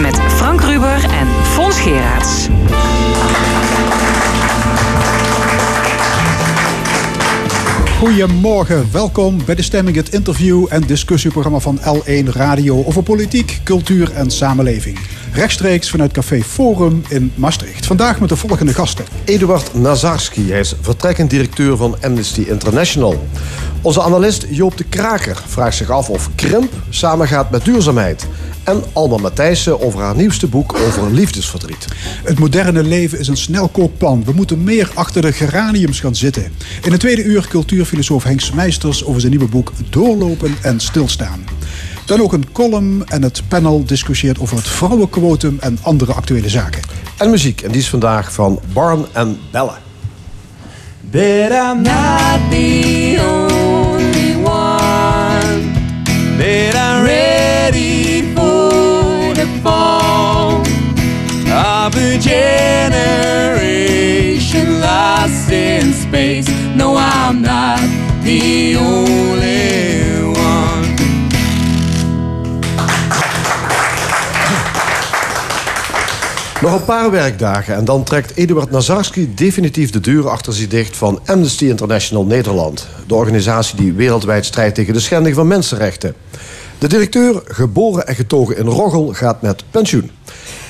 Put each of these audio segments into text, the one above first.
met Frank Ruber en Fons Geraerts. Goedemorgen, welkom bij De Stemming, het interview- en discussieprogramma van L1 Radio over politiek, cultuur en samenleving. Rechtstreeks vanuit Café Forum in Maastricht. Vandaag met de volgende gasten. Eduard Nazarski, hij is vertrekkend directeur van Amnesty International. Onze analist Joop de Kraker vraagt zich af of krimp samengaat met duurzaamheid. En Alma Matthijssen over haar nieuwste boek over liefdesverdriet. Het moderne leven is een snelkookplan. We moeten meer achter de geraniums gaan zitten. In het tweede uur cultuurfilosoof Henk Meisters over zijn nieuwe boek Doorlopen en Stilstaan. Dan ook een column en het panel discussieert over het vrouwenquotum en andere actuele zaken. En muziek, en die is vandaag van Barn en Belle. But I'm not the only one. But I'm ready for the fall of a generation lost in space. No, I'm not the only Nog een paar werkdagen en dan trekt Eduard Nazarski definitief de deuren achter zich dicht van Amnesty International Nederland. De organisatie die wereldwijd strijdt tegen de schending van mensenrechten. De directeur, geboren en getogen in Roggel, gaat met pensioen.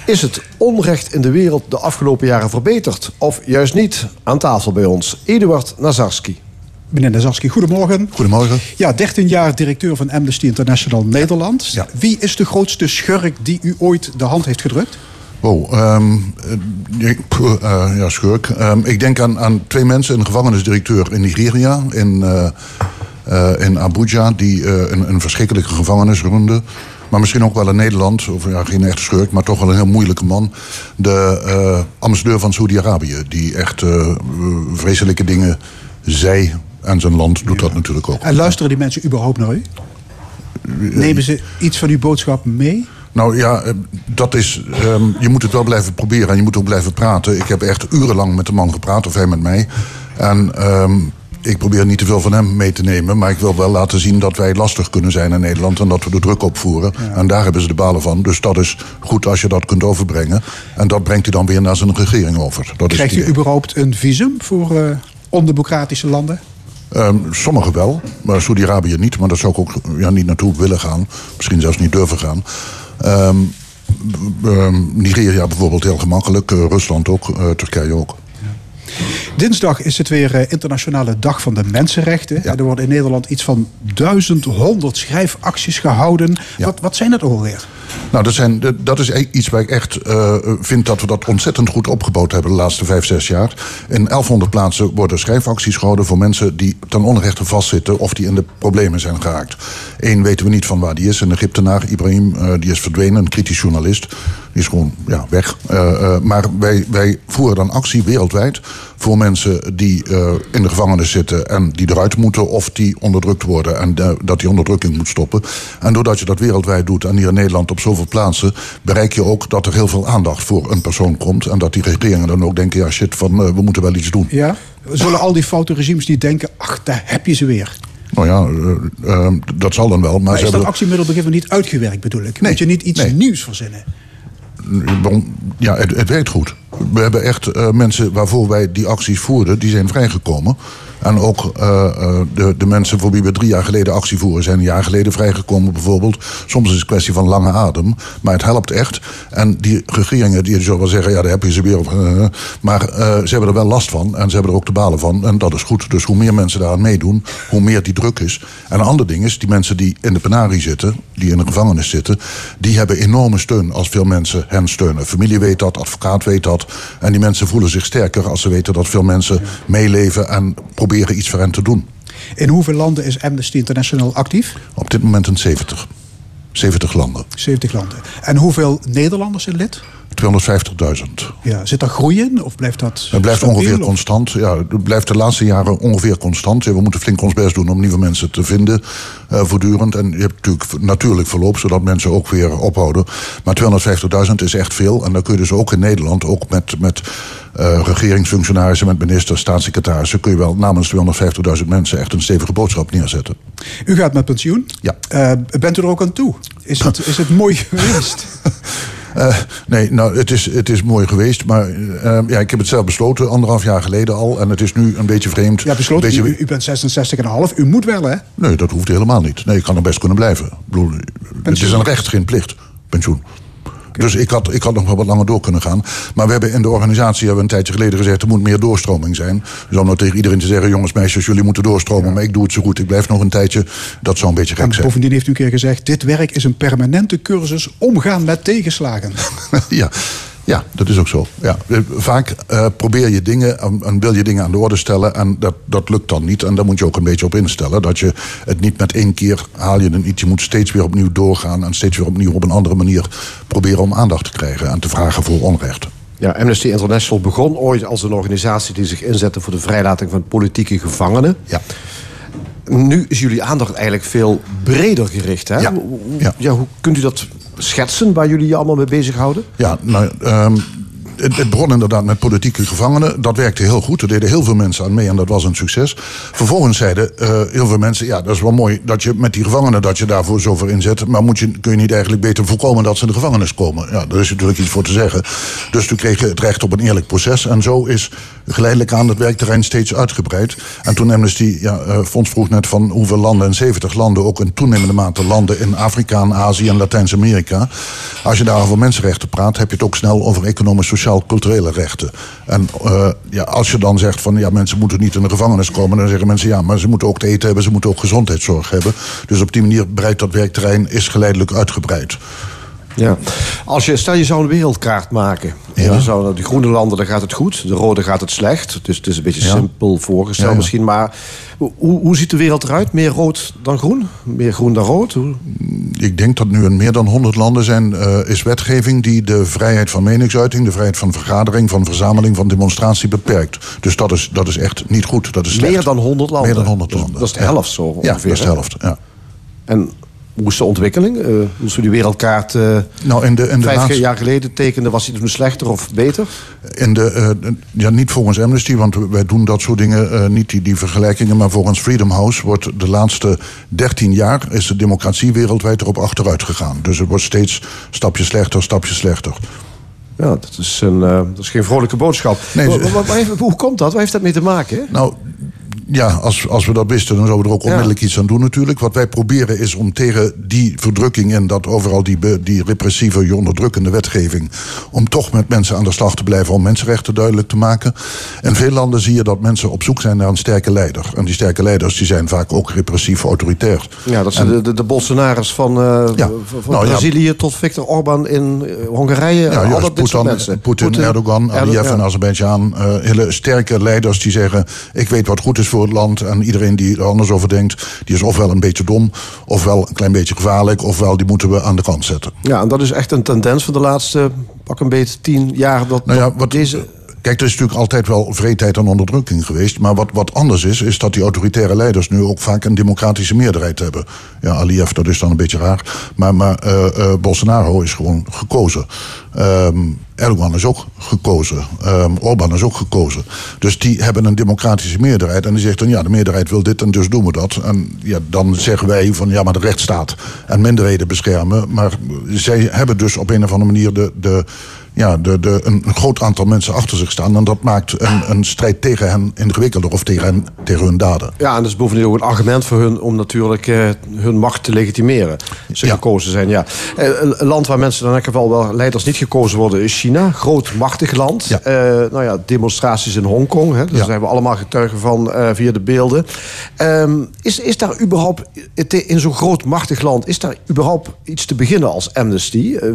Is het onrecht in de wereld de afgelopen jaren verbeterd? Of juist niet? Aan tafel bij ons, Eduard Nazarski. Meneer Nazarski, goedemorgen. Goedemorgen. Ja, 13 jaar directeur van Amnesty International Nederland. Ja. Wie is de grootste schurk die u ooit de hand heeft gedrukt? Oh, ehm, eh, eh, ja, schurk. Ehm, ik denk aan, aan twee mensen, een gevangenisdirecteur in Nigeria, in, eh, in Abuja, die een, een verschrikkelijke gevangenis runde. Maar misschien ook wel in Nederland, of ja, geen echte schurk, maar toch wel een heel moeilijke man. De ambassadeur van Saudi-Arabië, die echt vreselijke dingen zei. En zijn land doet dat natuurlijk ook. En luisteren die mensen überhaupt naar u? Nemen ze iets van uw boodschap mee? Nou ja, eh, dat is. ehm, je moet het wel blijven proberen en je moet ook blijven praten. Ik heb echt urenlang met de man gepraat, of hij met mij. En ehm, ik probeer niet te veel van hem mee te nemen. Maar ik wil wel laten zien dat wij lastig kunnen zijn in Nederland. En dat we de druk opvoeren. En daar hebben ze de balen van. Dus dat is goed als je dat kunt overbrengen. En dat brengt hij dan weer naar zijn regering over. Dat is Krijgt het u überhaupt een visum voor eh, ondemocratische landen? Ehm, sommigen wel, maar Saudi-Arabië niet. Maar daar zou ik ook ja, niet naartoe willen gaan. Misschien zelfs niet durven gaan. Ehm, ehm, Nigeria bijvoorbeeld heel gemakkelijk. eh, Rusland ook. eh, Turkije ook. Dinsdag is het weer eh, Internationale Dag van de Mensenrechten. Ja. Er worden in Nederland iets van 1100 schrijfacties gehouden. Ja. Wat, wat zijn dat alweer? Nou, dat, zijn, dat is e- iets waar ik echt eh, vind dat we dat ontzettend goed opgebouwd hebben de laatste vijf, zes jaar. In 1100 plaatsen worden schrijfacties gehouden voor mensen die ten onrechte vastzitten of die in de problemen zijn geraakt. Eén weten we niet van waar die is, een Egyptenaar, Ibrahim, eh, die is verdwenen, een kritisch journalist. Die is gewoon ja, weg. Maar wij, wij voeren dan actie wereldwijd voor mensen die eh, in de gevangenis zitten en die eruit moeten of die onderdrukt worden en eh, dat die onderdrukking moet stoppen. En doordat je dat wereldwijd doet en hier in Nederland op zoveel plaatsen, bereik je ook dat er heel veel aandacht voor een persoon komt en dat die regeringen dan ook denken, ja shit, van, eh, we moeten wel iets doen. Ja? Zullen al die foute regimes die denken, ach, daar heb je ze weer. Nou ja, dat zal dan wel, maar, Maar ze is dat hebben actiemiddel niet uitgewerkt bedoel ik? Nee, Moet je niet iets nee. nieuws verzinnen? Ja, het, het werkt goed. We hebben echt eh, mensen waarvoor wij die acties voerden, die zijn vrijgekomen. En ook eh, eh, de, de mensen voor wie we drie jaar geleden actie voeren, zijn een jaar geleden vrijgekomen bijvoorbeeld. Soms is het een kwestie van lange adem, maar het helpt echt. En die regeringen die zullen wel zeggen, ja, daar heb je ze weer. Of, eh, maar ze hebben er wel last van en ze hebben er ook de balen van. En dat is goed. Dus hoe meer mensen daaraan meedoen, hoe meer die druk is. En een ander ding is, die mensen die in de penarie zitten, die in de gevangenis zitten, die hebben enorme steun als veel mensen hen steunen. Familie weet dat, advocaat weet dat. En die mensen voelen zich sterker als ze weten dat veel mensen meeleven en proberen iets voor hen te doen. In hoeveel landen is Amnesty International actief? Op dit moment in 70. 70 landen. 70 landen. En hoeveel Nederlanders zijn lid? 250.000. Ja, zit er groei in of blijft dat Het blijft stabiel, ongeveer of- constant. Ja, het blijft de laatste jaren ongeveer constant. We moeten flink ons best doen om nieuwe mensen te vinden eh, voortdurend. En je hebt natuurlijk natuurlijk verloop, zodat mensen ook weer ophouden. Maar 250.000 is echt veel. En dan kun je dus ook in Nederland, ook met, met eh, regeringsfunctionarissen, met ministers, staatssecretarissen, kun je wel namens 250.000 mensen echt een stevige boodschap neerzetten. U gaat met pensioen. Ja. Eh, bent u er ook aan toe? Is het, is het mooi geweest? Eh, nee, nou, het is, het is mooi geweest. Maar eh, ja, ik heb het zelf besloten, anderhalf jaar geleden al. En het is nu een beetje vreemd. Ja, besloten, Beetje- u, u bent 66,5. U moet wel, hè? Nee, dat hoeft helemaal niet. Nee, ik kan er best kunnen blijven. Ik bedoel, het is een recht, geen plicht. Pensioen. Dus ik had, ik had nog wel wat langer door kunnen gaan. Maar we hebben in de organisatie hebben we een tijdje geleden gezegd... er moet meer doorstroming zijn. Dus om nou tegen iedereen te zeggen... jongens, meisjes, jullie moeten doorstromen... maar ik doe het zo goed, ik blijf nog een tijdje. Dat zou een beetje En gek zijn. bovendien heeft u een keer gezegd... dit werk is een permanente cursus omgaan met tegenslagen. ja. Ja, dat is ook zo. Ja. Eh, Vaak eh, probeer je dingen en, en wil je dingen aan de orde stellen... en dat, dat lukt dan niet. En daar moet je ook een beetje op instellen. Dat je het niet met één keer haal je het niet. Je moet steeds weer opnieuw doorgaan... en steeds weer opnieuw op een andere manier proberen om aandacht te krijgen... en te vragen voor onrecht. Ja, Amnesty International begon ooit als een organisatie die zich inzette voor de vrijlating van politieke gevangenen. Ja. Nu is jullie aandacht eigenlijk veel breder gericht. Hè? Ja. ja, hoe kunt u dat schetsen waar jullie je allemaal mee bezighouden? Ja, nou, ehm, het, het begon inderdaad met politieke gevangenen. Dat werkte heel goed. Er deden heel veel mensen aan mee en dat was een succes. Vervolgens zeiden eh, heel veel mensen... ja, dat is wel mooi dat je met die gevangenen dat je daarvoor zoveel inzet... maar moet je, kun je niet eigenlijk beter voorkomen dat ze in de gevangenis komen? Ja, daar is natuurlijk iets voor te zeggen. Dus toen kreeg je het recht op een eerlijk proces. En zo is geleidelijk aan het werkterrein steeds uitgebreid. En toen Amnesty, ja, eh, Fonds vroeg net van hoeveel landen... en 70 landen, ook in toenemende mate landen... in Afrika, en Azië en Latijns-Amerika. Als je daar over mensenrechten praat... heb je het ook snel over economisch, sociaal-culturele rechten. En eh, ja, als je dan zegt van ja, mensen moeten niet in de gevangenis komen... dan zeggen mensen ja, maar ze moeten ook te eten hebben... ze moeten ook gezondheidszorg hebben. Dus op die manier breidt dat werkterrein... is geleidelijk uitgebreid. Ja. Als je, stel je zou een wereldkaart maken. En je zou, de groene landen, daar gaat het goed. De rode gaat het slecht. Dus het is een beetje Ja. simpel voorgesteld Ja, misschien. Maar hoe, hoe ziet de wereld eruit? Meer rood dan groen? Meer groen dan rood? Hoe- Ik denk dat nu in meer dan 100 landen zijn, eh, is wetgeving die de vrijheid van meningsuiting, de vrijheid van vergadering, van verzameling, van demonstratie beperkt. Dus dat is, dat is echt niet goed. Dat is slecht. Meer dan 100 landen? Meer dan 100 Dus landen. dat is de helft zo ongeveer, Ja, dat is de helft. Ja. En hoe is de ontwikkeling? Eh, hoe is die wereldkaart eh Nou, in de, in de vijf laatste- jaar geleden tekende? Was die toen slechter of beter? In de, eh, ja, niet volgens Amnesty, want wij doen dat soort dingen niet, die, die vergelijkingen. Maar volgens Freedom House wordt de laatste 13 jaar is de democratie wereldwijd erop achteruit gegaan. Dus het wordt steeds stapje slechter, stapje slechter. Ja, dat is, een, dat is geen vrolijke boodschap. Nee, wa- hoe komt dat? Waar heeft dat mee te maken? hè? Nou, ja, als, als we dat wisten, dan zouden we er ook Ja. onmiddellijk iets aan doen natuurlijk. Wat wij proberen is om tegen die verdrukking en dat overal die, die repressieve, onderdrukkende wetgeving, om toch met mensen aan de slag te blijven om mensenrechten duidelijk te maken. In veel landen zie je dat mensen op zoek zijn naar een sterke leider. En die sterke leiders die zijn vaak ook repressief, autoritair. Ja, dat zijn de, de, de Bolsonaros van, eh, Ja. van, van Nou, ja. Brazilië tot Viktor Orban in eh, Hongarije. Ja, juist. Poetin. Poetin, Erdogan, Erdo- Aliyev en Azerbeidzjan. eh, hele sterke leiders die zeggen... ik weet wat goed is voor het land. En iedereen die er anders over denkt... die is ofwel een beetje dom, ofwel een klein beetje gevaarlijk... ofwel die moeten we aan de kant zetten. Ja, en dat is echt een tendens van de laatste pak een beetje tien jaar. Dat, Nou ja, wat, deze... Kijk, er is natuurlijk altijd wel vreedheid en onderdrukking geweest. Maar wat, wat anders is, is dat die autoritaire leiders nu ook vaak een democratische meerderheid hebben. Ja, Aliyev, dat is dan een beetje raar. Maar, maar eh, eh, Bolsonaro is gewoon gekozen. Ehm, Erdogan is ook gekozen. Ehm Orbán is ook gekozen. Dus die hebben een democratische meerderheid. En die zegt dan, ja, de meerderheid wil dit en dus doen we dat. En ja, dan zeggen wij van, ja, maar de rechtsstaat en minderheden beschermen. Maar zij hebben dus op een of andere manier de... de ja, de, de, een groot aantal mensen achter zich staan. En dat maakt een, een strijd tegen hen ingewikkelder of tegen, hen, tegen hun daden. Ja, en dat is bovendien ook een argument voor hun om natuurlijk eh, hun macht te legitimeren. Ze Ja. gekozen zijn, ja. Eh, een land waar mensen in elk geval wel leiders niet gekozen worden is China. Groot, machtig land. Ja. Eh, nou ja, demonstraties in Hongkong. Hè, daar Ja. zijn we allemaal getuigen van eh, via de beelden. Ehm, is, is daar überhaupt, in zo'n groot, machtig land, is daar überhaupt iets te beginnen als Amnesty? Eh,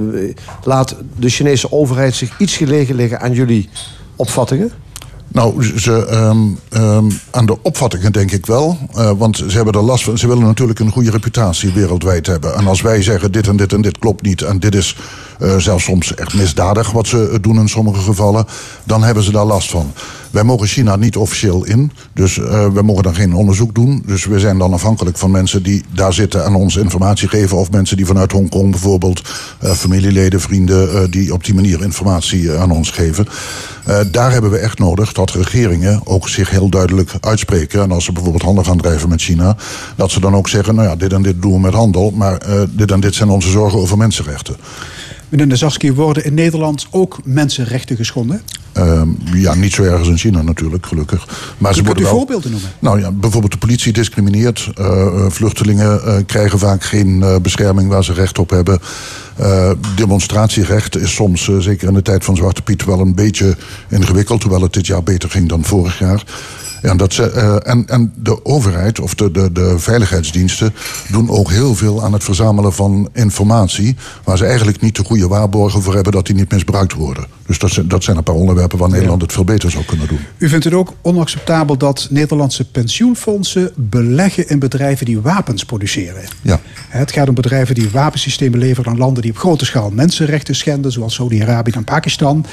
laat de Chinese overheid zich iets gelegen liggen aan jullie opvattingen? Nou, ze, ehm, aan de opvattingen denk ik wel. Eh, want ze hebben er last van. Ze willen natuurlijk een goede reputatie wereldwijd hebben. En als wij zeggen dit en dit en dit klopt niet. En dit is eh, zelfs soms echt misdadig wat ze eh, doen in sommige gevallen. Dan hebben ze daar last van. Wij mogen China niet officieel in. Dus eh wij mogen dan geen onderzoek doen. Dus we zijn dan afhankelijk van mensen die daar zitten en ons informatie geven. Of mensen die vanuit Hongkong bijvoorbeeld, familieleden, vrienden, die op die manier informatie aan ons geven. Eh, daar hebben we echt nodig dat regeringen ook zich heel duidelijk uitspreken. En als ze bijvoorbeeld handel gaan drijven met China, dat ze dan ook zeggen: nou ja, dit en dit doen we met handel, maar eh, dit en dit zijn onze zorgen over mensenrechten. Meneer Nazarski, worden in Nederland ook mensenrechten geschonden? Ehm, ja, niet zo erg als in China natuurlijk, gelukkig. Maar ze Kunt u wel... voorbeelden noemen? Nou ja, bijvoorbeeld de politie discrimineert. Eh, vluchtelingen krijgen vaak geen bescherming waar ze recht op hebben. Eh, demonstratierecht is soms, eh, zeker in de tijd van Zwarte Piet, wel een beetje ingewikkeld. Hoewel het dit jaar beter ging dan vorig jaar. Ja, dat ze, eh, en, en de overheid of de, de, de veiligheidsdiensten doen ook heel veel aan het verzamelen van informatie. Waar ze eigenlijk niet de goede waarborgen voor hebben dat die niet misbruikt worden. Dus dat, zijn- dat zijn een paar onderwerpen waar Nederland het veel beter zou kunnen doen. U vindt het ook onacceptabel dat Nederlandse pensioenfondsen beleggen in bedrijven die wapens produceren. Ja. Het gaat om bedrijven die wapensystemen leveren aan landen die op grote schaal mensenrechten schenden, zoals Saudi-Arabië en Pakistan.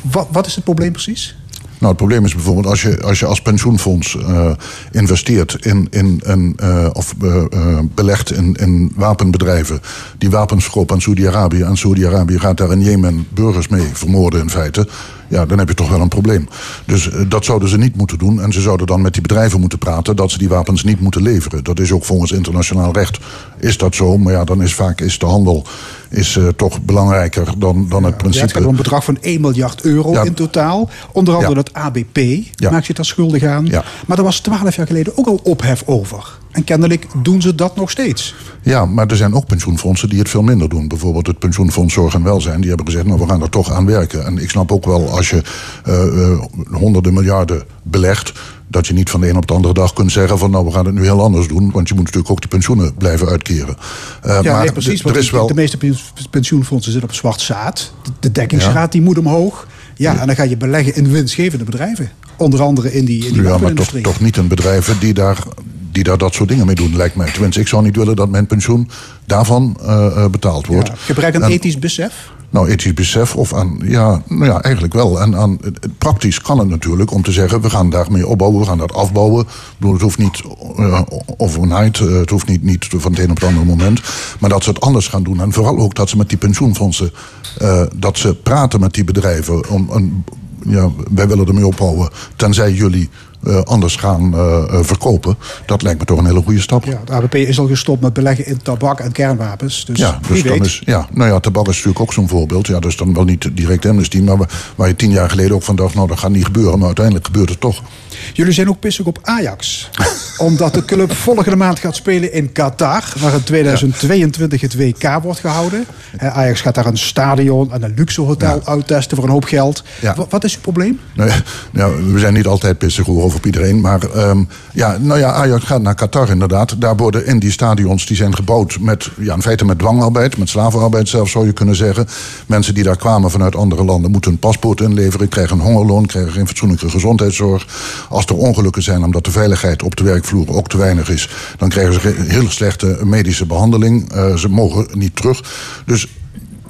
Wat, wat is het probleem precies? Nou, het probleem is bijvoorbeeld als je als, je als pensioenfonds eh, investeert in, in, eh, of eh, belegt in, in wapenbedrijven die wapens verkopen aan Saudi-Arabië. En Saudi-Arabië gaat daar in Jemen burgers mee vermoorden in feite. Ja, dan heb je toch wel een probleem. Dus eh, dat zouden ze niet moeten doen. En ze zouden dan met die bedrijven moeten praten dat ze die wapens niet moeten leveren. Dat is ook volgens internationaal recht is dat zo. Maar ja, dan is vaak is de handel is, eh, toch belangrijker dan, dan het principe. het gaat een bedrag van 1 miljard euro Ja. in totaal. Onder andere Ja. het ABP maakt zich daar schuldig aan. Maar er was 12 jaar geleden ook al ophef over. En kennelijk doen ze dat nog steeds. Ja, maar er zijn ook pensioenfondsen die het veel minder doen. Bijvoorbeeld het pensioenfonds Zorg en Welzijn. Die hebben gezegd, nou we gaan er toch aan werken. En ik snap ook wel als je eh, eh, honderden miljarden belegt... dat je niet van de een op de andere dag kunt zeggen van... nou we gaan het nu heel anders doen. Want je moet natuurlijk ook die pensioenen blijven uitkeren. Eh, Ja, maar nee, precies. Want er is de- wel... de meeste pen- pensioenfondsen zitten op zwart zaad. De, de dekkingsgraad die moet omhoog. Ja, en dan ga je beleggen in winstgevende bedrijven. Onder andere in die, in die Ja, maar toch, toch niet in bedrijven die daar, die daar dat soort dingen mee doen, lijkt mij. Tenminste, ik zou niet willen dat mijn pensioen daarvan eh, eh, betaald wordt. Ja, Gebruik een En- ethisch besef. Nou, ethisch besef of aan, ja, nou ja, eigenlijk wel. En aan, praktisch kan het natuurlijk om te zeggen, we gaan daarmee opbouwen, we gaan dat afbouwen. Ik bedoel, het hoeft niet eh, overnight, het hoeft niet, niet van het een op het andere moment. Maar dat ze het anders gaan doen. En vooral ook dat ze met die pensioenfondsen, dat ze praten met die bedrijven. Om een, ja, wij willen ermee opbouwen, tenzij jullie eh, anders gaan eh, eh, verkopen. Dat lijkt me toch een hele goede stap. Ja, het ABP is al gestopt met beleggen in tabak en kernwapens. Dus, Ja, dus dan is, ja, nou ja, tabak is natuurlijk ook zo'n voorbeeld. Ja, is dan wel niet direct amnesty, maar waar je tien jaar geleden ook van dacht, nou dat gaat niet gebeuren, maar uiteindelijk gebeurt het toch. Jullie zijn ook pissig op Ajax. Omdat de club volgende maand gaat spelen in Qatar. Waar in 2022 het WK wordt gehouden. Ajax gaat daar een stadion en een luxe hotel Ja. uittesten voor een hoop geld. Ja. Wat is uw probleem? Nou, nou, we zijn niet altijd pissig over op iedereen. Maar ehm, ja, nou ja, Ajax gaat naar Qatar inderdaad. Daar worden in die stadions die zijn gebouwd met, ja, in feite met dwangarbeid, met slavenarbeid zelfs zou je kunnen zeggen. Mensen die daar kwamen vanuit andere landen moeten een paspoort inleveren, krijgen een hongerloon, krijgen geen fatsoenlijke gezondheidszorg. Als er ongelukken zijn omdat de veiligheid op de werkvloer ook te weinig is, dan krijgen ze heel slechte medische behandeling. Eh, ze mogen niet terug. Dus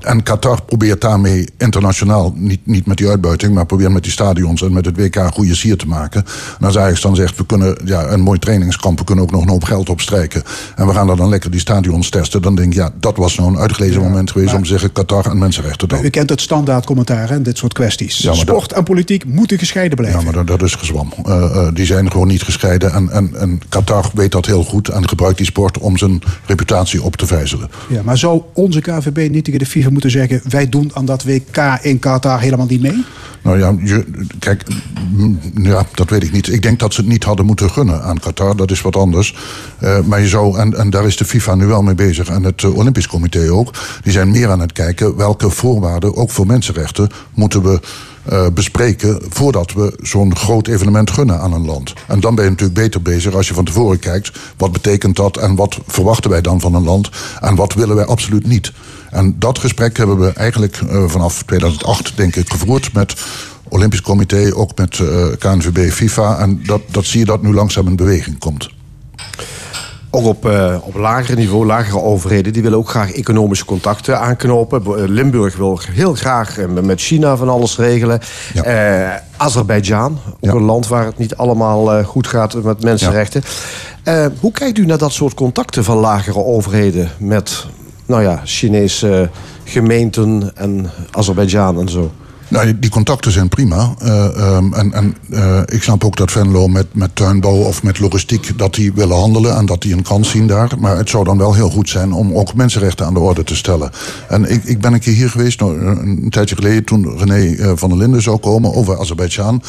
en Qatar probeert daarmee internationaal, niet, niet met die uitbuiting, maar probeert met die stadions en met het WK een goede sier te maken. En als Ajax dan zegt, we kunnen ja, een mooi trainingskamp, we kunnen ook nog een hoop geld opstrijken. En we gaan er dan lekker die stadions testen. Dan denk ik, ja, dat was nou een uitgelezen moment geweest om te zeggen Qatar en mensenrechten dan. U kent het standaard commentaar en dit soort kwesties. Ja, Sport en politiek moeten gescheiden blijven. Ja, maar dat, dat is gezwam. Eh, eh, die zijn gewoon niet gescheiden. En, en, en Qatar weet dat heel goed en gebruikt die sport om zijn reputatie op te vijzelen. Ja, maar zou onze KVB niet tegen de FIFA moeten zeggen... wij doen aan dat WK in Qatar helemaal niet mee? Nou ja, je, kijk, mm, ja, dat weet ik niet. Ik denk dat ze het niet hadden moeten gunnen aan Qatar. Dat is wat anders. Eh, maar je zou, en, en daar is de FIFA nu wel mee bezig. En het eh, Olympisch Comité ook. Die zijn meer aan het kijken welke voorwaarden, ook voor mensenrechten, moeten we. eh, bespreken voordat we zo'n groot evenement gunnen aan een land. En dan ben je natuurlijk beter bezig als je van tevoren kijkt. Wat betekent dat en wat verwachten wij dan van een land? En wat willen wij absoluut niet? En dat gesprek hebben we eigenlijk eh, vanaf 2008, denk ik, gevoerd met Olympisch Comité, ook met eh, KNVB, FIFA. En dat, dat zie je dat nu langzaam in beweging komt. Ook op, eh, op lager niveau, lagere overheden, die willen ook graag economische contacten aanknopen. Limburg wil heel graag met China van alles regelen. Ja. Azerbeidzjan, ook Ja. een land waar het niet allemaal goed gaat met mensenrechten. Hoe kijkt u naar dat soort contacten van lagere overheden met nou ja, Chinese gemeenten en Azerbeidzjan en zo? Nou, die- contacten zijn prima. Eh, ehm, en en eh, ik snap ook dat Venlo met, met tuinbouw of met logistiek... dat die willen handelen en dat die een kans zien daar. Maar het zou dan wel heel goed zijn om ook mensenrechten aan de orde te stellen. En ik, ik ben een keer hier geweest, nou, een, tijdje geleden... toen René eh, van der Linden zou komen over Azerbeidzjan.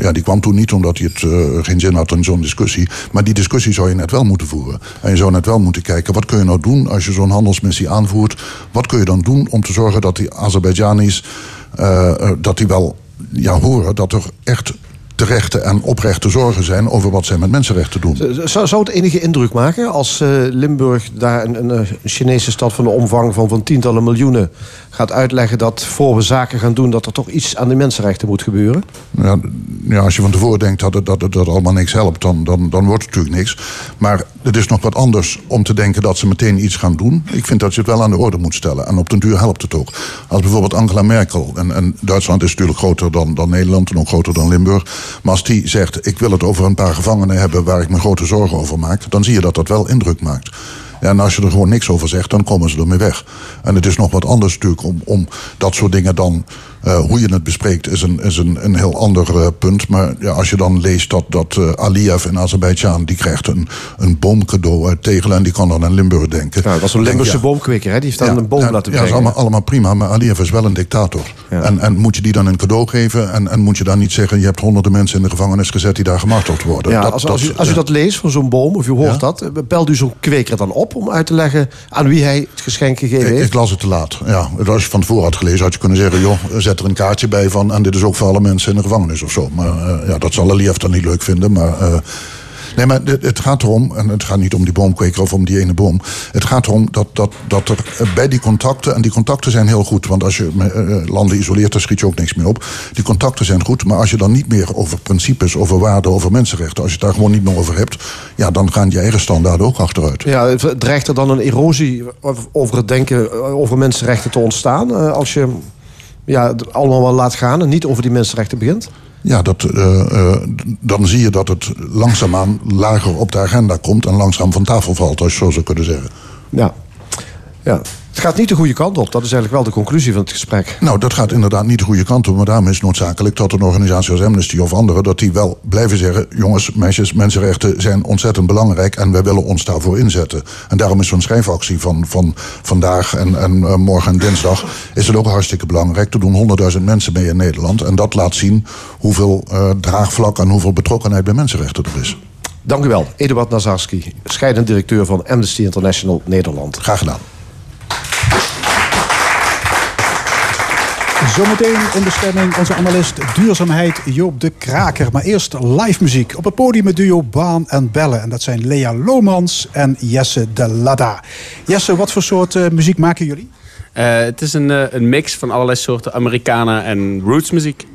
Ja, die kwam toen niet omdat hij het geen zin had in zo'n discussie. Maar die discussie zou je net wel moeten voeren. En je zou net wel moeten kijken, wat kun je nou doen... als je zo'n handelsmissie aanvoert? Wat kun je dan doen om te zorgen dat die Azerbeidzjanis... eh, eh, dat die wel ja, horen dat er echt terechte en oprechte zorgen zijn over wat zij met mensenrechten doen. Zou, zou het enige indruk maken als eh, Limburg daar een, een, een Chinese stad van de omvang van, van tientallen miljoenen gaat uitleggen dat voor we zaken gaan doen dat er toch iets aan de mensenrechten moet gebeuren? Ja, ja, als je van tevoren denkt dat het, dat het dat allemaal niks helpt, dan, dan, dan wordt het natuurlijk niks. Maar het is nog wat anders om te denken dat ze meteen iets gaan doen. Ik vind dat je het wel aan de orde moet stellen. En op den duur helpt het ook. Als bijvoorbeeld Angela Merkel, en, en Duitsland is natuurlijk groter dan, dan Nederland en ook groter dan Limburg. Maar als die zegt, ik wil het over een paar gevangenen hebben waar ik me grote zorgen over maak, dan zie je dat dat wel indruk maakt. En als je er gewoon niks over zegt, dan komen ze ermee weg. En het is nog wat anders natuurlijk om, om dat soort dingen dan... eh, hoe je het bespreekt is een, is een, een heel ander eh, punt. Maar ja, als je dan leest dat, dat eh, Aliyev in Azerbeidzjan... die krijgt een, een boomcadeau uit Tegelen en die kan dan aan Limburg denken. Nou, dat was een Limburgse ja, boomkweker, hè? die heeft dan een boom ja, laten Ja, dat brengen. is allemaal, allemaal prima, maar Aliyev is wel een dictator. Ja. En, en moet je die dan een cadeau geven... En, en moet je dan niet zeggen... je hebt honderden mensen in de gevangenis gezet... die daar gemarteld worden. Ja, Dat- als, dat- als, u, als u ja. dat leest van zo'n boom, of u hoort Ja. dat, belt u zo'n kweker dan op om uit te leggen aan wie hij het geschenk gegeven Ik, heeft? ik las het te laat. Ja, als je van tevoren had gelezen, had je kunnen zeggen: joh, zet er een kaartje bij van. En dit is ook voor alle mensen in de gevangenis of zo. Maar eh, ja, dat zal Aliyev dan niet leuk vinden. Maar. eh, Nee, maar het, gaat erom, en het gaat niet om die boomkweker of om die ene boom. Het gaat erom dat, dat, dat er eh, bij die contacten, en die contacten zijn heel goed, want als je eh, landen isoleert, dan schiet je ook niks meer op. Die contacten zijn goed, maar als je dan niet meer over principes, over waarden, over mensenrechten, als je het daar gewoon niet meer over hebt, ja, dan gaan je eigen standaarden ook achteruit. Ja, dreigt er dan een erosie over het denken over mensenrechten te ontstaan? Als je ja, allemaal wel laat gaan en niet over die mensenrechten begint? Ja, dat, eh, eh, dan zie je dat het langzaamaan lager op de agenda komt en langzaam van tafel valt, als je zo zou kunnen zeggen. Ja. ja. Het gaat niet de goede kant op. Dat is eigenlijk wel de conclusie van het gesprek. Nou, dat gaat inderdaad niet de goede kant op. Maar daarom is het noodzakelijk dat een organisatie als Amnesty of anderen... dat die wel blijven zeggen... jongens, meisjes, mensenrechten zijn ontzettend belangrijk... en wij willen ons daarvoor inzetten. En daarom is zo'n schrijfactie van, van vandaag en, en eh, morgen en dinsdag... is het ook hartstikke belangrijk. Er doen honderdduizend mensen mee in Nederland. En dat laat zien hoeveel eh, draagvlak en hoeveel betrokkenheid bij mensenrechten er is. Dank u wel, Eduard Nazarski, scheidend directeur van Amnesty International Nederland. Graag gedaan. Zometeen in de stemming onze analist duurzaamheid Joop de Kraker. Maar eerst live muziek. Op het podium het duo Baan en Bellen. En dat zijn Lea Lomans en Jesse de Lada. Jesse, wat voor soort eh, muziek maken jullie? Eh, het is een, eh, een mix van allerlei soorten Americana en rootsmuziek.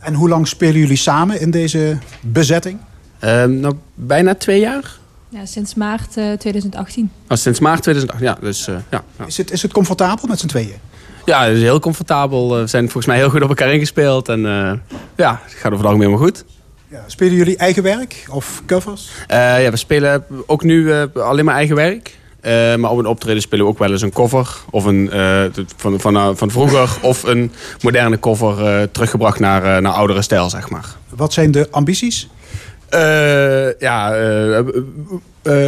En hoe lang spelen jullie samen in deze bezetting? Eh, nou, bijna twee jaar. Ja, sinds maart eh, 2018. Oh, sinds maart 2008. Ja, dus eh, ja, ja. Is het, is het comfortabel met z'n tweeën? Ja, het is heel comfortabel. Eh, We zijn volgens mij heel goed op elkaar ingespeeld. En eh, ja, het gaat over het algemeen helemaal goed. Ja, spelen jullie eigen werk of covers? Eh, ja, we spelen ook nu alleen maar eigen werk. Maar op een optreden spelen we ook wel eens een cover. Of een, van, van, van vroeger. of een moderne cover teruggebracht naar, naar oudere stijl, zeg maar. Wat zijn de ambities? Eh, ja, eh, eh,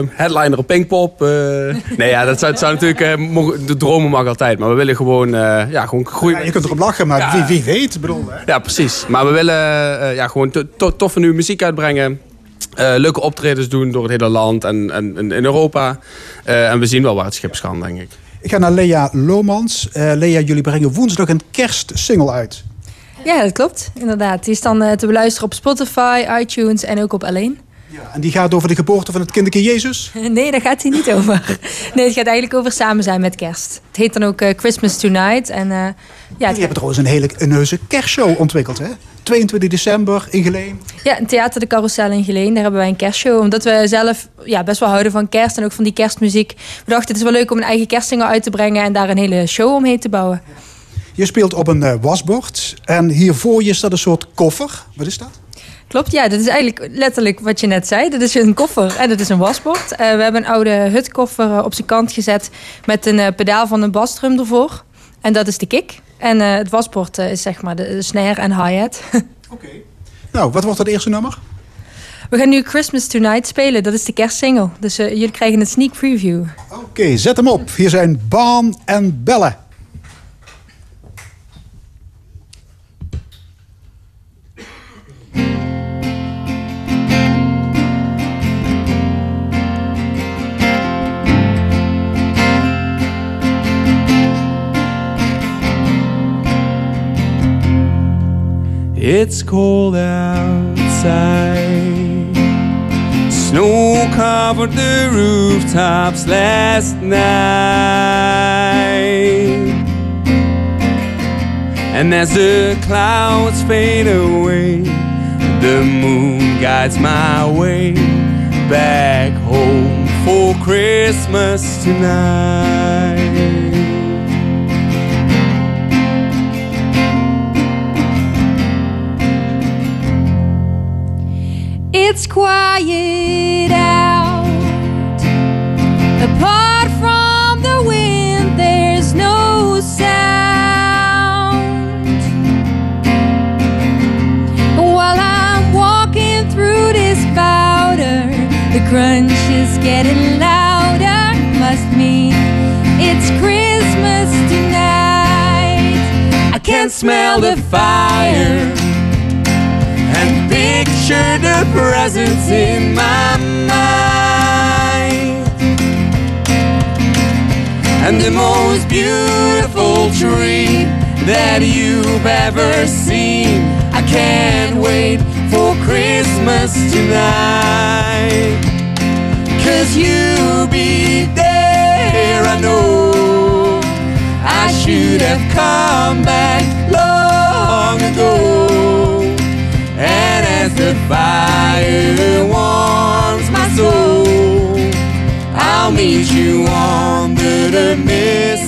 headliner op Pinkpop. eh. nee, ja, dat zou, natuurlijk... eh, mogen- de dromen mag altijd. Maar we willen gewoon, eh, ja, gewoon groeien. Ja, je kunt erop lachen, maar Ja. wie, wie weet. Bedoel, hè? Ja, precies. Maar we willen eh, ja, gewoon to- to- toffe nieuwe muziek uitbrengen. Eh, leuke optredens doen door het hele land en, en, en in Europa. Eh, en we zien wel waar het schip gaat, denk ik. Ik ga naar Lea Lomans. Eh, Lea, jullie brengen woensdag een kerstsingle uit. Ja, dat klopt. Inderdaad. Die is dan eh, te beluisteren op Spotify, iTunes en ook op Alleen. En die gaat over de geboorte van het kinderke Jezus. Nee, daar gaat hij niet over. Nee, het gaat eigenlijk over samen zijn met kerst. Het heet dan ook eh, Christmas Tonight. En eh, ja, het Jullie hebben trouwens een hele een heuse kerstshow ontwikkeld, hè? 22 december in Geleen. Ja, een Theater de Carousel in Geleen. Daar hebben wij een kerstshow. Omdat we zelf ja, best wel houden van kerst en ook van die kerstmuziek. We dachten het is wel leuk om een eigen kerstsingle uit te brengen... en daar een hele show omheen te bouwen. Je speelt op een eh, wasbord. En hier voor je staat een soort koffer. Wat is dat? Klopt, ja. Dat is eigenlijk letterlijk wat je net zei. Dat is een koffer en dat is een wasbord. Eh, we hebben een oude hutkoffer eh, op zijn kant gezet... met een pedaal van een basdrum ervoor. En dat is de kick. En het wasbord is zeg maar de, snare en hi-hat. Nou, wat wordt het eerste nummer? We gaan nu Christmas Tonight spelen. Dat is de kerstsingle. Dus jullie krijgen een sneak preview. Oké, zet hem op. Hier zijn Baan en Bellen. It's cold outside. Snow covered the rooftops last night. And as the clouds fade away, the moon guides my way back home for Christmas tonight. It's quiet out. Apart from the wind, there's no sound. While I'm walking through this powder, the crunch is getting louder. Must mean it's Christmas tonight. I can smell the fire and picture the presents in my mind. And the most beautiful tree that you've ever seen. I can't wait for Christmas tonight. Cause you'll be there, I know. I should have come back long ago. And as the fire warms my soul, I'll meet you under the mistletoe.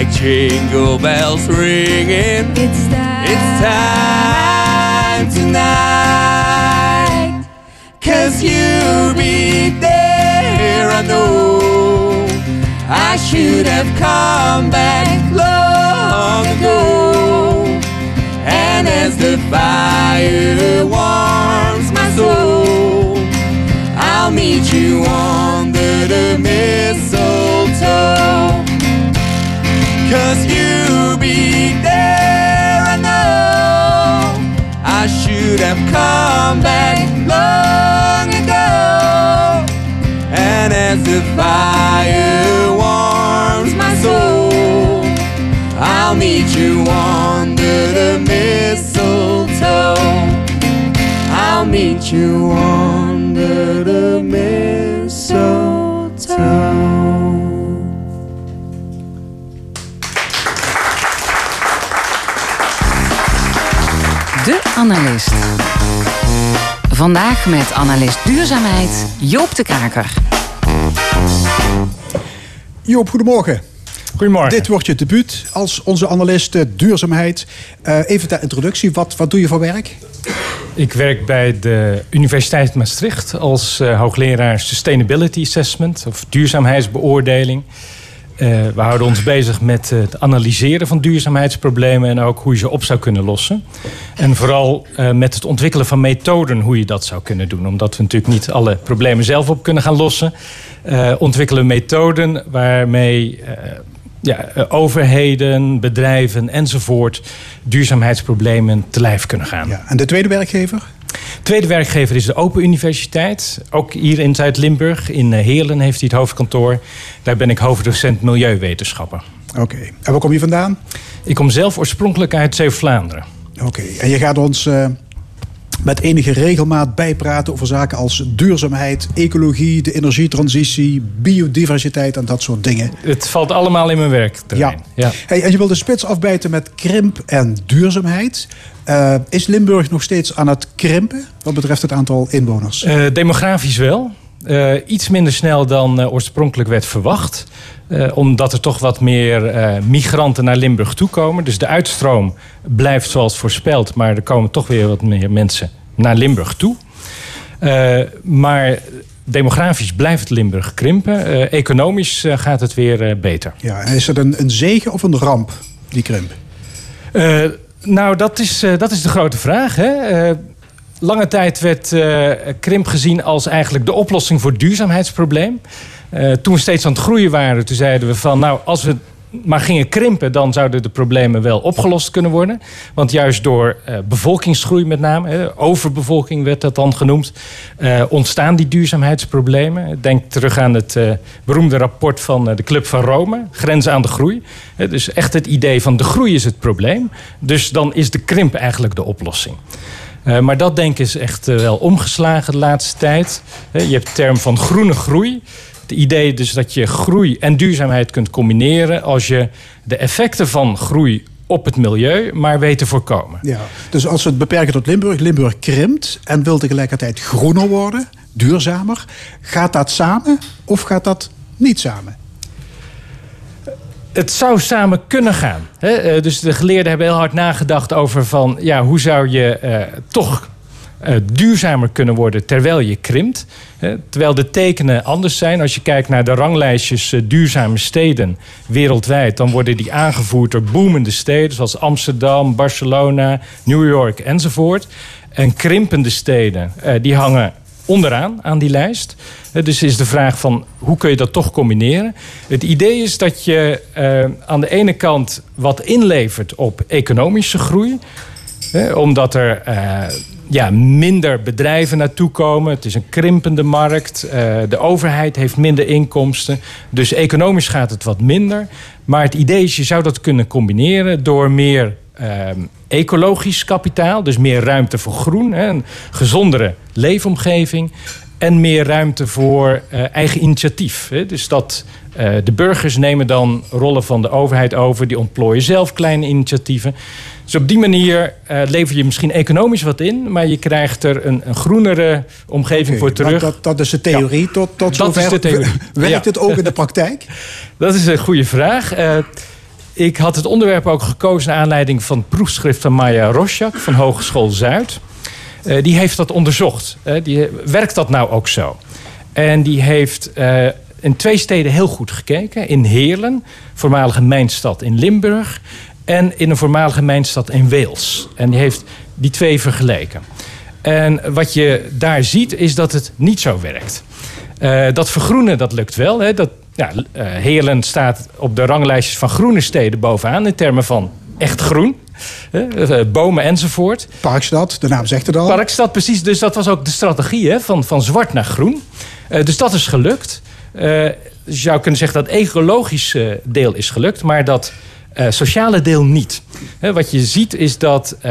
Like jingle bells ringing. It's time. It's time tonight. Cause you'll be there, I know. I should have come back long ago. And as the fire warms my soul, I'll meet you under the mistletoe. Meet you under the mistletoe. De Analist. Vandaag met analist duurzaamheid Joop de Kaker. Joop, goedemorgen. Goedemorgen. Dit wordt je debuut als onze analist eh, duurzaamheid. Eh, even ter introductie, wat, wat doe je voor werk? Ik werk bij de Universiteit Maastricht als eh, hoogleraar Sustainability Assessment of duurzaamheidsbeoordeling. Eh, we houden ons bezig met eh, het analyseren van duurzaamheidsproblemen en ook hoe je ze op zou kunnen lossen. En vooral met het ontwikkelen van methoden hoe je dat zou kunnen doen. Omdat we natuurlijk niet alle problemen zelf op kunnen gaan lossen, ontwikkelen methoden waarmee ja, eh, overheden, bedrijven enzovoort duurzaamheidsproblemen te lijf kunnen gaan. Ja. En de tweede werkgever? Tweede werkgever is de Open Universiteit. Ook hier in Zuid-Limburg. In eh, Heerlen heeft hij het hoofdkantoor. Daar ben ik hoofddocent Milieuwetenschappen. Oké. En waar kom je vandaan? Ik kom zelf oorspronkelijk uit Zeeuw-Vlaanderen. Oké. En je gaat ons eh, met enige regelmaat bijpraten over zaken als duurzaamheid, ecologie, de energietransitie, biodiversiteit en dat soort dingen. Het valt allemaal in mijn werk. Ja. Hey, en je wil de spits afbijten met krimp en duurzaamheid. Uh, is Limburg nog steeds aan het krimpen wat betreft het aantal inwoners? Uh, demografisch wel. Uh, iets minder snel dan oorspronkelijk werd verwacht. omdat er toch wat meer migranten naar Limburg toekomen. Dus de uitstroom blijft zoals voorspeld. Maar er komen toch weer wat meer mensen naar Limburg toe. maar demografisch blijft Limburg krimpen. economisch gaat het weer beter. Ja, en is het een, een zegen of een ramp, die krimp? Nou, dat is, dat is de grote vraag. Hè? Lange tijd werd uh, krimp gezien als eigenlijk de oplossing voor het duurzaamheidsprobleem. toen we steeds aan het groeien waren, toen zeiden we van... nou, als we maar gingen krimpen, dan zouden de problemen wel opgelost kunnen worden. Want juist door uh, bevolkingsgroei met name, overbevolking werd dat dan genoemd, ontstaan die duurzaamheidsproblemen. Denk terug aan het beroemde rapport van de Club van Rome, Grenzen aan de Groei. dus echt het idee van de groei is het probleem. Dus dan is de krimp eigenlijk de oplossing. Maar dat denken is echt wel omgeslagen de laatste tijd. je hebt de term van groene groei. Het idee dus dat je groei en duurzaamheid kunt combineren als je de effecten van groei op het milieu, maar weet te voorkomen. Ja, dus als we het beperken tot Limburg, Limburg krimpt en wil tegelijkertijd groener worden, duurzamer. Gaat dat samen of gaat dat niet samen? Het zou samen kunnen gaan. Eh, dus de geleerden hebben heel hard nagedacht over van ja, hoe zou je uh, toch uh, duurzamer kunnen worden terwijl je krimpt. terwijl de tekenen anders zijn. Als je kijkt naar de ranglijstjes duurzame steden wereldwijd, dan worden die aangevoerd door boemende steden zoals Amsterdam, Barcelona, New York enzovoort. En krimpende steden, die hangen onderaan aan die lijst. Dus is de vraag van hoe kun je dat toch combineren? Het idee is dat je aan de ene kant wat inlevert op economische groei. omdat er ja, minder bedrijven naartoe komen. Het is een krimpende markt. De overheid heeft minder inkomsten. Dus economisch gaat het wat minder. Maar het idee is, je zou dat kunnen combineren door meer uh, ecologisch kapitaal. Dus meer ruimte voor groen. Hè, een gezondere leefomgeving. En meer ruimte voor uh, eigen initiatief. Hè. Dus dat uh, de burgers nemen dan rollen van de overheid over. Die ontplooien zelf kleine initiatieven. Dus op die manier uh, lever je misschien economisch wat in, maar je krijgt er een, een groenere omgeving okay, voor terug. Dat, dat, is de theorie. Ja. Tot, tot dat zover. is de theorie. Werkt ja. het ook in de praktijk? dat is een goede vraag. Ik had het onderwerp ook gekozen naar aanleiding van proefschrift van Maya Roschak van Hogeschool Zuid. Uh, die heeft dat onderzocht. die, werkt dat nou ook zo? En die heeft in twee steden heel goed gekeken. In Heerlen, voormalige mijnstad in Limburg en in een voormalige mijnstad in Wales. En die heeft die twee vergeleken. En wat je daar ziet is dat het niet zo werkt. Dat vergroenen, dat lukt wel. Hè. Dat, ja, uh, Heerlen staat op de ranglijstjes van groene steden bovenaan... in termen van echt groen. Uh, bomen enzovoort. Parkstad, de naam zegt het al. Parkstad, precies. Dus dat was ook de strategie hè, van, van zwart naar groen. dus dat is gelukt. je zou kunnen zeggen dat het ecologische deel is gelukt... maar dat uh, sociale deel niet. wat je ziet is dat uh,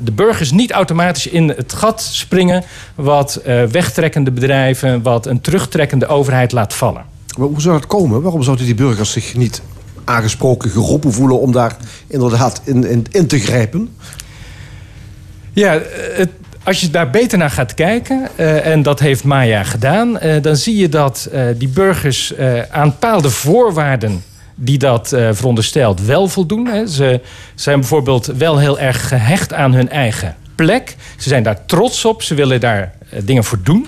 de burgers niet automatisch in het gat springen... wat uh, wegtrekkende bedrijven, wat een terugtrekkende overheid laat vallen. Maar hoe zou dat komen? Waarom zouden die burgers zich niet aangesproken, geroepen voelen... om daar inderdaad in, in, in te grijpen? Ja, het, als je daar beter naar gaat kijken, uh, en dat heeft Maya gedaan... Uh, dan zie je dat die burgers aan bepaalde voorwaarden die dat veronderstelt wel voldoen. Hè. Ze zijn bijvoorbeeld wel heel erg gehecht aan hun eigen plek. Ze zijn daar trots op. Ze willen daar dingen voor doen.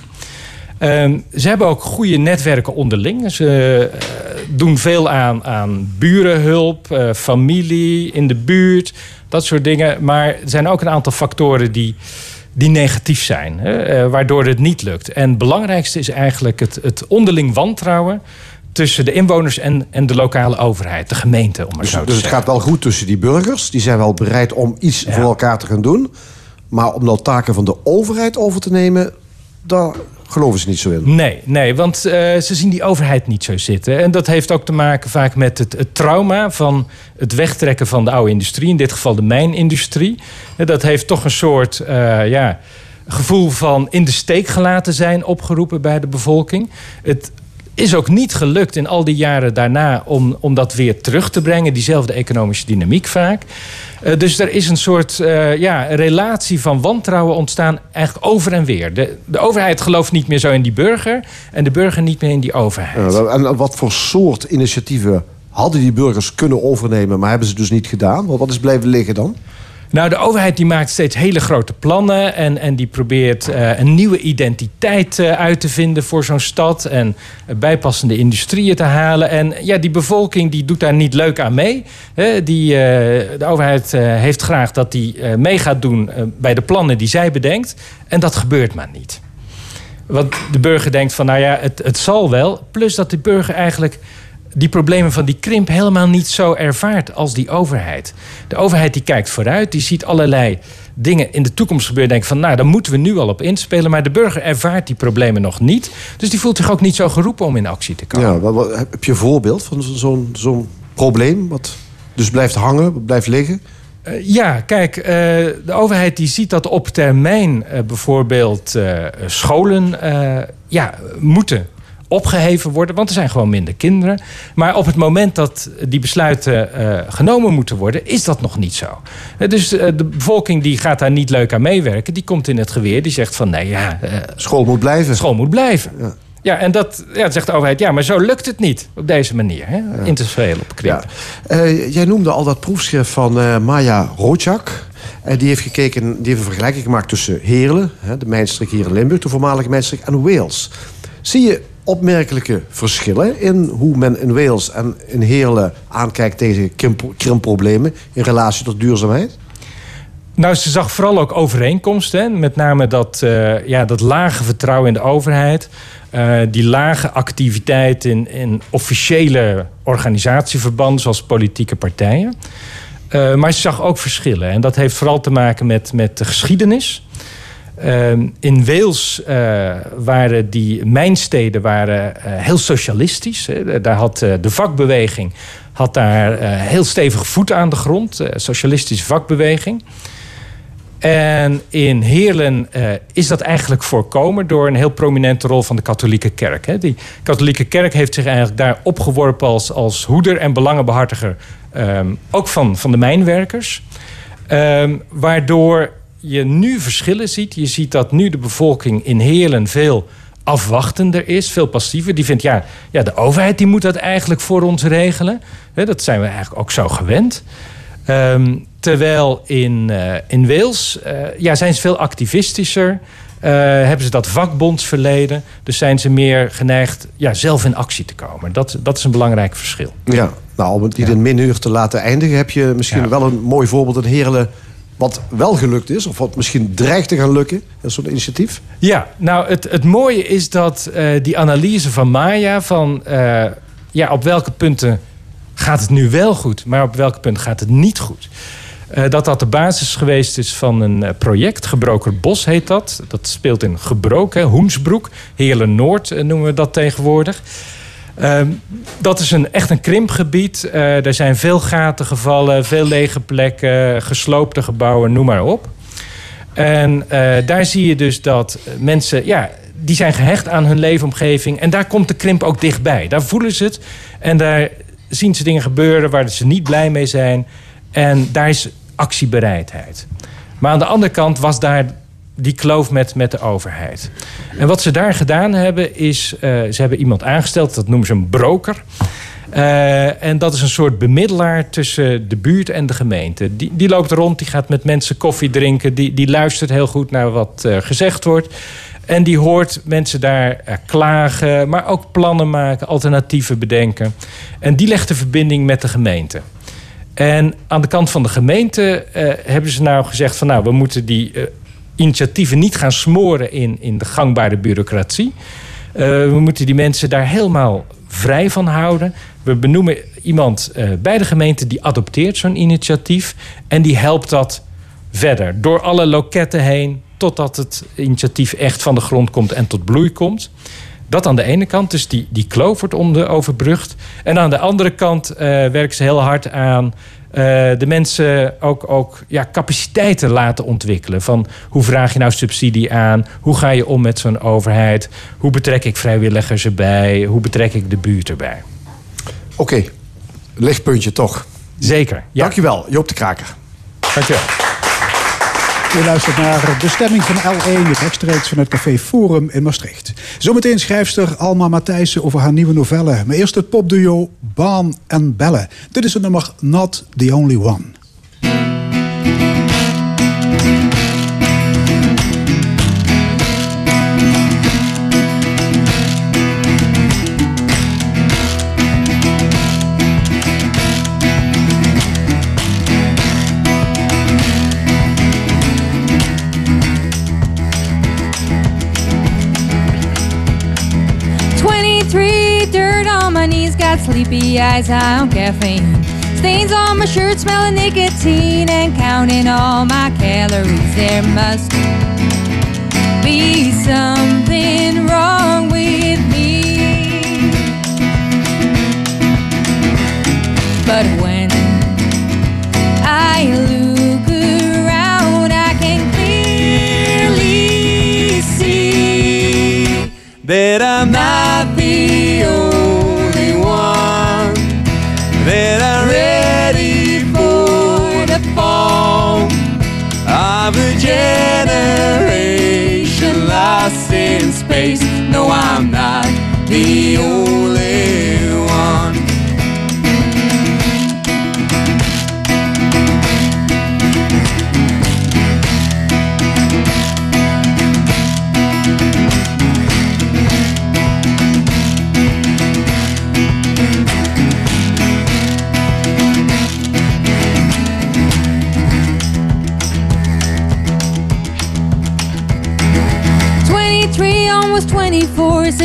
Uh, ze hebben ook goede netwerken onderling. Ze uh, doen veel aan, aan burenhulp, familie in de buurt, dat soort dingen. Maar er zijn ook een aantal factoren die, die negatief zijn, hè, waardoor het niet lukt. En het belangrijkste is eigenlijk het, het onderling wantrouwen tussen de inwoners en, en de lokale overheid, de gemeente. Om maar dus zo te dus het gaat wel goed tussen die burgers. Die zijn wel bereid om iets ja. voor elkaar te gaan doen. Maar om nou taken van de overheid over te nemen, daar geloven ze niet zo in. Nee, nee want uh, ze zien die overheid niet zo zitten. En dat heeft ook te maken vaak met het, trauma van het wegtrekken van de oude industrie. In dit geval de mijnindustrie. Dat heeft toch een soort, uh, ja gevoel van in de steek gelaten zijn opgeroepen bij de bevolking. Het is ook niet gelukt in al die jaren daarna om, om dat weer terug te brengen. Diezelfde economische dynamiek vaak. Uh, dus er is een soort uh, ja, relatie van wantrouwen ontstaan, eigenlijk over en weer. De, de overheid gelooft niet meer zo in die burger en de burger niet meer in die overheid. En wat voor soort initiatieven hadden die burgers kunnen overnemen, maar hebben ze dus niet gedaan? Wat is blijven liggen dan? Nou, de overheid die maakt steeds hele grote plannen en, en die probeert uh, een nieuwe identiteit uh, uit te vinden voor zo'n stad en bijpassende industrieën te halen. En ja, die bevolking die doet daar niet leuk aan mee. Die, de overheid heeft graag dat die mee gaat doen bij de plannen die zij bedenkt. En dat gebeurt maar niet. Want de burger denkt van, nou ja, het, het zal wel. Plus dat de burger eigenlijk die problemen van die krimp helemaal niet zo ervaart als die overheid. De overheid die kijkt vooruit, die ziet allerlei dingen in de toekomst gebeuren. Denkt van, nou, daar moeten we nu al op inspelen. Maar de burger ervaart die problemen nog niet. Dus die voelt zich ook niet zo geroepen om in actie te komen. Ja, wat, wat, heb je een voorbeeld van zo'n zo'n probleem? Wat dus blijft hangen, blijft liggen? Uh, ja, kijk, uh, de overheid die ziet dat op termijn uh, bijvoorbeeld scholen ja, moeten opgeheven worden, want er zijn gewoon minder kinderen. Maar op het moment dat die besluiten uh, genomen moeten worden, is dat nog niet zo. Uh, dus uh, de bevolking die gaat daar niet leuk aan meewerken, die komt in het geweer, die zegt van nee ja. school moet blijven. School moet blijven. Ja. Ja, en dat ja, zegt de overheid, ja, maar zo lukt het niet op deze manier. Hè? Ja. In te spelen op. Ja. jij noemde al dat proefschrift van Maya Rojak. En die heeft gekeken, die heeft een vergelijking gemaakt tussen Heerlen, de mijnstreek hier in Limburg, de voormalige mijnstreek, en Wales. Zie je opmerkelijke verschillen in hoe men in Wales en in Heerlen aankijkt tegen krimpproblemen in relatie tot duurzaamheid? Nou, ze zag vooral ook overeenkomsten. Met name dat, uh, ja, dat lage vertrouwen in de overheid. Uh, die lage activiteit in, in officiële organisatieverbanden, zoals politieke partijen. Uh, maar ze zag ook verschillen. En dat heeft vooral te maken met, met de geschiedenis. Uh, in Wales uh, waren die mijnsteden waren, uh, heel socialistisch. Hè. Daar had de vakbeweging had daar heel stevig voet aan de grond. socialistische vakbeweging. En in Heerlen is dat eigenlijk voorkomen door een heel prominente rol van de katholieke kerk. Hè. Die katholieke kerk heeft zich eigenlijk daar opgeworpen als, als hoeder en belangenbehartiger. Um, ook van, van de mijnwerkers. Um, waardoor je nu verschillen ziet. Je ziet dat nu de bevolking in Heerlen veel afwachtender is, veel passiever. Die vindt, ja, ja de overheid die moet dat eigenlijk voor ons regelen. dat zijn we eigenlijk ook zo gewend. Um, terwijl in, uh, in Wales uh, ja, zijn ze veel activistischer. Uh, hebben ze dat vakbondsverleden. Dus zijn ze meer geneigd ja, zelf in actie te komen. Dat, dat is een belangrijk verschil. Ja, nou, om het niet ja. in minuur te laten eindigen... heb je misschien ja. wel een mooi voorbeeld in Heerlen wat wel gelukt is, of wat misschien dreigt te gaan lukken, een soort initiatief? Ja, nou het, het mooie is dat uh, die analyse van Maya van uh, ja, op welke punten gaat het nu wel goed, maar op welke punten gaat het niet goed. Uh, dat dat de basis geweest is van een project, Gebroken Bos heet dat. Dat speelt in Gebroken, Hoensbroek, Heerlen Noord noemen we dat tegenwoordig. Uh, dat is een, echt een krimpgebied. Uh, er zijn veel gaten gevallen, veel lege plekken, gesloopte gebouwen, noem maar op. En uh, daar zie je dus dat mensen, ja, die zijn gehecht aan hun leefomgeving. En daar komt de krimp ook dichtbij. Daar voelen ze het. En daar zien ze dingen gebeuren waar ze niet blij mee zijn. En daar is actiebereidheid. Maar aan de andere kant was daar die kloof met, met de overheid. En wat ze daar gedaan hebben, is... Uh, ze hebben iemand aangesteld, dat noemen ze een broker. Uh, en dat is een soort bemiddelaar tussen de buurt en de gemeente. Die, die loopt rond, die gaat met mensen koffie drinken... die, die luistert heel goed naar wat uh, gezegd wordt... En die hoort mensen daar klagen, maar ook plannen maken, alternatieven bedenken. En die legt de verbinding met de gemeente. En aan de kant van de gemeente hebben ze nou gezegd van nou, we moeten die initiatieven niet gaan smoren in, in de gangbare bureaucratie. Uh, we moeten die mensen daar helemaal vrij van houden. We benoemen iemand uh, bij de gemeente die adopteert zo'n initiatief. En die helpt dat verder. Door alle loketten heen. Totdat het initiatief echt van de grond komt en tot bloei komt. Dat aan de ene kant, dus die, die kloof wordt onder overbrugd. En aan de andere kant uh, werken ze heel hard aan eh, de mensen ook, ook ja, capaciteiten laten ontwikkelen. Van hoe vraag je nou subsidie aan? Hoe ga je om met zo'n overheid? Hoe betrek ik vrijwilligers erbij? Hoe betrek ik de buurt erbij? Oké, lichtpuntje toch. Zeker. Ja. Dankjewel, Joop de Kraker. Dankjewel. U luistert naar de stemming van L1, het rechtstreeks van het café Forum in Maastricht. Zometeen schrijfster Alma Matthijssen over haar nieuwe novelle. Maar eerst het popduo Baan en Bellen. Dit is het nummer Not the Only One. Sleepy eyes, high on caffeine. Stains on my shirt, smelling nicotine, and counting all my calories. There must be something wrong with me. But when I look around, I can clearly see that I'm not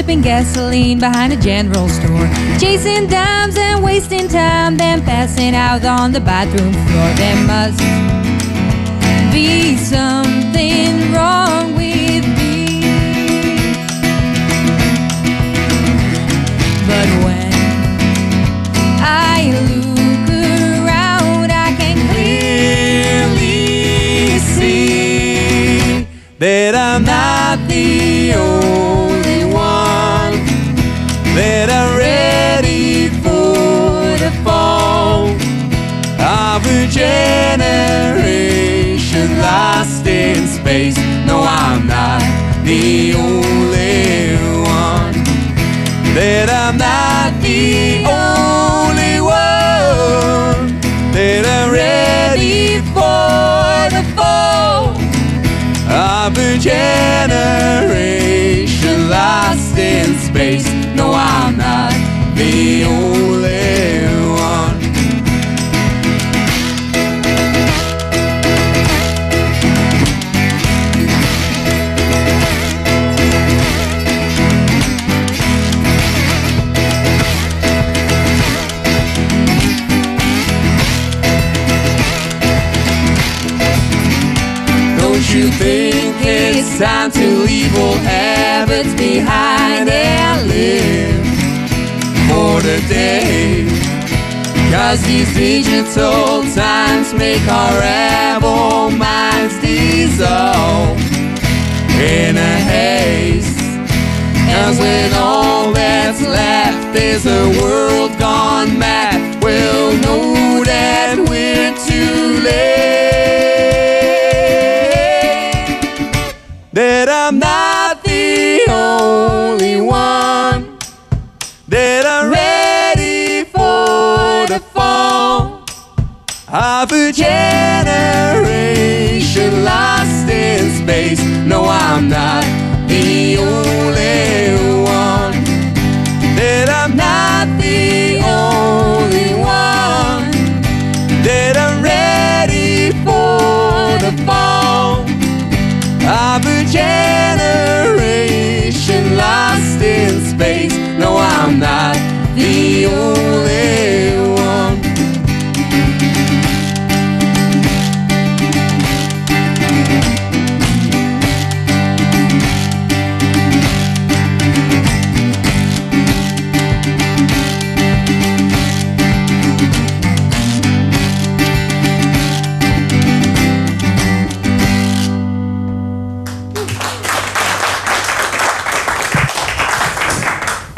twenty-four, gasoline behind a general store, chasing dimes and wasting time, then passing out on the bathroom floor. There must be something wrong space. No, I'm not the only one that I'm not the only one that I'm ready for the fall of a generation lost in space. No, I'm not the only one. Behind and live for the? Cause these digital times make our rebel minds dissolve in a haste. Cause when all that's left is a world gone mad, we'll know that we're too late. That I'm not I'm not the only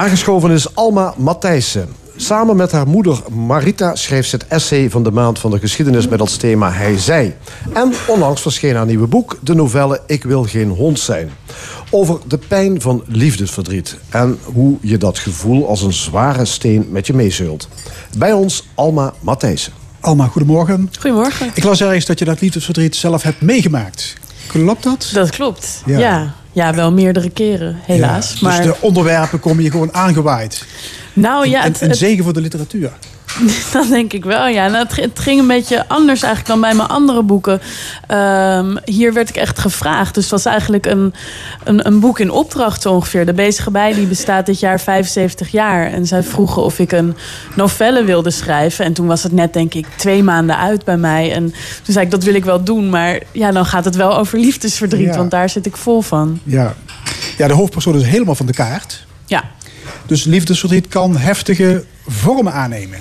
Aangeschoven is Alma Matthijssen. Samen met haar moeder Marita schreef ze het essay van de maand van de geschiedenis met als thema Hij Zij. En onlangs verscheen haar nieuwe boek, de novelle Ik wil geen hond zijn. Over de pijn van liefdesverdriet en hoe je dat gevoel als een zware steen met je meezeult. Bij ons Alma Matthijssen. Alma, goedemorgen. Goedemorgen. Ik las ergens dat je dat liefdesverdriet zelf hebt meegemaakt. Klopt dat? Dat klopt. Ja. Ja. Ja. wel meerdere keren, helaas. Ja, maar Dus de onderwerpen komen je gewoon aangewaaid. nou ja, en, het, en het- zegen voor de literatuur. dat denk ik wel. Ja. Nou, het, ging een beetje anders eigenlijk dan bij mijn andere boeken. Ehm, hier werd ik echt gevraagd. Dus het was eigenlijk een, een, een boek in opdracht zo ongeveer. De Bezige Bij die bestaat dit jaar 75 jaar. En zij vroegen of ik een novelle wilde schrijven. En toen was het net denk ik twee maanden uit bij mij. En toen zei ik dat wil ik wel doen. Maar ja, dan gaat het wel over liefdesverdriet. Ja. Want daar zit ik vol van. Ja. ja, de hoofdpersoon is helemaal van de kaart. Ja, Dus liefdesverdriet kan heftige vormen aannemen.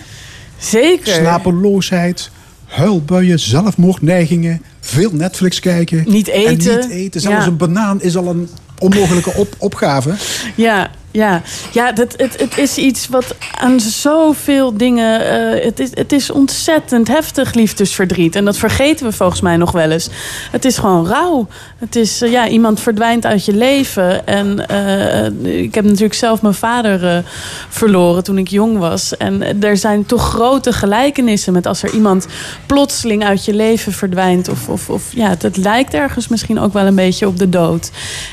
Zeker. Slapeloosheid, huilbuien, zelfmoordneigingen, veel Netflix kijken. Niet eten. En niet eten. Zelfs Ja. een banaan is al een onmogelijke op opgave. Ja, ja. ja dat, het, het is iets wat aan zoveel dingen. eh, het, is, het is ontzettend heftig liefdesverdriet. En dat vergeten we volgens mij nog wel eens. Het is gewoon rauw. Het is, eh, ja, iemand verdwijnt uit je leven. En eh, ik heb natuurlijk zelf mijn vader verloren toen ik jong was. En er zijn toch grote gelijkenissen met als er iemand plotseling uit je leven verdwijnt. Of, of, of ja, het, lijkt ergens misschien ook wel een beetje op de dood.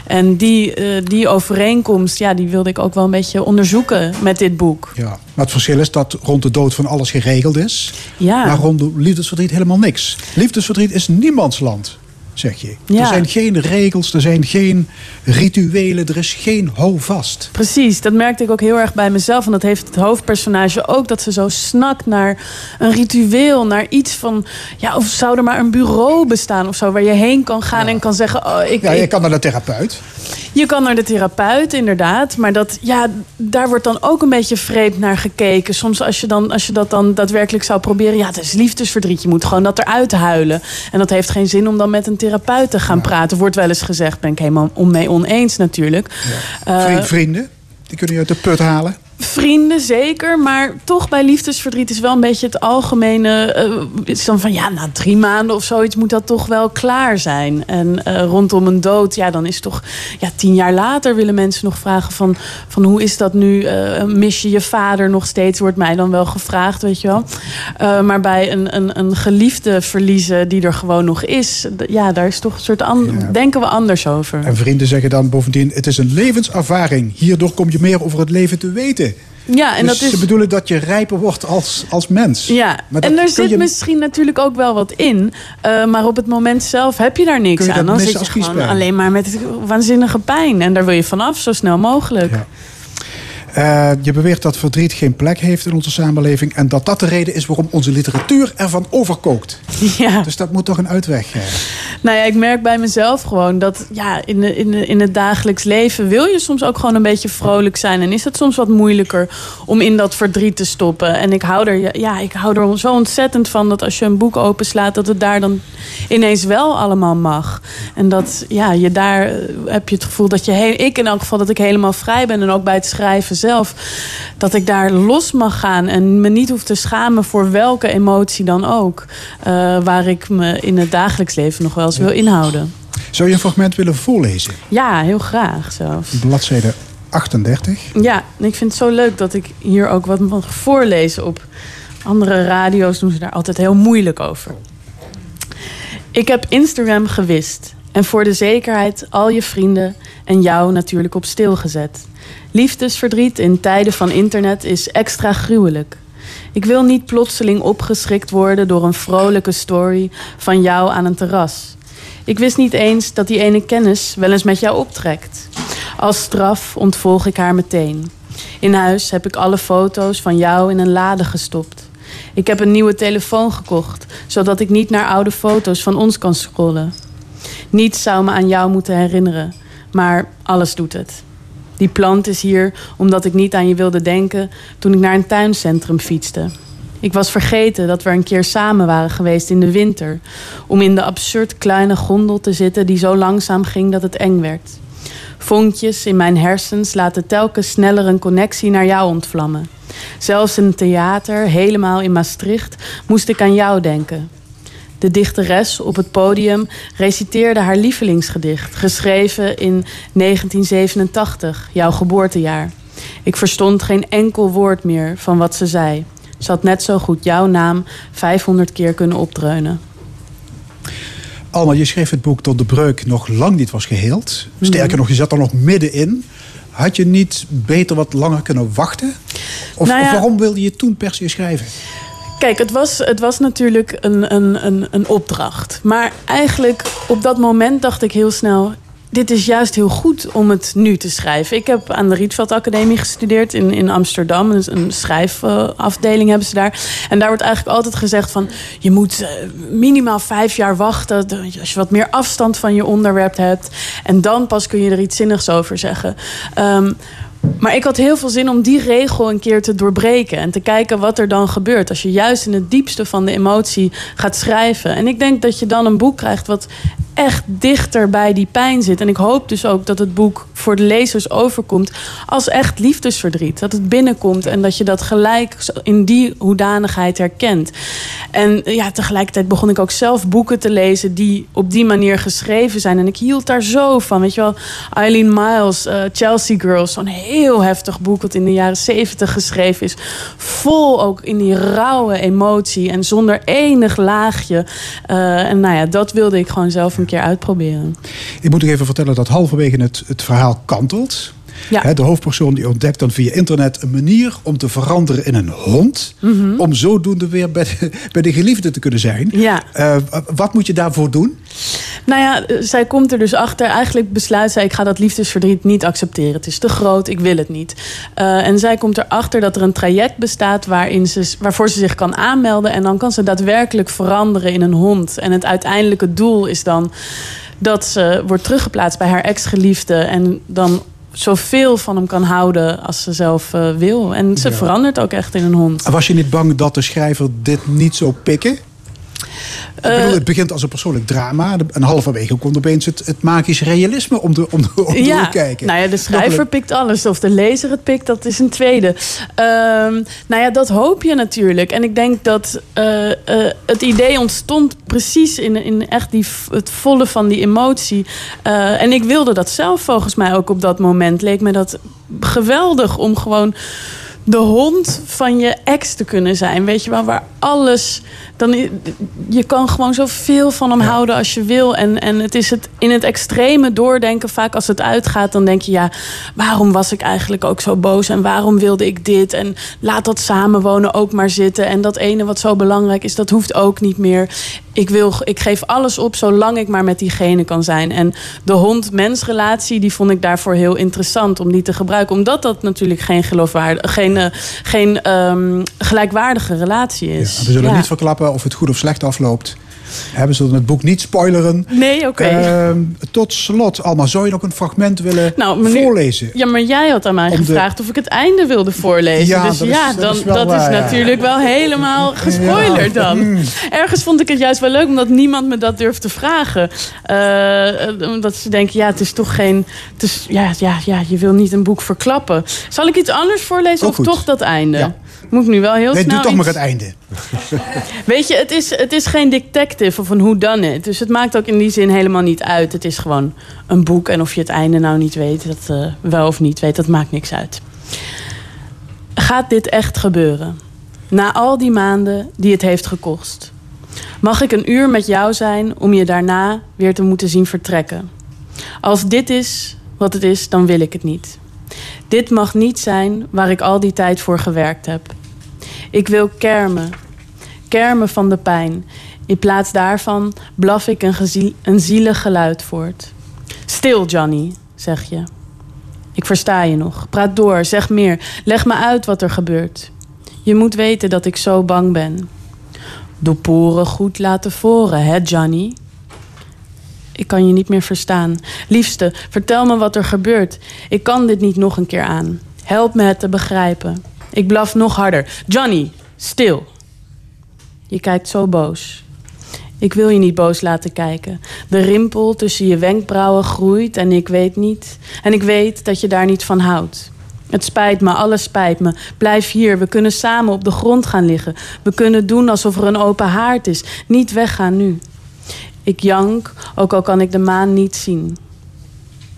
En die, die overeenkomst, ja, die wilde ik ook wel een beetje onderzoeken met dit boek. Ja. Maar het verschil is dat rond de dood van alles geregeld is. Ja. Maar rond de liefdesverdriet helemaal niks. Liefdesverdriet is niemands land, zeg je. Ja. Er zijn geen regels, er zijn geen rituelen, er is geen houvast. Precies, dat merkte ik ook heel erg bij mezelf. En dat heeft het hoofdpersonage ook. Dat ze zo snakt naar een ritueel. Naar iets van, ja, of zou er maar een bureau bestaan of zo. Waar je heen kan gaan en kan zeggen, oh, ik, Ja, je ik- kan naar de therapeut. Je kan naar de therapeut, inderdaad. Maar dat, ja, daar wordt dan ook een beetje vreemd naar gekeken. Soms als je, dan, als je dat dan daadwerkelijk zou proberen... ja, het is liefdesverdriet, je moet gewoon dat eruit huilen. En dat heeft geen zin om dan met een therapeut te gaan praten. Wordt wel eens gezegd, ben ik helemaal om mee oneens natuurlijk. Eh, Vriend, vrienden, die kunnen je uit de put halen. Vrienden zeker, maar toch bij liefdesverdriet is wel een beetje het algemene. eh, is dan van ja, na drie maanden of zoiets moet dat toch wel klaar zijn. En eh, rondom een dood, ja, dan is toch ja, tien jaar later willen mensen nog vragen van, van hoe is dat nu? Eh, mis je je vader nog steeds? Wordt mij dan wel gevraagd, weet je wel. Maar bij een, een, een geliefde verliezen die er gewoon nog is, ja, daar is toch een soort an- denken we anders over. En vrienden zeggen dan bovendien, het is een levenservaring. Hierdoor kom je meer over het leven te weten. Ja, en dus dat is. ze bedoelen dat je rijper wordt als, als mens. Ja, Maar en er zit je- misschien natuurlijk ook wel wat in. eh, maar op het moment zelf heb je daar niks je aan. Dan zit je gewoon alleen maar met waanzinnige pijn. En daar wil je vanaf zo snel mogelijk. Ja. Eh, je beweert dat verdriet geen plek heeft in onze samenleving... en dat dat de reden is waarom onze literatuur ervan overkookt. Ja. Dus dat moet toch een uitweg zijn. Nou ja, ik merk bij mezelf gewoon dat ja, in, de, in, de, in het dagelijks leven wil je soms ook gewoon een beetje vrolijk zijn. En is het soms wat moeilijker om in dat verdriet te stoppen. En ik hou er, ja, ik hou er zo ontzettend van dat als je een boek openslaat, dat het daar dan ineens wel allemaal mag. En dat ja, je daar eh, heb je het gevoel dat je, ik in elk geval, dat ik helemaal vrij ben. En ook bij het schrijven zelf. Dat ik daar los mag gaan en me niet hoef te schamen voor welke emotie dan ook. eh, waar ik me in het dagelijks leven nog wel eens wil inhouden. Zou je een fragment willen voorlezen? Ja, heel graag zelfs. Bladzijde 38. Ja, en ik vind het zo leuk dat ik hier ook wat mag voorlezen op andere radio's doen ze daar altijd heel moeilijk over. Ik heb Instagram gewist en voor de zekerheid al je vrienden en jou natuurlijk op stil gezet. Liefdesverdriet in tijden van internet is extra gruwelijk. Ik wil niet plotseling opgeschrikt worden door een vrolijke story van jou aan een terras. Ik wist niet eens dat die ene kennis wel eens met jou optrekt. Als straf ontvolg ik haar meteen. In huis heb ik alle foto's van jou in een lade gestopt. Ik heb een nieuwe telefoon gekocht, zodat ik niet naar oude foto's van ons kan scrollen. Niets zou me aan jou moeten herinneren, maar alles doet het. Die plant is hier omdat ik niet aan je wilde denken toen ik naar een tuincentrum fietste. Ik was vergeten dat we een keer samen waren geweest in de winter. Om in de absurd kleine gondel te zitten die zo langzaam ging dat het eng werd. Vonkjes in mijn hersens laten telkens sneller een connectie naar jou ontvlammen. Zelfs in een theater, helemaal in Maastricht, moest ik aan jou denken. De dichteres op het podium reciteerde haar lievelingsgedicht, geschreven in 1987, jouw geboortejaar. Ik verstond geen enkel woord meer van wat ze zei. Ze had net zo goed jouw naam 500 keer kunnen opdreunen. Alma, je schreef het boek tot de breuk nog lang niet was geheeld. Sterker Mhm. nog, je zat er nog middenin. Had je niet beter wat langer kunnen wachten? Of, Nou ja- of waarom wilde je toen per se schrijven? Kijk, het was, het was natuurlijk een, een, een, een opdracht. Maar eigenlijk op dat moment dacht ik heel snel... dit is juist heel goed om het nu te schrijven. Ik heb aan de Rietveld Academie gestudeerd in, in Amsterdam. Een, schrijfafdeling hebben ze daar. En daar wordt eigenlijk altijd gezegd van... je moet eh, minimaal vijf jaar wachten... als je wat meer afstand van je onderwerp hebt. En dan pas kun je er iets zinnigs over zeggen. Ehm, maar ik had heel veel zin om die regel een keer te doorbreken. En te kijken wat er dan gebeurt. Als je juist in het diepste van de emotie gaat schrijven. En ik denk dat je dan een boek krijgt wat echt dichter bij die pijn zit. En ik hoop dus ook dat het boek voor de lezers overkomt als echt liefdesverdriet. Dat het binnenkomt en dat je dat gelijk in die hoedanigheid herkent. En ja, tegelijkertijd begon ik ook zelf boeken te lezen die op die manier geschreven zijn. En ik hield daar zo van. Weet je wel, Eileen Miles, eh, Chelsea Girls, zo'n heel heftig boek dat in de jaren zeventig geschreven is. Vol ook in die rauwe emotie en zonder enig laagje. Eh, en nou ja, dat wilde ik gewoon zelf een keer uitproberen. Ik moet nog even vertellen dat halverwege het, het verhaal kantelt. Ja. De hoofdpersoon die ontdekt dan via internet een manier om te veranderen in een hond. Mhm. Om zodoende weer bij de, bij de geliefde te kunnen zijn. Ja. Eh, wat moet je daarvoor doen? Nou ja, eh, zij komt er dus achter. Eigenlijk besluit zij, ik ga dat liefdesverdriet niet accepteren. Het is te groot, ik wil het niet. Eh, en zij komt erachter dat er een traject bestaat... Waarin ze, waarvoor ze zich kan aanmelden. En dan kan ze daadwerkelijk veranderen in een hond. En het uiteindelijke doel is dan dat ze wordt teruggeplaatst bij haar ex-geliefde... en dan zoveel van hem kan houden als ze zelf eh, wil. En ze Ja. verandert ook echt in een hond. Was je niet bang dat de schrijver dit niet zou pikken? Ik Eh, bedoel, het begint als een persoonlijk drama. En halverwege komt opeens het, het magisch realisme om de, om de, om ja, kijken. nou ja, de schrijver een- pikt alles. Of de lezer het pikt, dat is een tweede. Ehm, nou ja, dat hoop je natuurlijk. En ik denk dat eh, eh, het idee ontstond precies in, in echt die, het volle van die emotie. En ik wilde dat zelf volgens mij ook op dat moment. Leek me dat geweldig om gewoon de hond van je ex te kunnen zijn. Weet je wel, waar alles... Dan, je kan gewoon zoveel van hem houden als je wil. En, en het is het in het extreme doordenken. Vaak als het uitgaat, dan denk je... ja, waarom was ik eigenlijk ook zo boos? En waarom wilde ik dit? En laat dat samenwonen ook maar zitten. En dat ene wat zo belangrijk is, dat hoeft ook niet meer. Ik, wil, ik geef alles op zolang ik maar met diegene kan zijn. En de hond-mens-relatie, die vond ik daarvoor heel interessant om die te gebruiken. Omdat dat natuurlijk geen, geloofwaardig, geen, eh, geen gelijkwaardige relatie is. We zullen Ja. niet verklappen of het goed of slecht afloopt. We zullen het boek niet spoileren. Nee, oké. Ehm, tot slot, Alma, zou je nog een fragment willen Nou, meneer- voorlezen? Ja, maar jij had aan mij Om de- gevraagd of ik het einde wilde voorlezen. Ja, dus dat is- ja, dat dan, is wel dat is natuurlijk wel helemaal gespoilerd Ja. dan. Mm. Ergens vond ik het juist wel leuk, omdat niemand me dat durft te vragen. Eh, omdat ze denken, ja, het is toch geen... Het is, ja, ja, ja, je wil niet een boek verklappen. Zal ik iets anders voorlezen of goed. toch dat einde? Ja. Moet ik nu wel heel Nee, snel doe toch iets- maar het einde. Weet je, het is, het is geen detective of een whodunit. Dus het maakt ook in die zin helemaal niet uit. Het is gewoon een boek. En of je het einde nou niet weet, dat eh, wel of niet weet, dat maakt niks uit. Gaat dit echt gebeuren? Na al die maanden die het heeft gekost. Mag ik een uur met jou zijn om je daarna weer te moeten zien vertrekken? Als dit is wat het is, dan wil ik het niet. Dit mag niet zijn waar ik al die tijd voor gewerkt heb. Ik wil kermen, kermen van de pijn. In plaats daarvan blaf ik een, een zielig geluid voort. Stil, Johnny, zeg je. Ik versta je nog. Praat door, zeg meer. Leg me uit wat er gebeurt. Je moet weten dat ik zo bang ben. De poren goed laten voren, hè, Johnny? Ik kan je niet meer verstaan. Liefste, vertel me wat er gebeurt. Ik kan dit niet nog een keer aan. Help me het te begrijpen. Ik blaf nog harder. Johnny, stil. Je kijkt zo boos. Ik wil je niet boos laten kijken. De rimpel tussen je wenkbrauwen groeit en ik weet niet. En ik weet dat je daar niet van houdt. Het spijt me, alles spijt me. Blijf hier, we kunnen samen op de grond gaan liggen. We kunnen doen alsof er een open haard is. Niet weggaan nu. Ik jank, ook al kan ik de maan niet zien.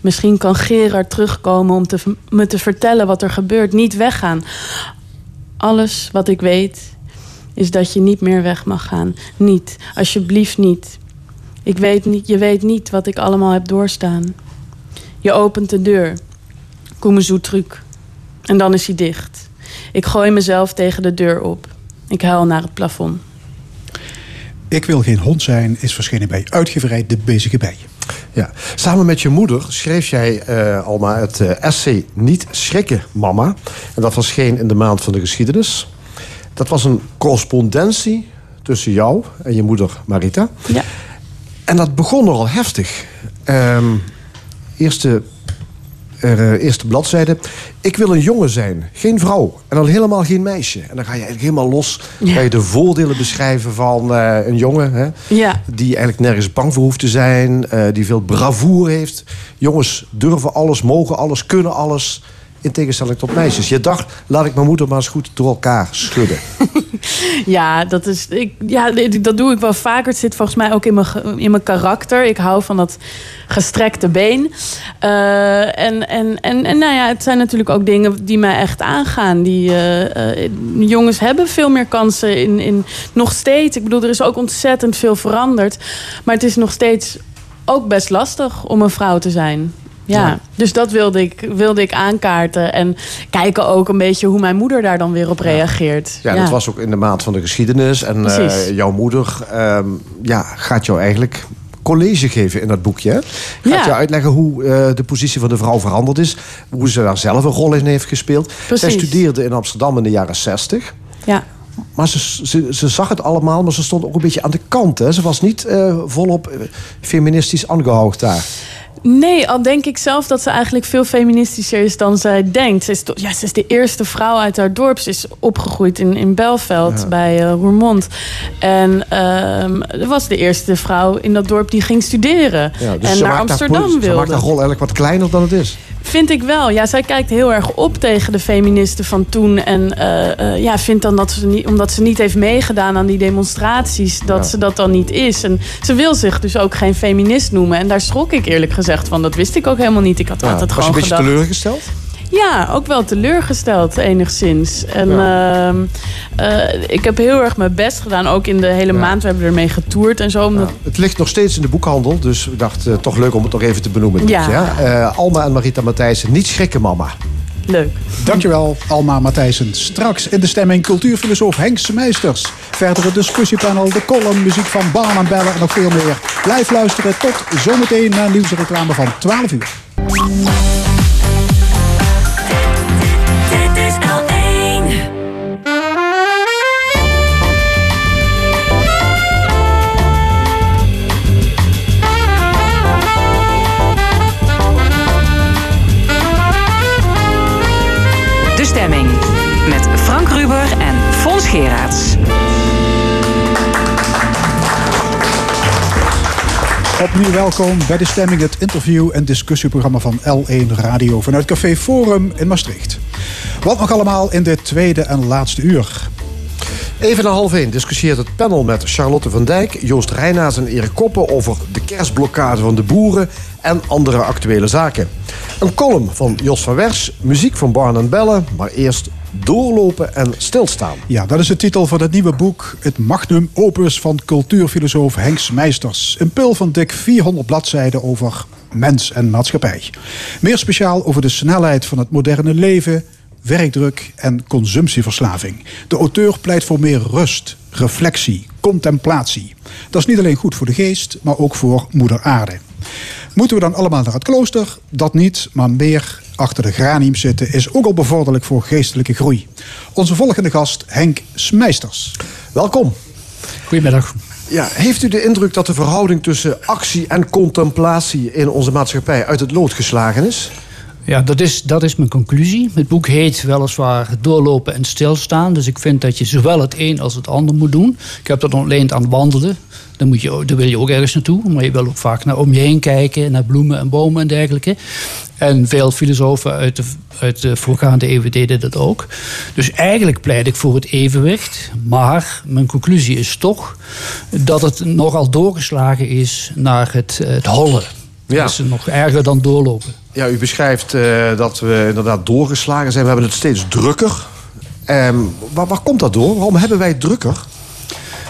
Misschien kan Gerard terugkomen om te, me te vertellen wat er gebeurt. Niet weggaan. Alles wat ik weet is dat je niet meer weg mag gaan. Niet, alsjeblieft niet. Ik weet niet. Je weet niet wat ik allemaal heb doorstaan. Je opent de deur. Koemezoe truc. En dan is hij dicht. Ik gooi mezelf tegen de deur op. Ik huil naar het plafond. Ik wil geen hond zijn is verschenen bij uitgeverij De Bezige Bij. Ja. Samen met je moeder schreef jij, eh, Alma, het eh, essay Niet schrikken, mama. En dat verscheen in de maand van de geschiedenis. Dat was een correspondentie tussen jou en je moeder Marita. Ja. En dat begon nogal heftig. Ehm, eerste, eh, eerste bladzijde. Ik wil een jongen zijn, geen vrouw. En al helemaal geen meisje. En dan ga je eigenlijk helemaal los. Ja. Ga je de voordelen beschrijven van eh, een jongen. Hè? Ja. Die eigenlijk nergens bang voor hoeft te zijn. eh, die veel bravoure heeft. Jongens durven alles, mogen alles, kunnen alles. In tegenstelling tot meisjes. Je dacht, laat ik mijn moeder maar eens goed door elkaar schudden. Ja, dat, is, ik, ja, dat doe ik wel vaker. Het zit volgens mij ook in mijn, in mijn karakter. Ik hou van dat gestrekte been. Eh, en, en, en, en nou ja, het zijn natuurlijk ook dingen die mij echt aangaan. Die, eh, eh, jongens hebben veel meer kansen in, in nog steeds. Ik bedoel, er is ook ontzettend veel veranderd. Maar het is nog steeds ook best lastig om een vrouw te zijn. Ja, Ja. dus dat wilde ik, wilde ik aankaarten. En kijken ook een beetje hoe mijn moeder daar dan weer op reageert. Ja, dat was ook in de maand van de geschiedenis. En eh, jouw moeder ehm, ja, gaat jou eigenlijk college geven in dat boekje. hè? Gaat Ja. je uitleggen hoe eh, de positie van de vrouw veranderd is. Hoe ze daar zelf een rol in heeft gespeeld. Zij Precies. studeerde in Amsterdam in de jaren 60. Ja. Maar ze, ze, ze zag het allemaal, maar ze stond ook een beetje aan de kant. Hè? Ze was niet eh, volop feministisch aangehoogd daar. Nee, al denk ik zelf dat ze eigenlijk veel feministischer is dan zij denkt. Ze is, ja, ze is de eerste vrouw uit haar dorp. Ze is opgegroeid in, in Belveld bij eh, Roermond. En ze was de eerste vrouw in dat dorp die ging studeren. Ja, dus en naar Amsterdam Ze wilde. maakt haar rol eigenlijk wat kleiner dan het is. Vind ik wel. Ja, zij kijkt heel erg op tegen de feministen van toen. En eh, eh, ja, vindt dan dat ze niet, omdat ze niet heeft meegedaan aan die demonstraties, dat Ja. ze dat dan niet is. En ze wil zich dus ook geen feminist noemen. En daar schrok ik eerlijk gezegd van. Dat wist ik ook helemaal niet. Ik had Ja, altijd was je gewoon een beetje gedacht. teleurgesteld? Ja, ook wel teleurgesteld enigszins. En ehm, eh, ik heb heel erg mijn best gedaan. Ook in de hele maand. We hebben ermee getoerd en zo. Omdat, Het ligt nog steeds in de boekhandel, dus ik dacht eh, toch leuk om het nog even te benoemen. Ja. Eh, Alma en Marita Matthijssen, niet schrikken mama. Leuk. Dankjewel, Alma Matthijssen. Straks in de stemming cultuurfilosoof Henk Meisters. Verder het discussiepanel, de column, muziek van Baan en Bellen en nog veel meer. Blijf luisteren tot zometeen na nieuws en reclame van 12 uur. Welkom bij de stemming, het interview- en discussieprogramma van L1 Radio vanuit Café Forum in Maastricht. Wat nog allemaal in dit tweede en laatste uur. Even na half één discussieert het panel met Charlotte van Dijk, Joost Reinaars en Erik Koppen over de kerstblokkade van de boeren en andere actuele zaken. Een column van Jos van Wers, muziek van Barn en Bellen, maar eerst doorlopen en stilstaan. Ja, dat is de titel van het nieuwe boek Het Magnum Opus van cultuurfilosoof Henk Meisters. Een pil van dik 400 bladzijden over mens en maatschappij. Meer speciaal over de snelheid van het moderne leven, werkdruk en consumptieverslaving. De auteur pleit voor meer rust, reflectie, contemplatie. Dat is niet alleen goed voor de geest, maar ook voor moeder aarde. Moeten we dan allemaal naar het klooster? Dat niet, maar meer achter de granium zitten is ook al bevorderlijk voor geestelijke groei. Onze volgende gast, Henk Smeisters. Welkom. Goedemiddag. Ja, heeft u de indruk dat de verhouding tussen actie en contemplatie in onze maatschappij uit het lood geslagen is? Ja, dat is, dat is mijn conclusie. Het boek heet weliswaar Doorlopen en Stilstaan. Dus ik vind dat je zowel het een als het ander moet doen. Ik heb dat ontleend aan wandelen. Dan, moet je, dan wil je ook ergens naartoe. Maar je wil ook vaak naar om je heen kijken. Naar bloemen en bomen en dergelijke. En veel filosofen uit de, uit de voorgaande eeuwen deden dat ook. Dus eigenlijk pleit ik voor het evenwicht. Maar mijn conclusie is toch dat het nogal doorgeslagen is naar het, het hollen. Ja. Dat is nog erger dan doorlopen. Ja, u beschrijft eh, dat we inderdaad doorgeslagen zijn. We hebben het steeds drukker. Ehm, waar, waar komt dat door? Waarom hebben wij het drukker?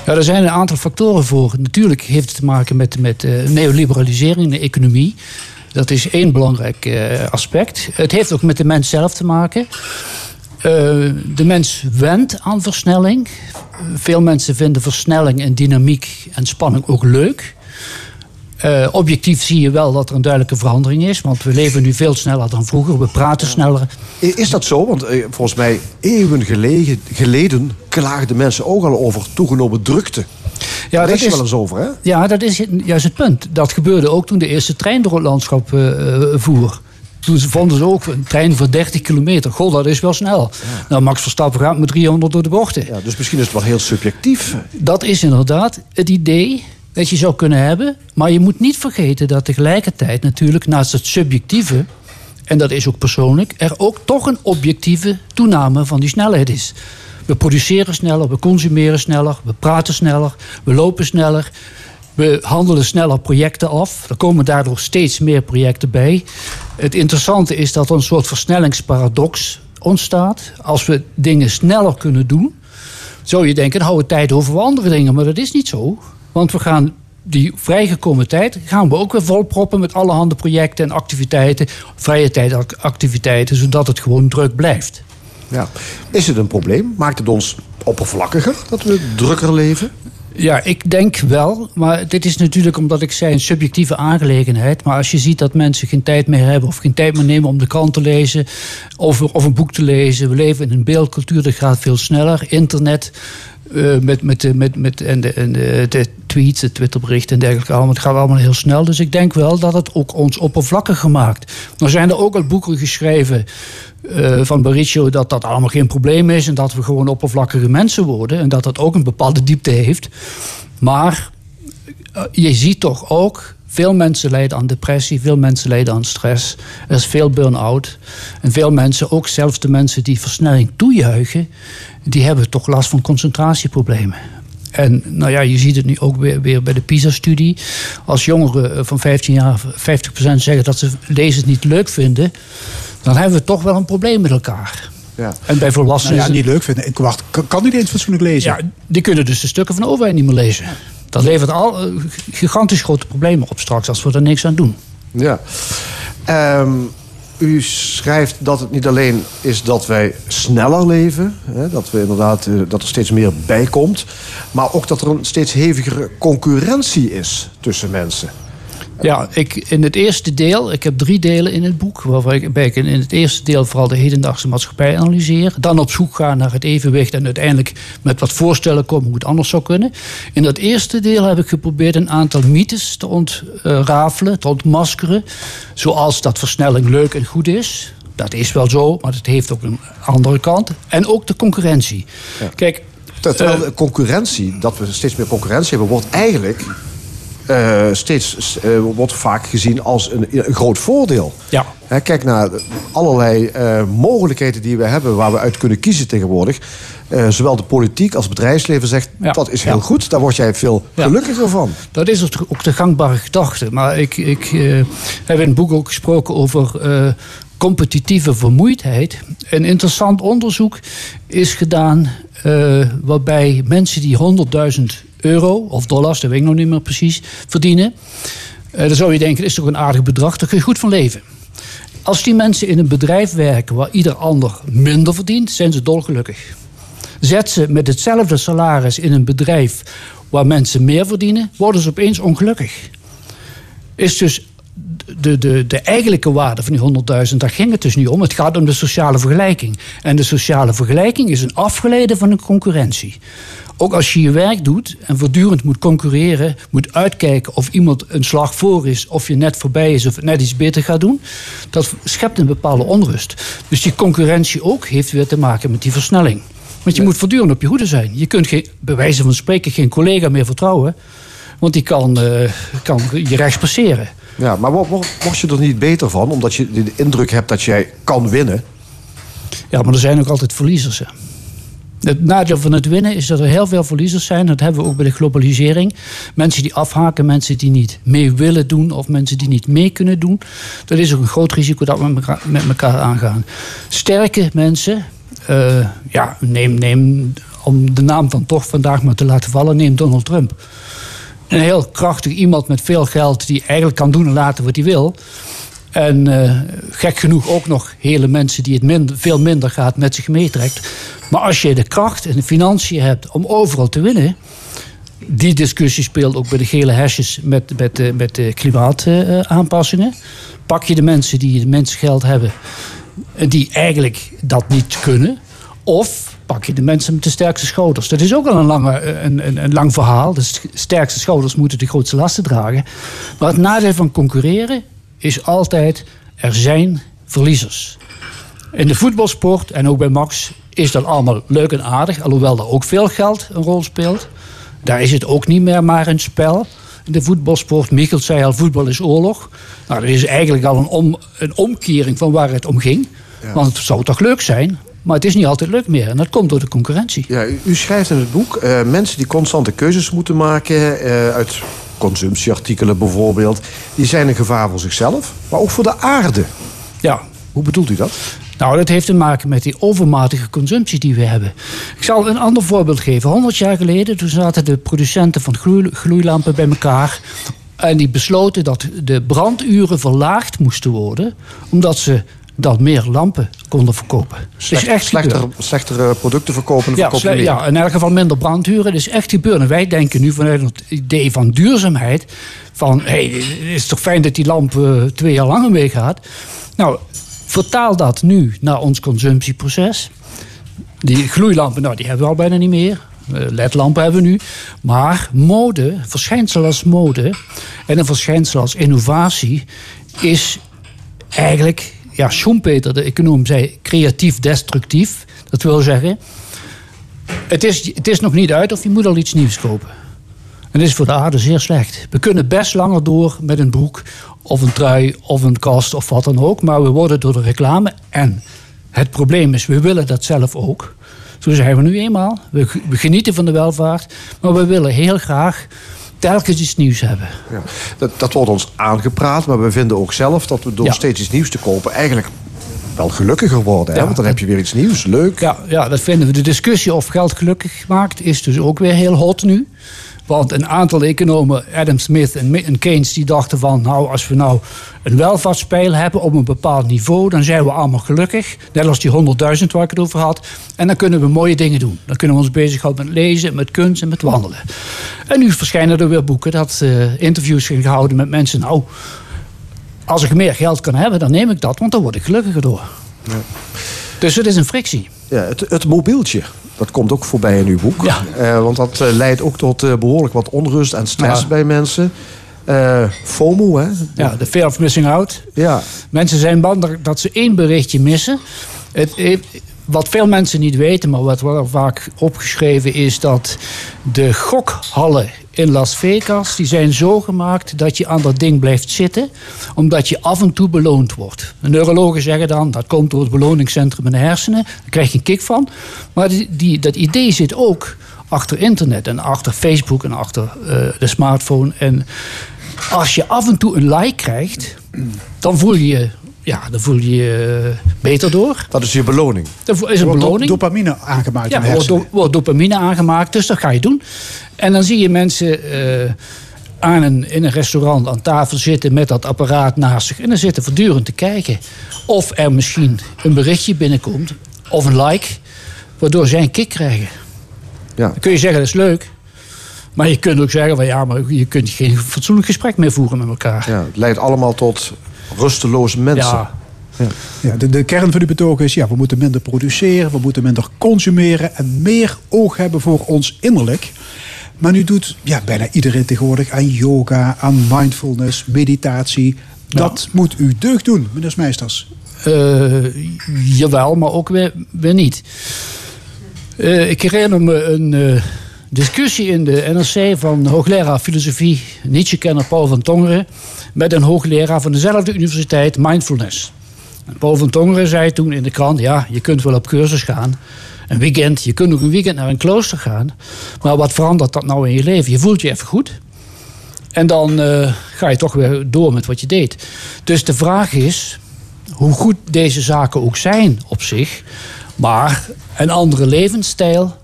Ja, er zijn een aantal factoren voor. Natuurlijk heeft het te maken met, met uh, neoliberalisering in de economie. Dat is één belangrijk uh, aspect. Het heeft ook met de mens zelf te maken. Uh, de mens wendt aan versnelling. Veel mensen vinden versnelling en dynamiek en spanning ook leuk. Uh, objectief zie je wel dat er een duidelijke verandering is. Want we leven nu veel sneller dan vroeger. We praten sneller. Is dat zo? Want uh, volgens mij eeuwen geleden, geleden klaagden mensen ook al over toegenomen drukte. Ja, Daar is wel eens over, hè? Ja, dat is juist het punt. Dat gebeurde ook toen de eerste trein door het landschap uh, voer. Toen vonden ze ook een trein voor 30 kilometer. Goh, dat is wel snel. Ja. Nou, Max Verstappen gaat met 300 door de bochten. Ja, dus misschien is het wel heel subjectief. Dat is inderdaad het idee dat je zou kunnen hebben. Maar je moet niet vergeten dat tegelijkertijd natuurlijk naast het subjectieve, en dat is ook persoonlijk, er ook toch een objectieve toename van die snelheid is. We produceren sneller, we consumeren sneller, we praten sneller, we lopen sneller. We handelen sneller projecten af. Er komen daardoor steeds meer projecten bij. Het interessante is dat er een soort versnellingsparadox ontstaat. Als we dingen sneller kunnen doen, zou je denken, houden we tijd over andere dingen. Maar dat is niet zo. Want we gaan die vrijgekomen tijd gaan we ook weer volproppen met allerhande projecten en activiteiten, vrije tijdactiviteiten, zodat het gewoon druk blijft. Ja. Is het een probleem? Maakt het ons oppervlakkiger dat we drukker leven? Ja, ik denk wel. Maar dit is natuurlijk, omdat ik zei, een subjectieve aangelegenheid. Maar als je ziet dat mensen geen tijd meer hebben... of geen tijd meer nemen om de krant te lezen... of, of een boek te lezen. We leven in een beeldcultuur, dat gaat veel sneller. Internet, met, met, met, met, en, de, en de, de tweets, de Twitterberichten en dergelijke allemaal. Het gaat allemaal heel snel. Dus ik denk wel dat het ook ons oppervlakkig gemaakt. Er zijn er ook al boeken geschreven uh, van Baricio dat dat allemaal geen probleem is. En dat we gewoon oppervlakkige mensen worden. En dat dat ook een bepaalde diepte heeft. Maar je ziet toch ook veel mensen lijden aan depressie, veel mensen lijden aan stress. Er is veel burn-out. En veel mensen, ook zelfs de mensen die versnelling toejuichen, die hebben toch last van concentratieproblemen. En nou ja, je ziet het nu ook weer, weer bij de PISA-studie. Als jongeren van 15 jaar 50% zeggen dat ze lezen niet leuk vinden, dan hebben we toch wel een probleem met elkaar. Ja. En bij volwassenen. Nou ja, niet leuk vinden. Ik wacht, kan, niet eens fatsoenlijk lezen? Ja, die kunnen dus de stukken van de overheid niet meer lezen. Dat levert al uh, gigantisch grote problemen op straks als we er niks aan doen. Ja. Um, u schrijft dat het niet alleen is dat wij sneller leven, hè, dat, we inderdaad, uh, dat er steeds meer bij komt, maar ook dat er een steeds hevigere concurrentie is tussen mensen. Ja, ik, in het eerste deel, ik heb drie delen in het boek, waarbij ik in het eerste deel vooral de hedendaagse maatschappij analyseer. Dan op zoek ga naar het evenwicht en uiteindelijk met wat voorstellen komen hoe het anders zou kunnen. In dat eerste deel heb ik geprobeerd een aantal mythes te ontrafelen, te ontmaskeren. Zoals dat versnelling leuk en goed is. Dat is wel zo, maar het heeft ook een andere kant. En ook de concurrentie. Ja. Kijk, Terwijl uh, concurrentie, dat we steeds meer concurrentie hebben, wordt eigenlijk uh, steeds uh, wordt vaak gezien als een, een groot voordeel. Ja. He, kijk naar allerlei uh, mogelijkheden die we hebben waar we uit kunnen kiezen tegenwoordig. zowel de politiek als het bedrijfsleven zegt ja. dat is heel ja. goed. Daar word jij veel gelukkiger van. Dat is ook de gangbare gedachte. Maar ik, ik heb in het boek ook gesproken over competitieve vermoeidheid. Een interessant onderzoek is gedaan waarbij mensen die 100.000 euro of dollars, dat weet ik nog niet meer precies, verdienen. Uh, dan zou je denken, is toch een aardig bedrag, daar kun je goed van leven. Als die mensen in een bedrijf werken waar ieder ander minder verdient, zijn ze dolgelukkig. Zet ze met hetzelfde salaris in een bedrijf waar mensen meer verdienen, worden ze opeens ongelukkig. Is dus de, de, de eigenlijke waarde van die 100.000, daar ging het dus niet om. Het gaat om de sociale vergelijking. En de sociale vergelijking is een afgeleide van een concurrentie. Ook als je je werk doet en voortdurend moet concurreren, moet uitkijken of iemand een slag voor is, of je net voorbij is of net iets beter gaat doen, dat schept een bepaalde onrust. Dus die concurrentie ook heeft weer te maken met die versnelling. Want je moet voortdurend op je hoede zijn. Je kunt geen, bij wijze van spreken geen collega meer vertrouwen, want die kan, eh, kan je rechts passeren. Ja, maar word je er niet beter van, omdat je de indruk hebt dat jij kan winnen? Ja, maar er zijn ook altijd verliezers. Het nadeel van het winnen is dat er heel veel verliezers zijn. Dat hebben we ook bij de globalisering. Mensen die afhaken, mensen die niet mee willen doen of mensen die niet mee kunnen doen. Dat is ook een groot risico dat we met elkaar, aangaan. Sterke mensen, eh, ja, neem, neem, om de naam dan toch vandaag maar te laten vallen, neem Donald Trump. Een heel krachtig iemand met veel geld die eigenlijk kan doen en laten wat hij wil. En eh, gek genoeg ook nog hele mensen die het veel minder gaat met zich meetrekt. Maar als je de kracht en de financiën hebt om overal te winnen. Die discussie speelt ook bij de gele hesjes met, met, de- met de klimaataanpassingen. Pak je de mensen die het minst geld hebben, en die eigenlijk dat niet kunnen. Of pak je de mensen met de sterkste schouders. Dat is ook al een, lange, eh, een, een, een lang verhaal. De st- sterkste schouders moeten de grootste lasten dragen. Maar het nadeel van concurreren is altijd... er zijn verliezers. In de voetbalsport en ook bij Max is dat allemaal leuk en aardig. Alhoewel er ook veel geld een rol speelt. Daar is het ook niet meer maar een spel. In de voetbalsport, Michel zei al, voetbal is oorlog. Nou, dat is eigenlijk al een, om, een omkering van waar het om ging. Want het zou toch leuk zijn, maar het is niet altijd leuk meer. En dat komt door de concurrentie. Ja, u, schrijft in het boek eh, mensen die constante keuzes moeten maken eh, uit consumptieartikelen bijvoorbeeld, die zijn een gevaar voor zichzelf, maar ook voor de aarde. Ja. Hoe bedoelt u dat? Nou, dat heeft te maken met die overmatige consumptie die we hebben. Ik zal een ander voorbeeld geven. 100 jaar geleden toen zaten de producenten van gloei- gloeilampen bij elkaar. En die besloten dat de branduren verlaagd moesten worden. Omdat ze dan meer lampen konden verkopen. Dat is echt slechter, slechtere producten verkopen. Ja, verkopen meer. ja, in elk geval minder branduren. Dat is echt gebeurd. En wij denken nu vanuit het idee van duurzaamheid... van, hé, hey, het is toch fijn dat die lamp eh, twee jaar langer meegaat. Nou, vertaal dat nu naar ons consumptieproces. Die gloeilampen, nou, die hebben we al bijna niet meer. Eh, LED-lampen hebben we nu. Maar mode, verschijnsel als mode... en een verschijnsel als innovatie... is eigenlijk, ja, Schumpeter, de econoom, zei creatief destructief. Dat wil zeggen, het is, het is nog niet uit of je moet al iets nieuws kopen. En dat is voor de aarde zeer slecht. We kunnen best langer door met een broek of een trui of een kast of wat dan ook. Maar we worden door de reclame. En het probleem is, we willen dat zelf ook. Zo zijn we nu eenmaal. We genieten van de welvaart. Maar we willen heel graag telkens iets nieuws hebben. Ja. Dat, dat wordt ons aangepraat, maar we vinden ook zelf dat we door Ja. steeds iets nieuws te kopen eigenlijk wel gelukkiger worden. Hè? Ja. Want dan heb je weer iets nieuws, leuk. Ja, ja, dat vinden we. De discussie of geld gelukkig maakt is dus ook weer heel hot nu. Want een aantal economen, Adam Smith en Keynes, die dachten van... nou, als we nou een welvaartspeil hebben op een bepaald niveau... dan zijn we allemaal gelukkig. Net als die 100.000 waar ik het over had. En dan kunnen we mooie dingen doen. Dan kunnen we ons bezighouden met lezen, met kunst en met wandelen. En nu verschijnen er weer boeken dat eh, interviews zijn gehouden met mensen... nou, als ik meer geld kan hebben, dan neem ik dat, want dan word ik gelukkiger door. Dus het is een frictie. Ja, het, het mobieltje, dat komt ook voorbij in uw boek. Ja. Eh, want dat eh, leidt ook tot eh, behoorlijk wat onrust en stress Ja. bij mensen. Eh, FOMO, hè? Ja, de fear of missing out. Ja. Mensen zijn bang dat- ze één berichtje missen. Het, wat veel mensen niet weten, maar wat wel vaak opgeschreven is... dat de gokhallen in Las Vegas, die zijn zo gemaakt... dat je aan dat ding blijft zitten, omdat je af en toe beloond wordt. Neurologen zeggen dan, dat komt door het beloningscentrum in de hersenen. Daar krijg je een kick van. Maar die, dat idee zit ook achter internet en achter Facebook en achter eh, de smartphone. En als je af en toe een like krijgt, dan voel je je, ja, dan voel je, je eh, beter door. Dat is je beloning. Dat is een Wordt beloning. dopamine aangemaakt Ja, wordt, do- wordt dopamine aangemaakt, dus dat ga je doen. En dan zie je mensen eh, aan een, in een restaurant aan tafel zitten met dat apparaat naast zich. En dan zitten voortdurend te kijken of er misschien een berichtje binnenkomt of een like, waardoor zij een kick krijgen. Ja. Dan kun je zeggen dat is leuk. Maar je kunt ook zeggen van ja, maar je kunt geen fatsoenlijk gesprek meer voeren met elkaar. Ja, het leidt allemaal tot rusteloze mensen. Ja. Ja, de, de kern van uw betoog is, ja, we moeten minder produceren, we moeten minder consumeren en meer oog hebben voor ons innerlijk. Maar nu doet ja, bijna iedereen tegenwoordig aan yoga, aan mindfulness, meditatie. Dat moet u deugd doen, meneer Meisters. Eh, jawel, maar ook weer, weer niet. Eh, ik herinner me een eh, discussie in de NRC van hoogleraar filosofie Nietzsche-kenner Paul van Tongeren met een hoogleraar van dezelfde universiteit mindfulness. En Paul van Tongeren zei toen in de krant: ja, je kunt wel op cursus gaan. Een weekend, je kunt ook een weekend naar een klooster gaan. Maar wat verandert dat nou in je leven? Je voelt je even goed. En dan eh, ga je toch weer door met wat je deed. Dus de vraag is, hoe goed deze zaken ook zijn op zich, maar een andere levensstijl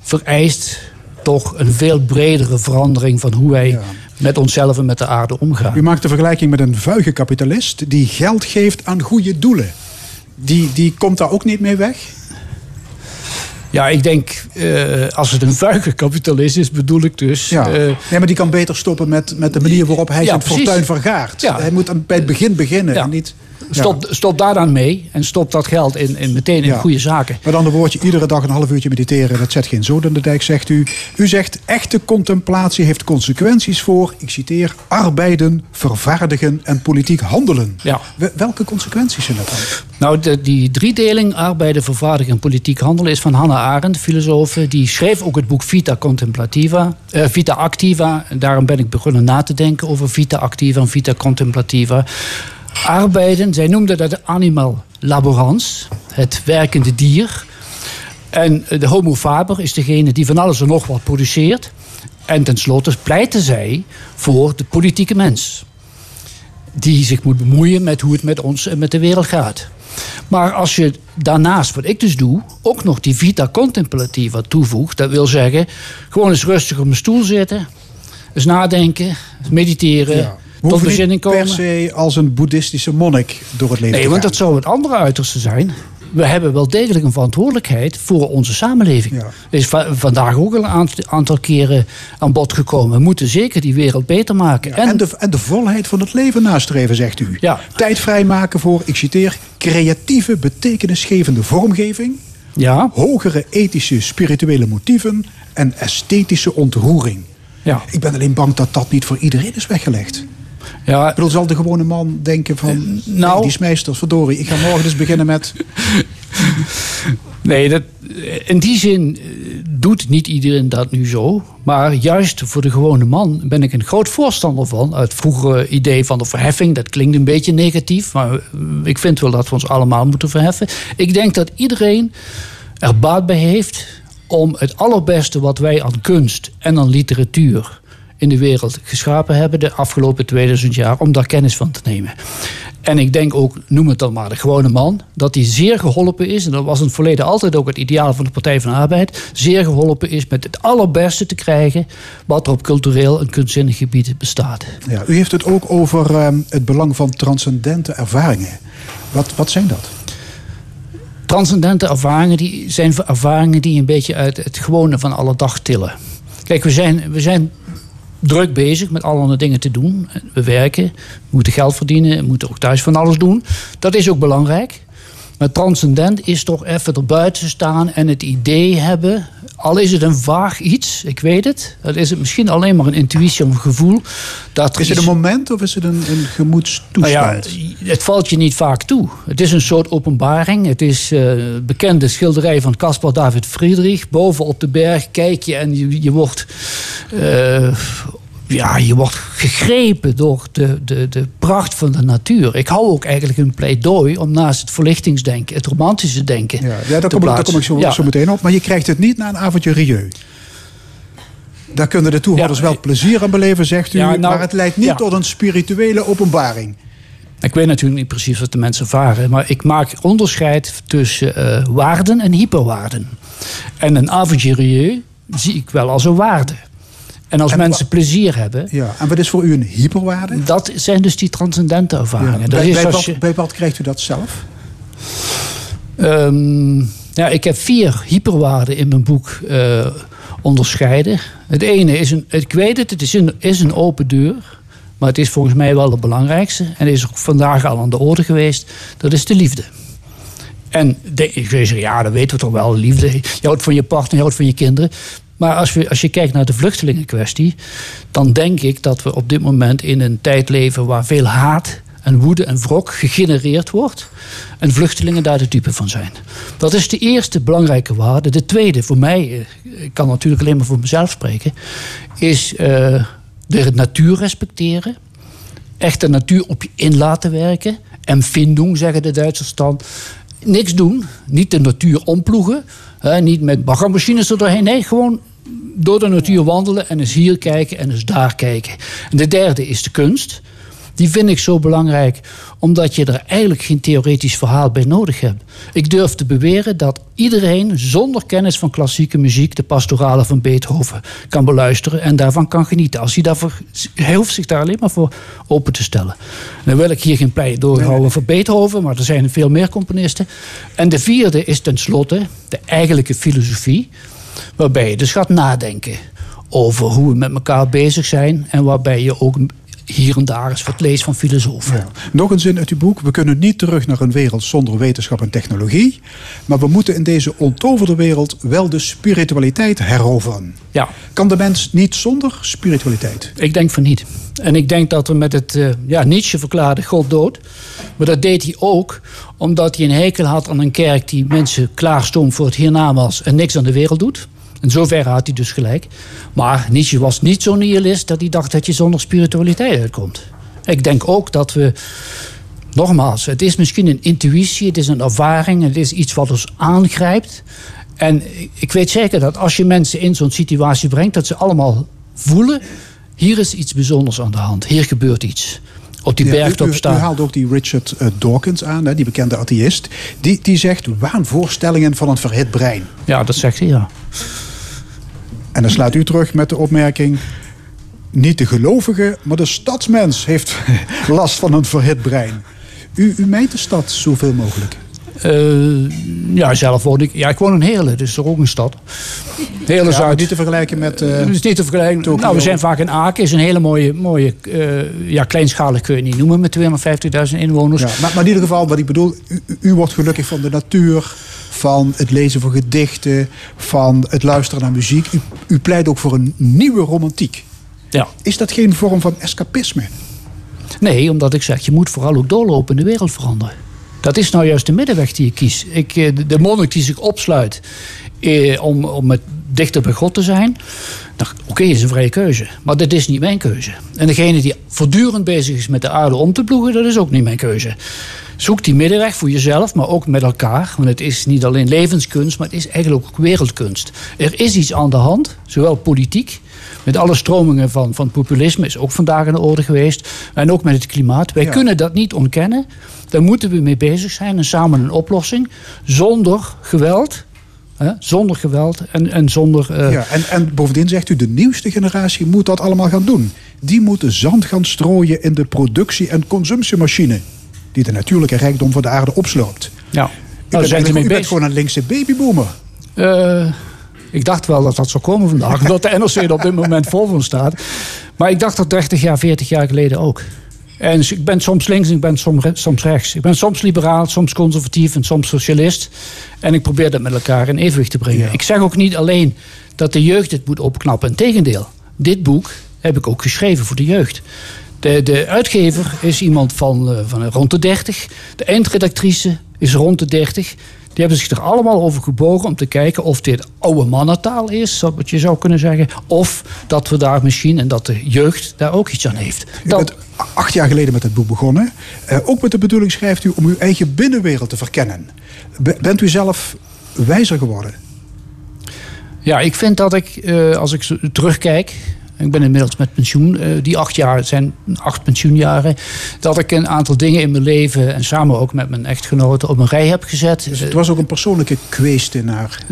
vereist toch een veel bredere verandering van hoe wij met onszelf en met de aarde omgaan. U maakt de vergelijking met een vuige kapitalist die geld geeft aan goede doelen. Die, die komt daar ook niet mee weg? Ja, ik denk, eh, als het een vuige kapitalist is, bedoel ik dus. Ja. eh, nee, maar die kan beter stoppen met, met de manier waarop hij Ja, zijn precies. fortuin vergaart. Ja. Hij moet bij het begin beginnen. En niet. Stop, stop daar dan mee en stop dat geld in, in meteen in goede zaken. Met andere woordje, iedere dag een half uurtje mediteren, dat zet geen zoden in de dijk, zegt u. U zegt, echte contemplatie heeft consequenties voor, ik citeer, arbeiden, vervaardigen en politiek handelen. Ja. Wel- Welke consequenties zijn dat dan? Nou, de, die driedeling, arbeiden, vervaardigen en politiek handelen, is van Hannah Arendt, filosoof. Die schreef ook het boek Vita Contemplativa, eh, Vita Activa. En daarom ben ik begonnen na te denken over Vita Activa en Vita Contemplativa. Arbeiden, zij noemde dat de animal laborans, het werkende dier. En eh, de homo faber is degene die van alles en nog wat produceert. En tenslotte pleiten zij voor de politieke mens die zich moet bemoeien met hoe het met ons en met de wereld gaat. Maar als je daarnaast, wat ik dus doe, ook nog die vita contemplativa toevoegt, dat wil zeggen, gewoon eens rustig op een stoel zitten, eens nadenken, mediteren, tot bezinning komen. per se als een boeddhistische monnik door het leven Nee, te want dat zou het andere uiterste zijn. We hebben wel degelijk een verantwoordelijkheid voor onze samenleving. Ja. Is va- vandaag ook al een aant- aantal keren aan bod gekomen. We moeten zeker die wereld beter maken. En, de, en de volheid van het leven nastreven, zegt u. Ja. Tijd vrijmaken voor, ik citeer, creatieve, betekenisgevende vormgeving, ja, hogere ethische, spirituele motieven en esthetische ontroering. ja, Ik ben alleen bang dat dat niet voor iedereen is weggelegd. Ja, Ik bedoel, zal de gewone man denken van... nou- nee, die smijsters, verdorie, ik ga morgen eens beginnen met... Nee, dat, in die zin eh, doet niet iedereen dat nu zo. Maar juist voor de gewone man ben ik een groot voorstander van. Het vroegere idee van de verheffing, dat klinkt een beetje negatief. Maar eh, ik vind wel dat we ons allemaal moeten verheffen. Ik denk dat iedereen er baat bij heeft om het allerbeste wat wij aan kunst en aan literatuur in de wereld geschapen hebben de afgelopen 2000 jaar, om daar kennis van te nemen. En ik denk ook, noem het dan maar de gewone man, dat hij zeer geholpen is, en dat was in het verleden altijd ook het ideaal van de Partij van de Arbeid, zeer geholpen is met het allerbeste te krijgen wat er op cultureel en kunstzinnig gebied bestaat. Ja, u heeft het ook over ehm, het belang van transcendente ervaringen. Wat, wat zijn dat? transcendente ervaringen die zijn ervaringen die een beetje uit het gewone van alle dag tillen. Kijk, we zijn, we zijn druk bezig met allerlei dingen te doen. We werken, we moeten geld verdienen, we moeten ook thuis van alles doen. Dat is ook belangrijk. Maar transcendent is toch even erbuiten staan en het idee hebben. Al is het een vaag iets, ik weet het. Dat is het misschien alleen maar een intuïtie of een gevoel. Dat Is het een moment of is het een, een gemoedstoestand? nou ja, het valt je niet vaak toe. Het is een soort openbaring. Het is eh bekende schilderij van Caspar David Friedrich. Boven op de berg kijk je en je, je wordt... eh, ja, je wordt gegrepen door de, de, de pracht van de natuur. Ik hou ook eigenlijk een pleidooi om naast het verlichtingsdenken, het romantische denken. ja, ja, daar, te kom daar kom ik zo, Ja. zo meteen op. Maar je krijgt het niet na een avondje rieu. Daar kunnen de toehoorders Ja, wel plezier aan beleven, zegt u. Nou, maar het leidt niet tot een spirituele openbaring. Ik weet natuurlijk niet precies wat de mensen ervaren, maar ik maak onderscheid tussen eh, waarden en hyperwaarden. En een avondje rieu zie ik wel als een waarde. En als En mensen plezier hebben, Ja. En wat is voor u een hyperwaarde? dat zijn dus die transcendente ervaringen. Bij, is bij, als wat, je- bij wat krijgt u dat zelf? Ja, ik heb vier hyperwaarden in mijn boek eh, onderscheiden. Het ene is een, ik weet het, het is een, is een open deur. Maar het is volgens mij wel het belangrijkste. En is ook vandaag al aan de orde geweest. Dat is de liefde. En de, ik zou zeggen, ja, dat weten we toch wel. Liefde. Je houdt van je partner, je houdt van je kinderen. Maar als, we, als je kijkt naar de vluchtelingenkwestie, dan denk ik dat we op dit moment in een tijd leven waar veel haat en woede en wrok gegenereerd wordt. En vluchtelingen daar de type van zijn. Dat is de eerste belangrijke waarde. De tweede, voor mij, eh, ik kan natuurlijk alleen maar voor mezelf spreken, is uh, de natuur respecteren. Echt de natuur op je in laten werken. Empfindung, zeggen de Duitsers dan. Niks doen, niet de natuur omploegen. Niet met baggermachines er doorheen. Nee, gewoon door de natuur wandelen en eens hier kijken en eens daar kijken. En de derde is de kunst. Die vind ik zo belangrijk omdat je er eigenlijk geen theoretisch verhaal bij nodig hebt. Ik durf te beweren dat iedereen zonder kennis van klassieke muziek de pastorale van Beethoven kan beluisteren en daarvan kan genieten. Als hij, daarvoor, hij hoeft zich daar alleen maar voor open te stellen. Dan wil ik hier geen pleidooi houden voor Beethoven, maar er zijn veel meer componisten. En de vierde is tenslotte de eigenlijke filosofie, waarbij je dus gaat nadenken over hoe we met elkaar bezig zijn en waarbij je ook hier en daar eens wat lees van filosofen. Nog een zin uit uw boek. We kunnen niet terug naar een wereld zonder wetenschap en technologie. Maar we moeten in deze ontoverde wereld wel de spiritualiteit heroveren. Ja. Kan de mens niet zonder spiritualiteit? Ik denk van niet. En ik denk dat we met het... Uh, ja, Nietzsche verklaarde God dood. Maar dat deed hij ook omdat hij een hekel had aan een kerk... die mensen klaarstoomt voor het hiernamaals... en niks aan de wereld doet. In zoverre had hij dus gelijk. Maar Nietzsche was niet zo nihilist dat hij dacht dat je zonder spiritualiteit uitkomt. Ik denk ook dat we. Nogmaals, het is misschien een intuïtie, het is een ervaring, het is iets wat ons aangrijpt. En ik weet zeker dat als je mensen in zo'n situatie brengt, dat ze allemaal voelen: hier is iets bijzonders aan de hand, hier gebeurt iets op die ja, bergtop staan. U, u haalt ook die Richard uh, Dawkins aan, hè, die bekende atheïst. Die, die zegt waanvoorstellingen van een verhit brein. Ja, dat zegt hij, ja. En dan slaat u terug met de opmerking... niet de gelovige, maar de stadsmens heeft last van een verhit brein. U, u meent de stad zoveel mogelijk? Uh, ja, zelf woon ik. Ja, ik woon in Heerlen, dus ook een stad. Heerlen ja, Zuid. Niet te vergelijken met. Uh, is niet te vergelijken. Nou, we zijn vaak in Aken, is een hele mooie, mooie uh, ja, kleinschalig kun je niet noemen met 250.000 inwoners. Ja, maar, maar, in ieder geval, wat ik bedoel, u, u wordt gelukkig van de natuur van het lezen van gedichten, van het luisteren naar muziek. U, u pleit ook voor een nieuwe romantiek. Ja. Is dat geen vorm van escapisme? Nee, omdat ik zeg, je moet vooral ook doorlopen en de wereld veranderen. Dat is nou juist de middenweg die ik kies. Ik, eh, de monnik die zich opsluit eh, om, om met dichter bij God te zijn. Nou, Oké, okay, is een vrije keuze. Maar dat is niet mijn keuze. En degene die voortdurend bezig is met de aarde om te ploegen, dat is ook niet mijn keuze. Zoek die middenweg voor jezelf, maar ook met elkaar. Want het is niet alleen levenskunst, maar het is eigenlijk ook wereldkunst. Er is iets aan de hand, zowel politiek. Met alle stromingen van, van populisme is ook vandaag aan de orde geweest. En ook met het klimaat. Wij kunnen dat niet ontkennen. Daar moeten we mee bezig zijn en samen een oplossing. Zonder geweld, Hè? Zonder geweld en, en zonder. Uh... Ja, en, en bovendien zegt u, de nieuwste generatie moet dat allemaal gaan doen. Die moeten zand gaan strooien in de productie- en consumptiemachine die de natuurlijke rijkdom van de aarde opsloopt. Ja, nou, u, bent, u bent gewoon een linkse babyboomer. Uh, ik dacht wel dat dat zou komen vandaag. omdat de NRC er op dit moment vol van staat. Maar ik dacht dat 30 jaar, 40 jaar geleden ook. En ik ben soms links en ik ben soms, rechts. Ik ben soms liberaal, soms conservatief en soms socialist. En ik probeer dat met elkaar in evenwicht te brengen. Ik zeg ook niet alleen dat de jeugd het moet opknappen. Integendeel, dit boek heb ik ook geschreven voor de jeugd. De, de uitgever is iemand van, uh, van rond de 30. De eindredactrice is rond de 30. Die hebben zich er allemaal over gebogen om te kijken of dit oude mannentaal is, wat je zou kunnen zeggen. Of dat we daar misschien en dat de jeugd daar ook iets aan heeft. U bent acht jaar geleden met het boek begonnen. Uh, ook met de bedoeling schrijft u om uw eigen binnenwereld te verkennen. bent u zelf wijzer geworden? Ja, ik vind dat ik, uh, als ik terugkijk, ik ben inmiddels met pensioen. Uh, die acht jaar zijn acht pensioenjaren. Dat ik een aantal dingen in mijn leven en samen ook met mijn echtgenoten op een rij heb gezet. Dus het was ook een persoonlijke kwestie naar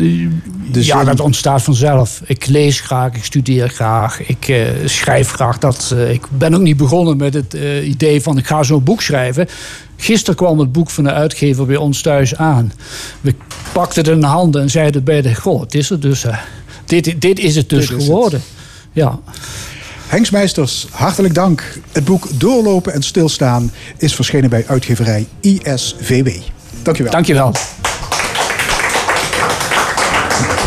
de Ja, dat ontstaat vanzelf. Ik lees graag, ik studeer graag, ik uh, schrijf graag. Dat, uh, ik ben ook niet begonnen met het idee van ik ga zo'n boek schrijven. Gisteren kwam het boek van de uitgever bij ons thuis aan. We pakten het in de handen en zeiden beide: Goh, het is er dus. dit, dit is het dus Dit geworden. Ja. Meisters, hartelijk dank. Het boek Doorlopen en Stilstaan is verschenen bij uitgeverij ISVW. Dankjewel. Dankjewel.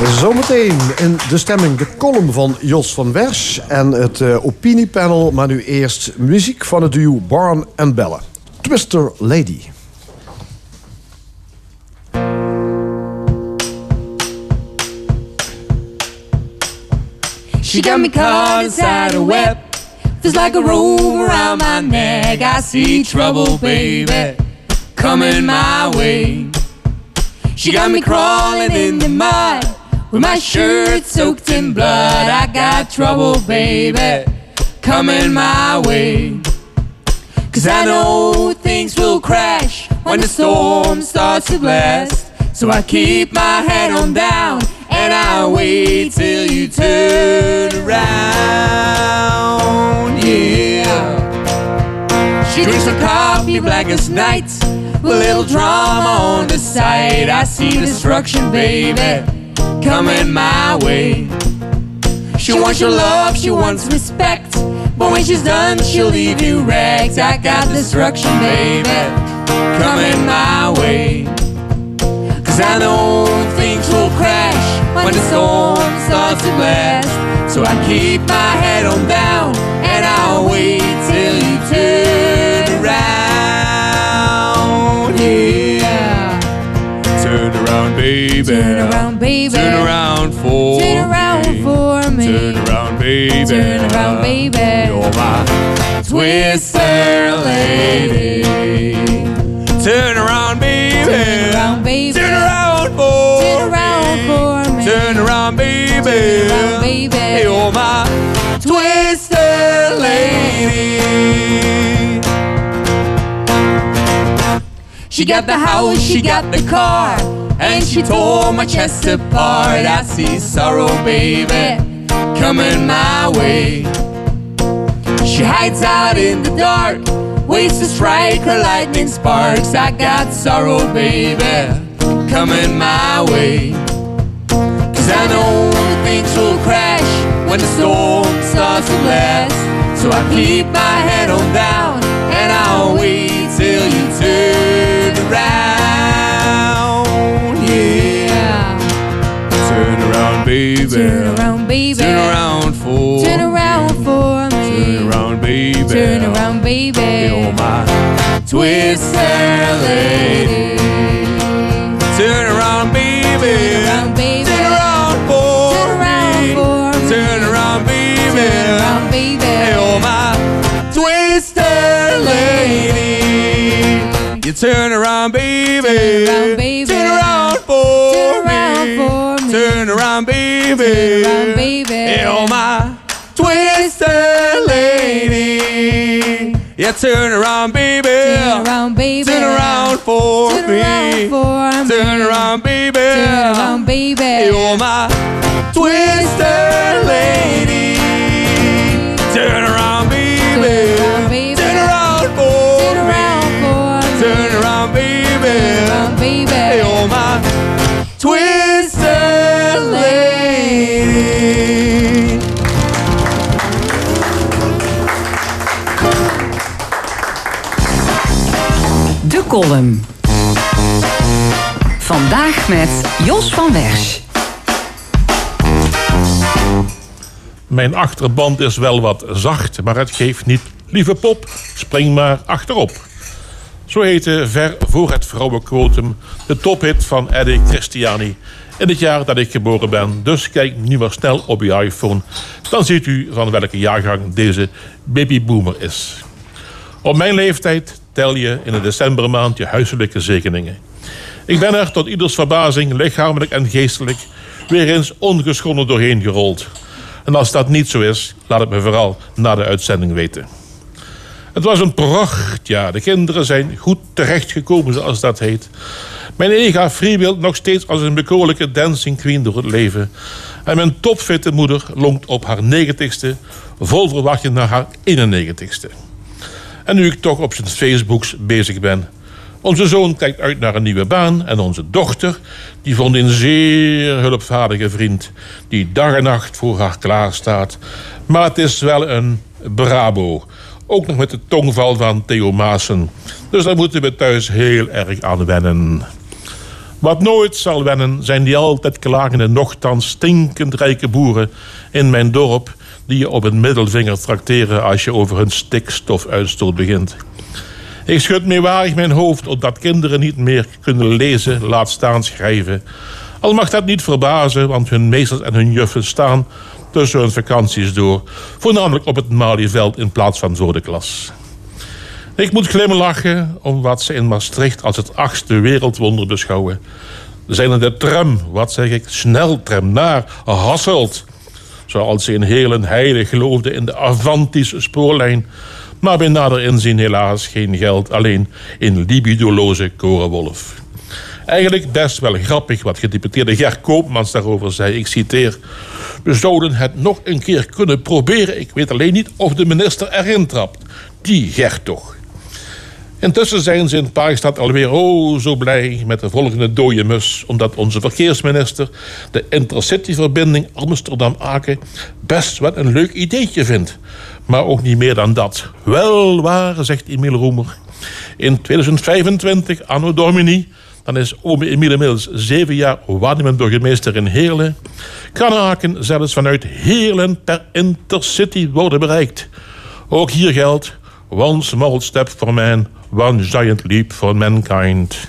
Zometeen in de stemming de column van Jos van Wersch en het eh, opiniepanel. Maar nu eerst muziek van het duo Barn en Bellen. Twister Lady. She got me caught inside a web. Feels like a rope around my neck. I see trouble, baby, coming my way. She got me crawling in the mud with my shirt soaked in blood. I got trouble, baby, coming my way. Cause I know things will crash when the storm starts to blast. So I keep my head on down and I wait till you turn around. Yeah. She drinks her coffee black as night with a little drama on the side. I see destruction, baby, coming my way. She wants your love, she wants respect. But when she's done, she'll leave you wrecked. I got destruction, baby, coming my way. Cause I know things will crash when the storm starts to blast. So I keep my head on down and I'll wait till you turn around. Yeah. Turn around, baby. Turn around, baby. Turn around for Turn around me. for me. Turn around, baby. Turn around, baby. You're my twister lady. Turn around, baby. Turn around, baby. Turn around for Baby. Turn around, baby. You're my twister lady. She got the house, she got the car, and she tore my chest apart. I see sorrow, baby, coming my way. She hides out in the dark, waits to strike her lightning sparks. I got sorrow, baby, coming my way. Cause I know things will crash when the storm starts to blast. So I keep my head on down and I'll wait till you turn around. Yeah. Turn around, baby. Turn around, baby. Turn around for Turn around for me. Turn around, baby. Turn around, baby. You're my twister lady. Turn around, baby. Turn around, baby. Turn twister lady. You turn around, baby. Turn around, baby. Turn around for Turn around me. for me. Turn around, baby. Turn around, baby. You're my twister lady. Yeah, turn around, baby. Turn around, baby. Turn around for Turn me. around for me. Turn around, baby. Turn around, baby. You're my twister lady. Turn around, column. Vandaag met Jos van Wersch. Mijn achterband is wel wat zacht, maar het geeft niet. Lieve pop, spring maar achterop. Zo heette ver voor het vrouwenquotum de tophit van Eddie Christiani in het jaar dat ik geboren ben. Dus kijk nu maar snel op uw iPhone. Dan ziet u van welke jaargang deze babyboomer is. Op mijn leeftijd tel je in de decembermaand je huiselijke zegeningen. Ik ben er tot ieders verbazing, lichamelijk en geestelijk, weer eens ongeschonden doorheen gerold. En als dat niet zo is, laat het me vooral na de uitzending weten. Het was een prachtjaar. De kinderen zijn goed terechtgekomen, zoals dat heet. Mijn ega freewheelt nog steeds als een bekoorlijke dancing queen door het leven. En mijn topfitte moeder longt op haar negentigste, vol verwachting naar haar 91ste. En nu ik toch op zijn Facebooks bezig ben, Onze zoon kijkt uit naar een nieuwe baan en onze dochter die vond een zeer hulpvaardige vriend die dag en nacht voor haar klaar staat. Maar het is wel een brabo. Ook nog met de tongval van Theo Maassen. Dus daar moeten we thuis heel erg aan wennen. Wat nooit zal wennen zijn die altijd klagende, nochtans stinkend rijke boeren in mijn dorp die je op een middelvinger trakteren als je over hun stikstofuitstoot begint. Ik schud meewarig mijn hoofd omdat kinderen niet meer kunnen lezen, laat staan schrijven. Al mag dat niet verbazen, want hun meesters en hun juffen staan tussen hun vakanties door. Voornamelijk op het Malieveld in plaats van voor de klas. Ik moet glimlachen om wat ze in Maastricht als het achtste wereldwonder beschouwen. Zijn in de tram, wat zeg ik, sneltram naar Hasselt. Zoals ze in Helen heilig geloofden in de Avantis spoorlijn. Maar bij nader inzien helaas geen geld, alleen in libidoloze korenwolf. Eigenlijk best wel grappig wat gedeputeerde Ger Koopmans daarover zei. Ik citeer. We zouden het nog een keer kunnen proberen. Ik weet alleen niet of de minister erin trapt. Die Ger toch. Intussen zijn ze in Paarstad alweer oh zo blij met de volgende dode mus. Omdat onze verkeersminister de intercity-verbinding Amsterdam-Aken best wel een leuk ideetje vindt. Maar ook niet meer dan dat. Wel waar, zegt Emiel Roemer. In 2025, anno domini, dan is ome Emiel inmiddels zeven jaar waarnemend burgemeester in Heerlen. Kan Aken zelfs vanuit Heerlen per intercity worden bereikt. Ook hier geldt, one small step for man, one giant leap for mankind.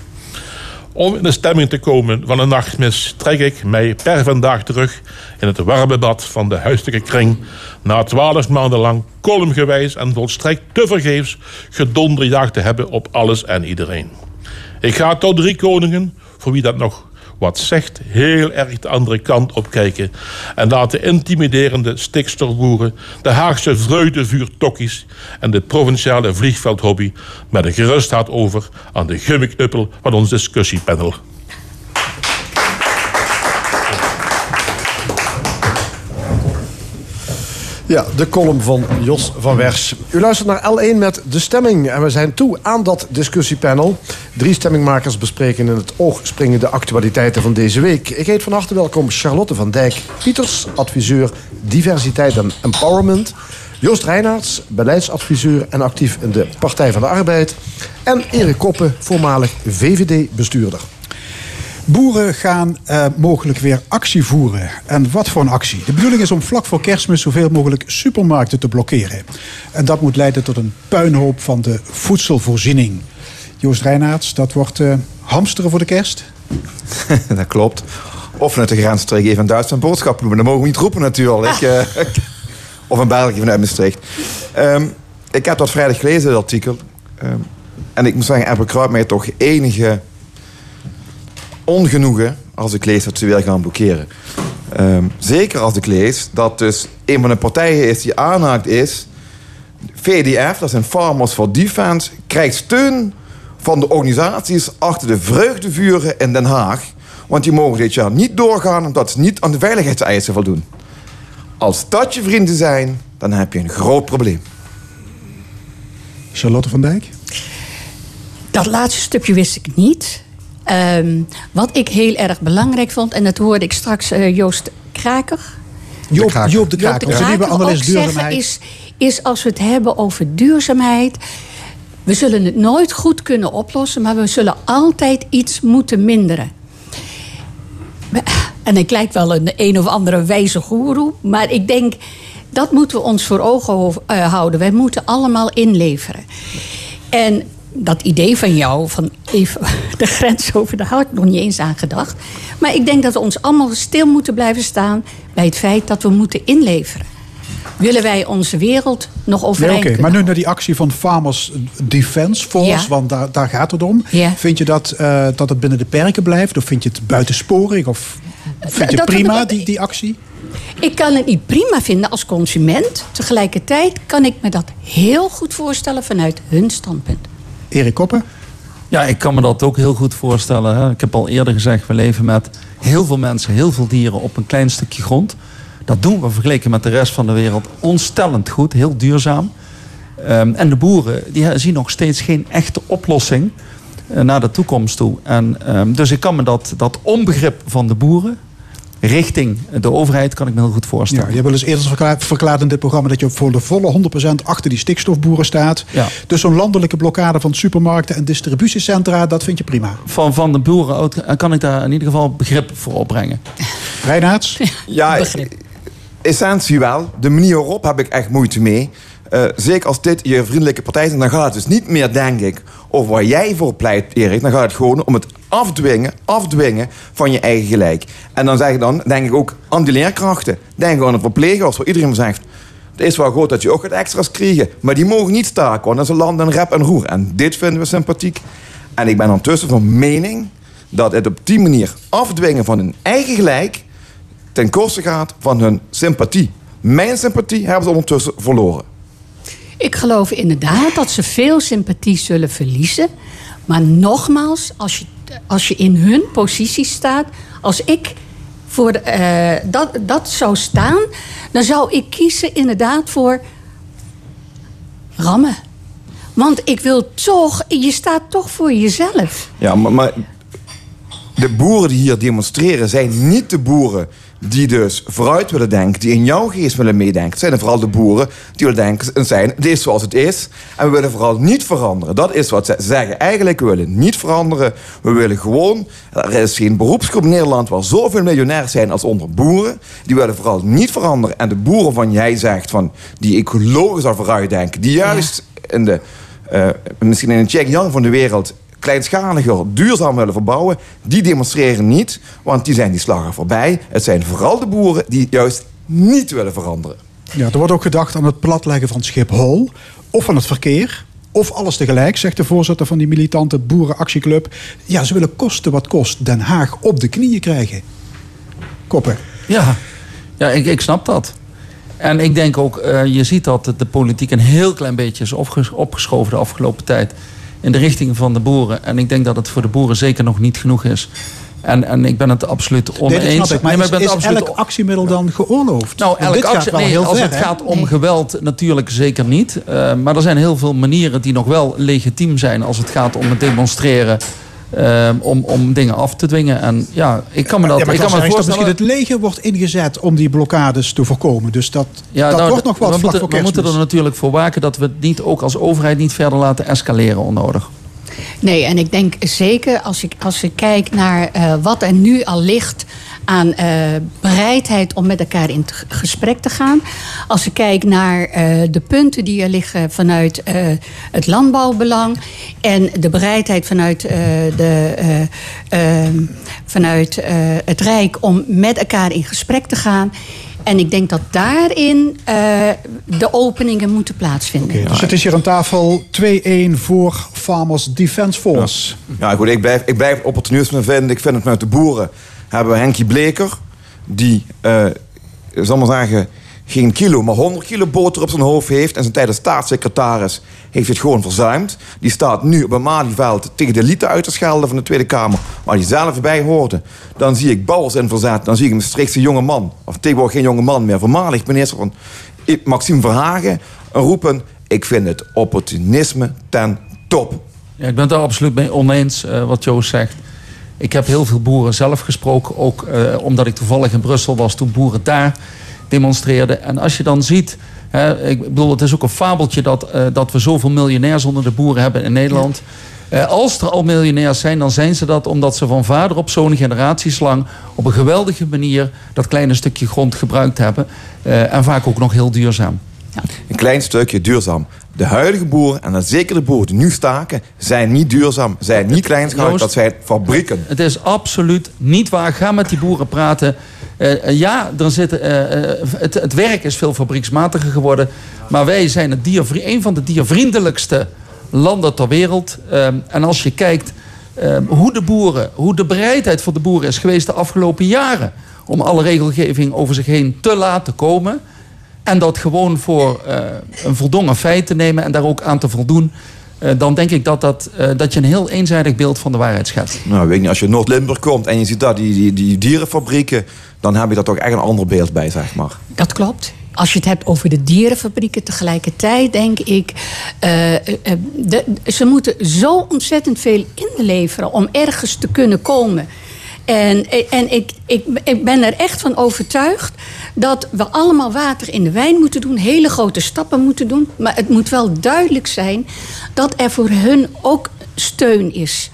Om in de stemming te komen van een nachtmis trek ik mij per vandaag terug in het warme bad van de huiselijke kring. Na twaalf maanden lang kolmgewijs en volstrekt tevergeefs gedonderjaagd te hebben op alles en iedereen. Ik ga tot drie koningen, voor wie dat nog wat zegt, heel erg de andere kant op kijken. En laat de intimiderende stikstofboeren, de Haagse vreugdevuurtokkies en de provinciale vliegveldhobby met een gerustheid over aan de gummiknuppel van ons discussiepanel. Ja, de column van Jos van Wers. U luistert naar L1 met De Stemming. En we zijn toe aan dat discussiepanel. Drie stemmingmakers bespreken in het oog springende actualiteiten van deze week. Ik heet van harte welkom Charlotte van Dijk Pieters, adviseur diversiteit en empowerment. Joost Reinaerts, beleidsadviseur en actief in de Partij van de Arbeid. En Erik Koppen, voormalig VVD-bestuurder. Boeren gaan uh, mogelijk weer actie voeren. En wat voor een actie? De bedoeling is om vlak voor kerstmis zoveel mogelijk supermarkten te blokkeren. En dat moet leiden tot een puinhoop van de voedselvoorziening. Joost Reinaerts, dat wordt uh, hamsteren voor de kerst? dat klopt. Of vanuit de grensstreek even in Duitsland boodschappen doen. Dat mogen we niet roepen natuurlijk. Ah. Uh, of een België vanuit Maastricht. Um, ik heb dat vrijdag gelezen, dat artikel. Um, en ik moet zeggen, er bekruipt mij toch enige ongenoegen als ik lees dat ze weer gaan blokkeren. Um, zeker als ik lees dat dus een van de partijen is die aanhaakt is... VDF, dat zijn Farmers for Defense, krijgt steun van de organisaties achter de vreugdevuren in Den Haag. Want die mogen dit jaar niet doorgaan omdat ze niet aan de veiligheidseisen voldoen. Als dat je vrienden zijn, dan heb je een groot probleem. Charlotte van Dijk? Dat laatste stukje wist ik niet. Um, wat ik heel erg belangrijk vond, en dat hoorde ik straks uh, Joost Kraker. Joop, de Joop de Kraker, onze nieuwe analist duurzaamheid. Is, is als we het hebben over duurzaamheid. We zullen het nooit goed kunnen oplossen, maar we zullen altijd iets moeten minderen. En ik lijk wel een een of andere wijze goeroe, maar ik denk dat moeten we ons voor ogen uh, houden. Wij moeten allemaal inleveren. En dat idee van jou, van even de grens over, daar had ik nog niet eens aan gedacht. Maar ik denk dat we ons allemaal stil moeten blijven staan bij het feit dat we moeten inleveren. Willen wij onze wereld nog overeind nee, Oké, maar nu naar die actie van Farmers Defense Force, want daar, daar gaat het om. Ja. Vind je dat, uh, dat het binnen de perken blijft? Of vind je het buitensporig? Of vind je dat prima, die, die actie? Ik kan het niet prima vinden als consument. Tegelijkertijd kan ik me dat heel goed voorstellen vanuit hun standpunt. Erik Koppen? Ja, ik kan me dat ook heel goed voorstellen. Hè. Ik heb al eerder gezegd, we leven met heel veel mensen, heel veel dieren op een klein stukje grond. Dat doen we vergeleken met de rest van de wereld ontstellend goed, heel duurzaam. Um, en de boeren die zien nog steeds geen echte oplossing eh, naar de toekomst toe. En, ehm, dus ik kan me dat, dat onbegrip van de boeren richting de overheid kan ik me heel goed voorstellen. Ja, je hebt wel eens eerder verklaard, verklaard in dit programma dat je voor de volle 100% achter die stikstofboeren staat. Ja. Dus zo'n landelijke blokkade van supermarkten en distributiecentra, dat vind je prima. Van, van de boeren uit- kan ik daar in ieder geval begrip voor opbrengen. Reinaerts? Ja, essentie wel. De manier waarop heb ik echt moeite mee. Eh, zeker als dit je vriendelijke partij is, dan gaat het dus niet meer, denk ik, over waar jij voor pleit, Erik. Dan gaat het gewoon om het afdwingen, afdwingen van je eigen gelijk. En dan zeg ik dan, denk ik ook aan die leerkrachten. Denk aan de verplegers, waar iedereen zegt... Het is wel goed dat je ook wat extra's krijgen. Maar die mogen niet staken, want dat is een rep en roer. En dit vinden we sympathiek. En ik ben ondertussen van mening dat het op die manier afdwingen van hun eigen gelijk... ten koste gaat van hun sympathie. Mijn sympathie hebben ze ondertussen verloren. Ik geloof inderdaad dat ze veel sympathie zullen verliezen. Maar nogmaals, als je, als je in hun positie staat, als ik voor eh, dat, dat zou staan, dan zou ik kiezen inderdaad voor rammen. Want ik wil toch, je staat toch voor jezelf. Ja, maar, maar de boeren die hier demonstreren zijn niet de boeren die dus vooruit willen denken, die in jouw geest willen meedenken. Het zijn vooral de boeren die willen denken, het zijn, het is zoals het is. En we willen vooral niet veranderen. Dat is wat ze zeggen. Eigenlijk, we willen niet veranderen. We willen gewoon, er is geen beroepsgroep in Nederland waar zoveel miljonairs zijn als onder boeren. Die willen vooral niet veranderen. En de boeren van jij zegt, van, die ecologisch al vooruit denken, die juist in de, eh, misschien in een Check Young van de wereld kleinschaliger, duurzaam willen verbouwen, die demonstreren niet, want die zijn die slag er voorbij. Het zijn vooral de boeren die juist niet willen veranderen. Ja, er wordt ook gedacht aan het platleggen van Schiphol of van het verkeer. Of alles tegelijk, zegt de voorzitter van die militante boerenactieclub. Ja, ze willen kosten wat kost Den Haag op de knieën krijgen. Koppen. Ja, ja ik, ik snap dat. En ik denk ook, eh, je ziet dat de politiek een heel klein beetje is opges- opgeschoven de afgelopen tijd. In de richting van de boeren. En ik denk dat het voor de boeren zeker nog niet genoeg is. En, en ik ben het absoluut oneens. Nee, ik. Maar Nee, is, ik ben is absoluut elk actiemiddel dan geoorloofd? Nou, Want elk actie, nee, als ver, het gaat om geweld natuurlijk zeker niet. Eh, maar er zijn heel veel manieren die nog wel legitiem zijn als het gaat om het demonstreren. Eh, om, om dingen af te dwingen. En ja, ik kan me dat, ja, ik kan me dat voorstellen. misschien het leger wordt ingezet om die blokkades te voorkomen. Dus dat, Ja, dat nou, wordt nog wat we, vlak moeten, voor we moeten er natuurlijk voor waken dat we het niet ook als overheid niet verder laten escaleren onnodig. Nee, en ik denk zeker als ik, als ik kijk naar eh, wat er nu al ligt aan eh, bereidheid om met elkaar in gesprek te gaan. Als ik kijk naar eh, de punten die er liggen vanuit eh, het landbouwbelang en de bereidheid vanuit, eh, de, eh, eh, vanuit eh, het Rijk om met elkaar in gesprek te gaan. En ik denk dat daarin eh, de openingen moeten plaatsvinden. Dus het is hier aan tafel 2-1 voor Farmers Defence Force. Ja, goed, ik blijf, ik blijf het opportunisme vinden. Ik vind het vanuit de boeren hebben we Henkie Bleker, die, eh zal maar zeggen, geen kilo, maar 100 kilo boter op zijn hoofd heeft. En zijn tijd als staatssecretaris heeft het gewoon verzuimd. Die staat nu op een Malieveld tegen de elite uit te schelden van de Tweede Kamer, waar hij zelf bij hoorde. Dan zie ik Bouwers in verzet, dan zie ik een Maastrichtse jonge man, of tegenwoordig geen jonge man meer, voormalig minister van Maxime Verhagen, roepen: Ik vind het opportunisme ten top. Ja, ik ben het daar absoluut mee oneens eh, wat Joost zegt. Ik heb heel veel boeren zelf gesproken, ook eh, omdat ik toevallig in Brussel was toen boeren daar demonstreerden. En als je dan ziet, hè, ik bedoel, het is ook een fabeltje dat, eh, dat we zoveel miljonairs onder de boeren hebben in Nederland. Eh, als er al miljonairs zijn, dan zijn ze dat omdat ze van vader op zo'n generaties lang op een geweldige manier dat kleine stukje grond gebruikt hebben. Eh, en vaak ook nog heel duurzaam. Een klein stukje duurzaam. De huidige boeren, en dan zeker de boeren die nu staken, zijn niet duurzaam, zijn niet kleinschalig, Joost, dat zijn fabrieken. Het is absoluut niet waar. Ga met die boeren praten. Eh, eh, ja, er zitten, eh, eh, het, het werk is veel fabrieksmatiger geworden. Maar wij zijn het diervri- een van de diervriendelijkste landen ter wereld. En als je kijkt hoe de boeren, hoe de bereidheid van de boeren is geweest de afgelopen jaren. om alle regelgeving over zich heen te laten komen. En dat gewoon voor eh, een voldongen feit te nemen en daar ook aan te voldoen. eh, dan denk ik dat, dat, eh, dat je een heel eenzijdig beeld van de waarheid schetst. Nou, weet je, als je in Noord-Limburg komt en je ziet daar die, die, die dierenfabrieken, dan heb je daar toch echt een ander beeld bij, zeg maar. Dat klopt. als je het hebt over de dierenfabrieken tegelijkertijd, denk ik. de, ze moeten zo ontzettend veel inleveren om ergens te kunnen komen. En, en ik, ik, ik ben er echt van overtuigd dat we allemaal water in de wijn moeten doen, hele grote stappen moeten doen. Maar het moet wel duidelijk zijn dat er voor hun ook steun is.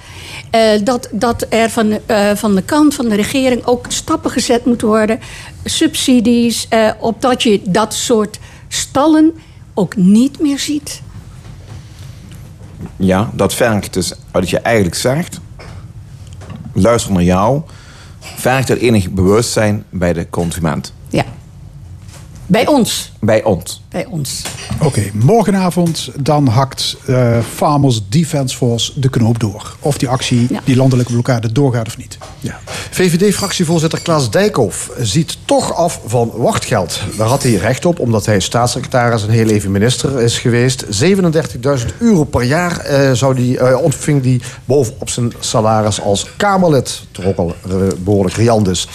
Eh, dat, dat er van, eh, van de kant van de regering ook stappen gezet moeten worden. Subsidies, eh, opdat je dat soort stallen ook niet meer ziet. Ja, dat vergt dus wat je eigenlijk zegt. Luister naar jou. Vergt er enig bewustzijn bij de consument. Ja. Bij ons. Bij ons. Bij ons. Oké, morgenavond dan hakt eh, Farmers Defence Force de knoop door. Of die actie, die landelijke blokkade doorgaat of niet. Ja. VVD-fractievoorzitter Klaas Dijkhoff ziet toch af van wachtgeld. Daar had hij recht op, omdat hij staatssecretaris en heel even minister is geweest. 37.000 euro per jaar eh, zou die, eh, ontving hij bovenop zijn salaris als Kamerlid. Toch ook al eh, behoorlijk riant is.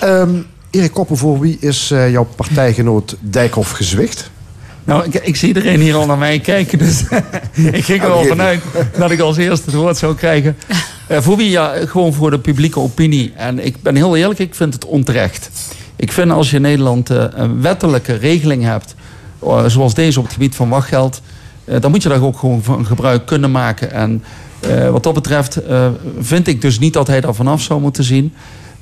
Ehm, Erik Koppen, voor wie is eh, jouw partijgenoot Dijkhoff gezwicht? Nou, ik, ik zie iedereen hier al naar mij kijken. Dus ik ging er al vanuit dat ik als eerste het woord zou krijgen. Eh, voor wie? Ja, gewoon voor de publieke opinie. En ik ben heel eerlijk, ik vind het onterecht. Ik vind als je in Nederland eh, een wettelijke regeling hebt... zoals deze op het gebied van wachtgeld... dan moet je daar ook gewoon van gebruik kunnen maken. En wat dat betreft vind ik dus niet dat hij daar vanaf zou moeten zien...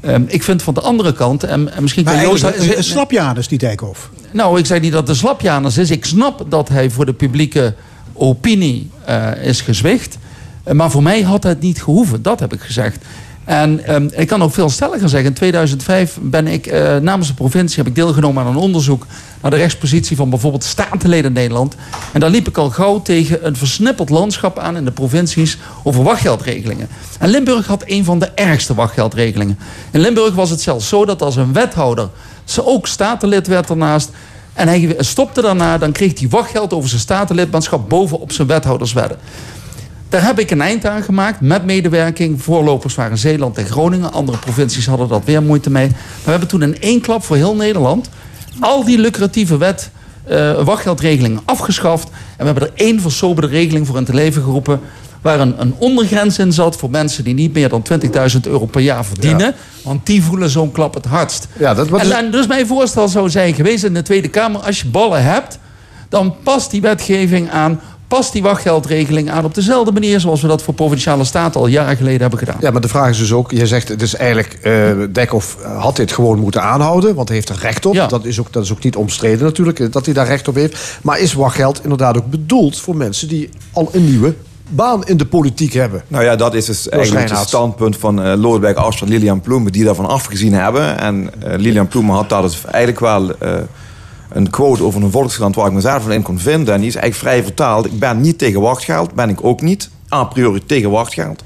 Ehm, ik vind van de andere kant, en, en misschien kan Joost... eigenlijk een slapjanus, die Dijkhoff. Nou, ik zei niet dat de slapjanus is. Ik snap dat hij voor de publieke opinie eh, is gezwicht. Eh, Maar voor mij had het niet gehoeven. Dat heb ik gezegd. En ehm, ik kan ook veel stelliger zeggen. In 2005 ben ik eh, namens de provincie heb ik deelgenomen aan een onderzoek naar de rechtspositie van bijvoorbeeld statenleden in Nederland. En daar liep ik al gauw tegen een versnipperd landschap aan in de provincies over wachtgeldregelingen. En Limburg had een van de ergste wachtgeldregelingen. In Limburg was het zelfs zo dat als een wethouder ze ook statenlid werd daarnaast en hij stopte daarna, dan kreeg hij wachtgeld over zijn statenlidmaatschap bovenop zijn wethouderswedden. Daar heb ik een eind aan gemaakt met medewerking. Voorlopers waren Zeeland en Groningen. Andere provincies hadden dat weer moeite mee. Maar we hebben toen in één klap voor heel Nederland al die lucratieve wet, eh, wachtgeldregelingen afgeschaft. En we hebben er één versoberde regeling voor in te leven geroepen. Waar een, een ondergrens in zat voor mensen die niet meer dan 20.000 euro per jaar verdienen. Want die voelen zo'n klap het hardst. Ja, dat, en, en dus mijn voorstel zou zijn geweest in de Tweede Kamer... als je ballen hebt, dan past die wetgeving aan... past die wachtgeldregeling aan op dezelfde manier... zoals we dat voor Provinciale Staten al jaren geleden hebben gedaan. Ja, maar de vraag is dus ook, je zegt het is eigenlijk, eh Dijkhoff had dit gewoon moeten aanhouden, want hij heeft er recht op. Dat, is ook, dat is ook niet omstreden natuurlijk, eh, dat hij daar recht op heeft. Maar is wachtgeld inderdaad ook bedoeld voor mensen die al een nieuwe baan in de politiek hebben? Nou ja, dat is dus eigenlijk het standpunt van eh Lodewijk en Lilian Ploemen... die daarvan afgezien hebben. En eh, Lilian Ploemen had daar dus eigenlijk wel eh, een quote over een volkskrant... waar ik mezelf van in kon vinden. En die is eigenlijk vrij vertaald. Ik ben niet tegen wachtgeld, ben ik ook niet. A priori tegen wachtgeld.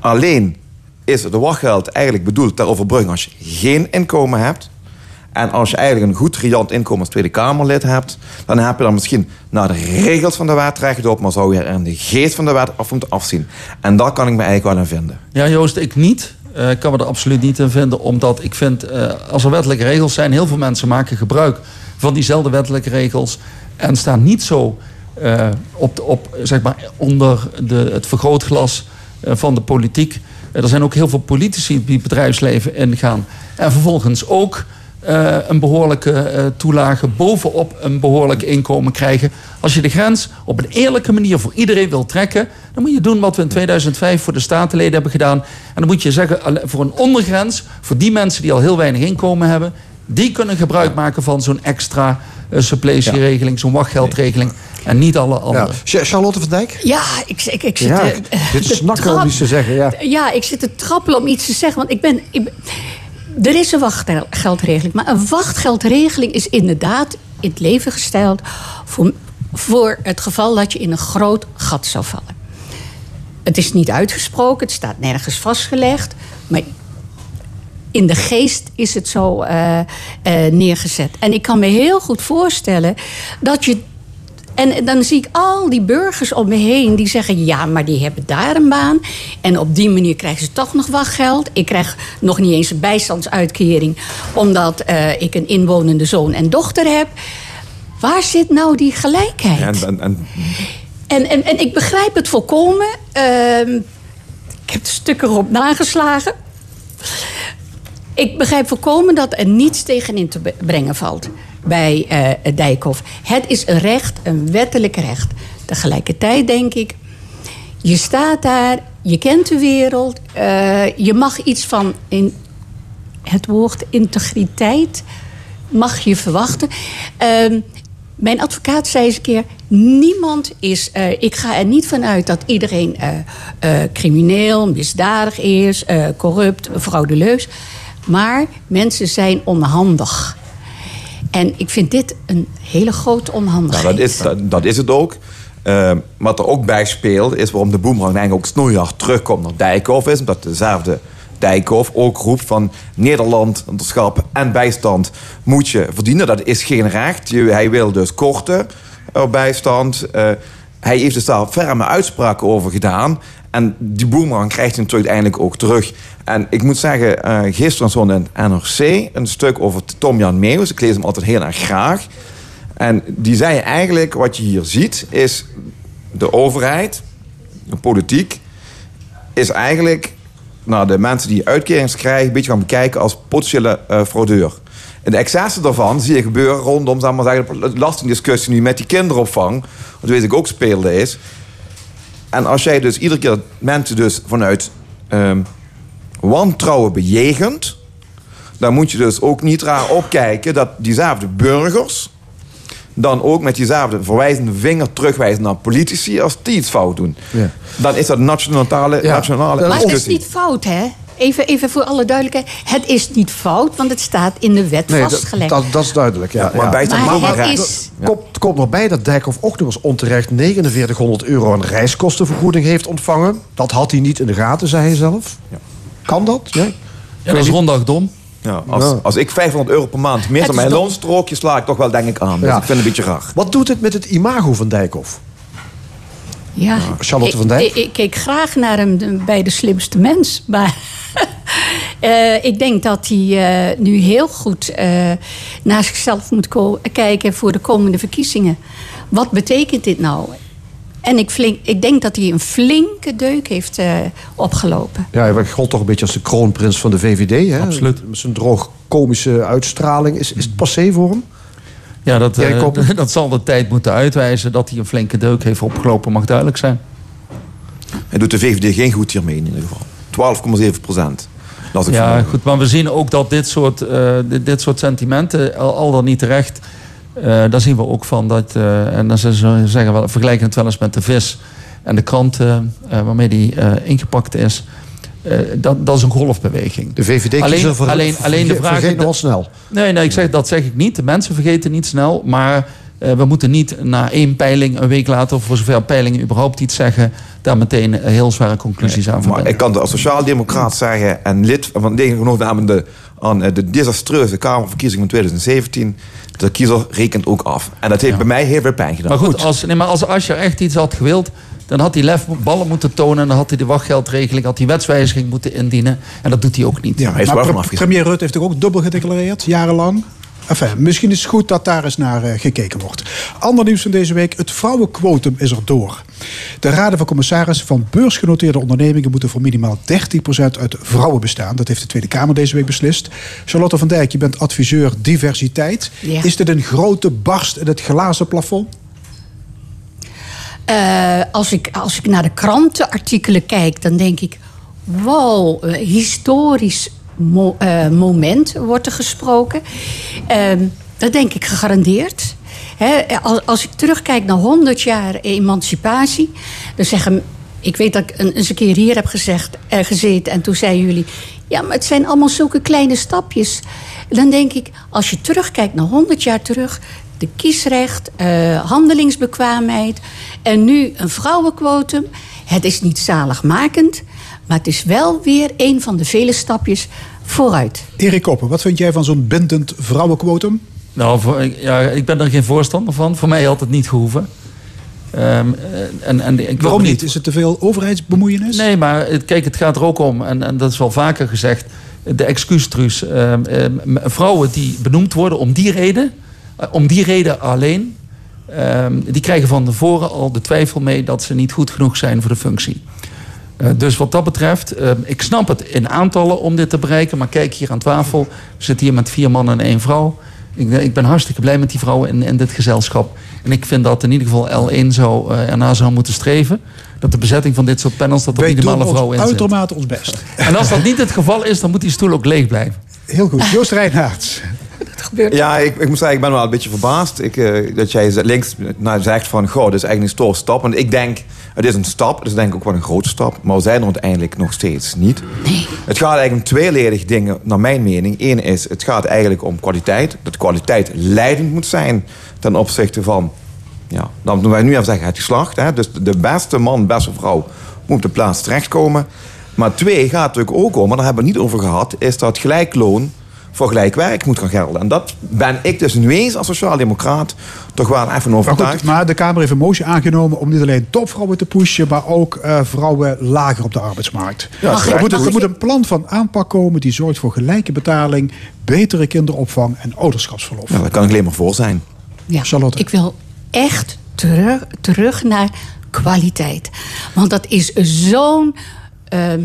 Alleen is het wachtgeld eigenlijk bedoeld ter overbrugging... als je geen inkomen hebt... En als je eigenlijk een goed riant inkomen als Tweede Kamerlid hebt... dan heb je dan misschien naar de regels van de wet recht op... maar zou je er in de geest van de wet af moeten afzien. En daar kan ik me eigenlijk wel in vinden. Ja, Joost, ik niet. Eh, Ik kan me er absoluut niet in vinden. Omdat ik vind, eh, als er wettelijke regels zijn... heel veel mensen maken gebruik van diezelfde wettelijke regels... en staan niet zo eh, op, op, zeg maar, onder de, het vergrootglas van de politiek. Er zijn ook heel veel politici die bedrijfsleven ingaan. En vervolgens ook eh, een behoorlijke eh, toelage bovenop een behoorlijk inkomen krijgen. Als je de grens op een eerlijke manier voor iedereen wil trekken, dan moet je doen wat we in 2005 voor de statenleden hebben gedaan. En dan moet je zeggen, voor een ondergrens, voor die mensen die al heel weinig inkomen hebben, die kunnen gebruik maken van zo'n extra uh, suppletieregeling, zo'n wachtgeldregeling. En niet alle anderen. Charlotte van Dijk? Ja, ik, ik, ik zit... Ja, eh, dit is te snakken om iets te zeggen, ja. Ja, ik zit te trappelen om iets te zeggen. Want ik ben... Ik ben- er is een wachtgeldregeling. Maar een wachtgeldregeling is inderdaad in het leven gesteld... voor, voor het geval dat je in een groot gat zou vallen. Het is niet uitgesproken, het staat nergens vastgelegd. Maar in de geest is het zo eh, eh, neergezet. En ik kan me heel goed voorstellen dat je En dan zie ik al die burgers om me heen die zeggen: ja, maar die hebben daar een baan. En op die manier krijgen ze toch nog wachtgeld. Ik krijg nog niet eens een bijstandsuitkering, omdat eh, ik een inwonende zoon en dochter heb. Waar zit nou die gelijkheid? En, en, en En, en, en ik begrijp het volkomen. Ehm, ik heb de stukken erop nageslagen. Ik begrijp volkomen dat er niets tegenin te brengen valt bij eh, het Dijkhof. Het is een recht, een wettelijk recht. Tegelijkertijd denk ik, je staat daar, je kent de wereld, eh, je mag iets van in het woord integriteit mag je verwachten. Ehm, mijn advocaat zei eens een keer: niemand is. eh, ik ga er niet vanuit dat iedereen crimineel, misdadig is, corrupt, fraudeleus. Maar mensen zijn onhandig. En ik vind dit een hele grote onhandigheid. Nou, dat, is, dat, dat is het ook. Ehm, wat er ook bij speelt, is waarom de boemerang eigenlijk ook snoeihard terugkomt naar Dijkhoff. Is omdat dezelfde Dijkhoff ook roept van Nederland, onderschap en bijstand moet je verdienen. Dat is geen recht. Hij wil dus korten op bijstand. Eh, hij heeft dus daar ferme uitspraken over gedaan. En die boemerang krijgt hij natuurlijk uiteindelijk ook terug. En ik moet zeggen, eh, gisteren stond in NRC een stuk over Tom-Jan Meeuwis. Ik lees hem altijd heel erg graag. En die zei eigenlijk, wat je hier ziet, is de overheid, de politiek, is eigenlijk nou, de mensen die uitkerings krijgen, een beetje gaan bekijken als potentiële eh, fraudeur. En de excessen daarvan zie je gebeuren rondom zeg maar, de belastingdiscussie nu met die kinderopvang. Wat weet ik ook speelde is. En als jij dus iedere keer mensen dus vanuit ehm, wantrouwen bejegent, dan moet je dus ook niet raar opkijken dat diezelfde burgers dan ook met diezelfde verwijzende vinger terugwijzen naar politici als die iets fout doen. Dan is dat nationale, nationale Maar het is niet fout, hè? Even, even voor alle duidelijkheid. Het is niet fout, want het staat in de wet Nee, dat, vastgelegd. dat, dat is duidelijk. Ja, maar ja. maar is- komt, komt nog bij dat Dijkhoff eens onterecht 4900 euro aan reiskostenvergoeding heeft ontvangen. Dat had hij niet in de gaten, zei hij zelf. Kan dat? Ja, Ja, dat is rondag dom. Ja, als, als ik 500 euro per maand aan is mijn dom. loonstrookje sla ik toch wel denk ik aan. Dus Ja. ik vind het een beetje raar. Wat doet het met het imago van Dijkhoff? Ja. Charlotte Ik- van Dijk? Ik, ik keek graag naar hem bij de slimste mens. Maar eh, ik denk dat hij eh, nu heel goed eh, naar zichzelf moet kijken voor de komende verkiezingen. Wat betekent dit nou? En ik, flink, ik denk dat hij een flinke deuk heeft eh, opgelopen. Ja, hij gold toch een beetje als de kroonprins van de VVD. Hè? Absoluut. Met zijn droog komische uitstraling. Is, is het passé voor hem? Ja, dat, eh, dat zal de tijd moeten uitwijzen. Dat hij een flinke deuk heeft opgelopen, mag duidelijk zijn. Hij doet de VVD geen goed hiermee in ieder geval. 12,7 procent. Ja, goed, maar we zien ook dat dit soort, eh, dit, dit soort sentimenten, al, al dan niet terecht, daar zien we ook van dat, eh, en dan ze ze zeggen wel, vergelijken het wel eens met de vis en de krant eh, eh, waarmee die eh, ingepakt is. Eh, dat, dat is een golfbeweging. De VVD alleen, alleen, alleen de vraag vergeet nogal snel. Nee, nee ik zeg, dat zeg ik niet. De mensen vergeten niet snel. Maar eh, we moeten niet na één peiling, een week later, of voor zover peilingen überhaupt iets zeggen, daar meteen heel zware conclusies aan Maar verbinden. ik kan als sociaaldemocraat zeggen en lid van deelgenomen aan de, aan eh, de desastreuze Kamerverkiezingen van 2017. De kiezer rekent ook af. En dat heeft bij mij heel veel pijn gedaan. Maar goed, als, nee, maar als Asscher echt iets had gewild... dan had hij lef ballen moeten tonen... en dan had hij de wachtgeldregeling, had hij wetswijziging moeten indienen. En dat doet hij ook niet. Ja, hij is Maar pre- premier Rutte heeft toch ook dubbel gedeclareerd, jarenlang? Enfin, misschien is het goed dat daar eens naar eh, gekeken wordt. Ander nieuws van deze week. Het vrouwenquotum is er door. De raden van commissarissen van beursgenoteerde ondernemingen... moeten voor minimaal 13% uit vrouwen bestaan. Dat heeft de Tweede Kamer deze week beslist. Charlotte van Dijk, je bent adviseur diversiteit. Ja. Is dit een grote barst in het glazen plafond? Eh, als, ik, als ik naar de krantenartikelen kijk, dan denk ik... wow, een historisch eh, moment wordt er gesproken. Ehm, dat denk ik gegarandeerd. Als, ik terugkijk naar 100 jaar emancipatie... dan zeggen... Ik weet dat ik een, eens een keer hier heb gezegd, eh, gezeten en toen zeiden jullie... ja, maar het zijn allemaal zulke kleine stapjes. Dan denk ik, als je terugkijkt naar 100 jaar terug... de kiesrecht, eh, handelingsbekwaamheid en nu een vrouwenquotum. Het is niet zaligmakend, maar het is wel weer een van de vele stapjes vooruit. Erik Koppen, wat vind jij van zo'n bindend vrouwenquotum? Nou, voor, ja, ik ben er geen voorstander van. Voor mij had het niet gehoeven. Ehm, eh, en, en ik Waarom niet? Is het te veel overheidsbemoeienis? Nee, maar het- kijk, het gaat er ook om, en, en dat is wel vaker gezegd, de excuustruus. Ehm, ehm, vrouwen die benoemd worden om die reden, eh, om die reden alleen, ehm, die krijgen van tevoren al de twijfel mee dat ze niet goed genoeg zijn voor de functie. Eh, dus wat dat betreft, ehm, ik snap het in aantallen om dit te bereiken, maar kijk hier aan tafel, we zitten hier met vier mannen en één vrouw. Ik, ik ben hartstikke blij met die vrouwen in, in dit gezelschap. En ik vind dat in ieder geval L1 zou, eh, ernaar zou moeten streven. Dat de bezetting van dit soort panels, dat er minimale vrouwen in zitten. uitermate ons best. En als dat niet het geval is, dan moet die stoel ook leeg blijven. Heel goed. Joost Reinhardt. Ja, ik, ik moet zeggen, ik ben wel een beetje verbaasd. Ik, eh, dat jij links nou, zegt van, goh, dit is eigenlijk een stoor stap. Want ik denk, het is een stap. Het is denk ik ook wel een grote stap. Maar we zijn er uiteindelijk nog steeds niet. Het gaat eigenlijk om tweeledig dingen, naar mijn mening. Eén is, het gaat eigenlijk om kwaliteit. Dat kwaliteit leidend moet zijn ten opzichte van... Ja, dan doen wij nu even zeggen het geslacht. Hè? Dus de beste man, beste vrouw moet op de plaats terechtkomen. Maar twee gaat natuurlijk ook om, maar daar hebben we het niet over gehad... is dat gelijk loon voor gelijk werk moet gaan gelden. En dat ben ik dus nu eens als sociaaldemocraat toch wel even Maar, overtuigd. goed, maar de Kamer heeft een motie aangenomen om niet alleen topvrouwen te pushen, maar ook eh, vrouwen lager op de arbeidsmarkt. Ja, er, terecht. moet, er moet een plan van aanpak komen die zorgt voor gelijke betaling, betere kinderopvang en ouderschapsverlof. Ja, daar kan ik alleen maar voor zijn. Ja, ik wil echt terug, terug naar kwaliteit. Want dat is zo'n, ehm,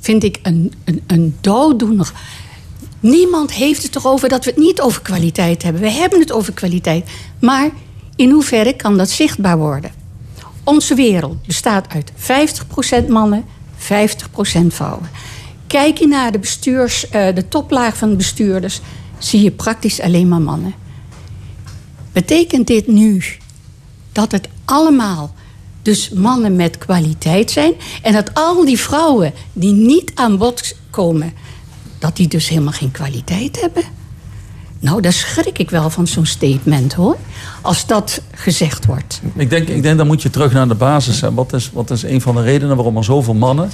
vind ik, een, een, een dooddoener. Niemand heeft het toch over dat we het niet over kwaliteit hebben. We hebben het over kwaliteit. Maar in hoeverre kan dat zichtbaar worden? Onze wereld bestaat uit 50% mannen, 50% vrouwen. Kijk je naar de, bestuurs, eh, de toplaag van de bestuurders, zie je praktisch alleen maar mannen. Betekent dit nu dat het allemaal dus mannen met kwaliteit zijn en dat al die vrouwen die niet aan bod komen, dat die dus helemaal geen kwaliteit hebben? Nou, daar schrik ik wel van zo'n statement hoor. Als dat gezegd wordt. Ik denk, ik denk dan moet je terug naar de basis. Hè. Wat, is, wat is een van de redenen waarom er zoveel mannen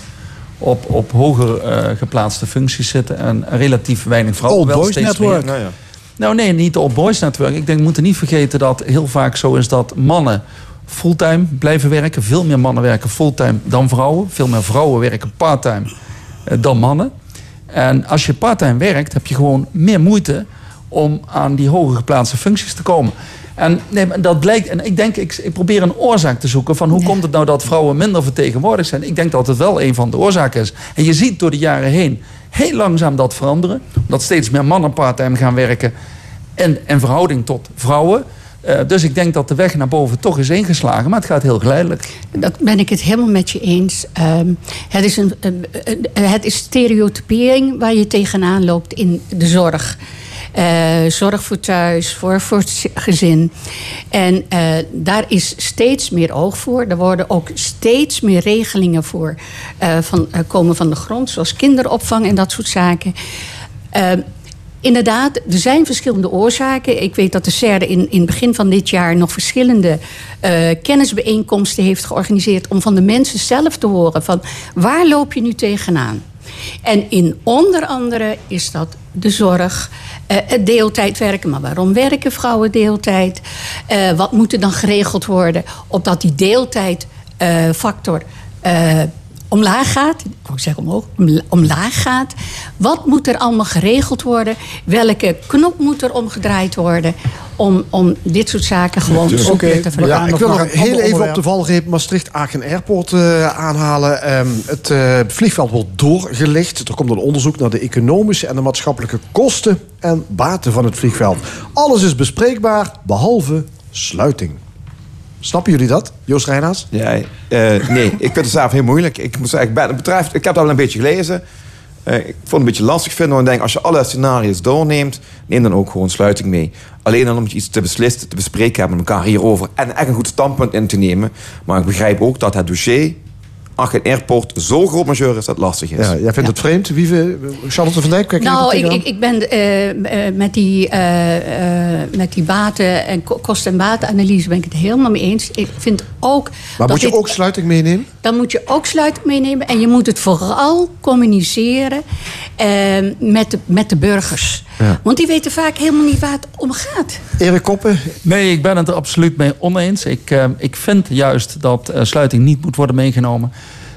op, op hoger eh, geplaatste functies zitten en relatief weinig vrouwen Old wel Boys steeds Network. meer- Nou nee, niet de Old Boys Network. Ik denk, we moeten niet vergeten dat heel vaak zo is dat mannen fulltime blijven werken. Veel meer mannen werken fulltime dan vrouwen. Veel meer vrouwen werken parttime eh, dan mannen. En als je parttime werkt, heb je gewoon meer moeite om aan die hoger geplaatste functies te komen. En nee, maar dat blijkt, en ik denk, ik, ik probeer een oorzaak te zoeken van hoe komt het nou dat vrouwen minder vertegenwoordigd zijn. Ik denk dat het wel een van de oorzaken is. En je ziet door de jaren heen heel langzaam dat veranderen. Dat steeds meer mannen parttime gaan werken en in verhouding tot vrouwen. Eh, dus ik denk dat de weg naar boven toch is ingeslagen, maar het gaat heel geleidelijk. Dat ben ik het helemaal met je eens. Ehm, het, is een, een- het is stereotypering waar je tegenaan loopt in de zorg. Eh, zorg voor thuis, voor, voor het gezin. En eh, daar is steeds meer oog voor. Er worden ook steeds meer regelingen voor eh, van, eh, komen van de grond, zoals kinderopvang en dat soort zaken. Inderdaad, er zijn verschillende oorzaken. Ik weet dat de CERDE in, in het begin van dit jaar nog verschillende eh, kennisbijeenkomsten heeft georganiseerd om van de mensen zelf te horen van waar loop je nu tegenaan? En in onder andere is dat de zorg, eh, het deeltijd werken. Maar waarom werken vrouwen deeltijd? Eh, wat moet er dan geregeld worden opdat die deeltijdfactor omlaag gaat? Ik wou zeggen omhoog, omla- omlaag gaat. Wat moet er allemaal geregeld worden? Welke knop moet er omgedraaid worden? Om, om dit soort zaken gewoon Dus, weer te ja, veranderen. ik wil nog een heel even op de valreep Maastricht-Aachen Airport eh, aanhalen. Ehm, het eh, vliegveld wordt doorgelicht. Er komt een onderzoek naar de economische en de maatschappelijke kosten en baten van het vliegveld. Alles is bespreekbaar, behalve sluiting. Snappen jullie dat, Joost Reinaas? Ja, eh, nee, ik vind het zelf heel moeilijk. Ik moet zeggen, ben, het betreft, ik heb dat wel een beetje gelezen. Eh, ik vond het een beetje lastig vinden. Want denk, als je alle scenario's doorneemt, neem dan ook gewoon sluiting mee. Alleen dan om iets te beslissen, te bespreken hebben met elkaar hierover. En echt een goed standpunt in te nemen. Maar ik begrijp ook dat het dossier Aachen Airport zo groot majeur is dat het lastig is. Ja, jij vindt het vreemd? Wie, we- Charlotte van Dijk, kijk je Nou, ik, ik, ik ben eh, eh, met, die, eh, eh, met die baten en ko- kosten- en batenanalyse ben ik het helemaal mee eens. Ik vind ook. Maar moet je dit- ook sluiting meenemen? Dan moet je ook sluiting meenemen. En je moet het vooral communiceren met, de, met de burgers. Ja. Want die weten vaak helemaal niet waar het om gaat. Erik Koppen? Nee, ik ben het er absoluut mee oneens. Ik, eh, ik vind juist dat eh, sluiting niet moet worden meegenomen.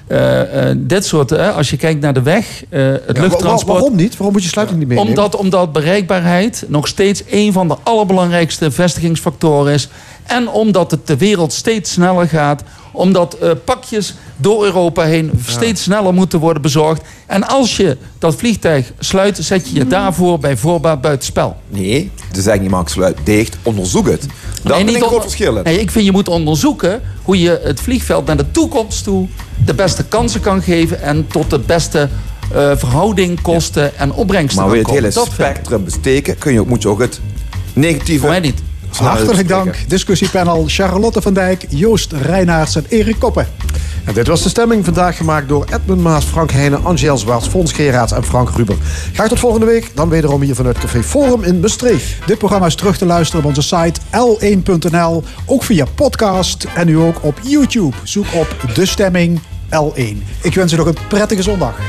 Eh, eh, dit soort, als je kijkt naar de weg, eh, het Ja, luchttransport. waarom niet? Waarom moet je sluiting niet meenemen? Omdat, omdat bereikbaarheid nog steeds een van de allerbelangrijkste vestigingsfactoren is. En omdat het de wereld steeds sneller gaat. Omdat eh, pakjes door Europa heen steeds sneller moeten worden bezorgd. En als je dat vliegtuig sluit, zet je je daarvoor bij voorbaat buitenspel. Nee, ze zeggen je maakt sluit dicht, onderzoek het. Dat Nee, is niet een groot verschil. Nee, ik vind je moet onderzoeken hoe je het vliegveld naar de toekomst toe de beste kansen kan geven en tot de beste eh, verhouding kosten en opbrengsten Maar wil je het hele spectrum besteken, kun je, moet je ook het negatieve... Hartelijk dank, discussiepanel Charlotte van Dijk, Joost Reinaerts en Erik Koppen. En dit was de stemming vandaag gemaakt door Edmund Maas, Frank Heijnen, Angel Zwaarts, Fons Geraerts en Frank Ruber. Graag tot volgende week, dan wederom hier vanuit Café Forum in Maastricht. Dit programma is terug te luisteren op onze site l1.nl, ook via podcast en nu ook op YouTube. Zoek op De Stemming L1. Ik wens u nog een prettige zondag.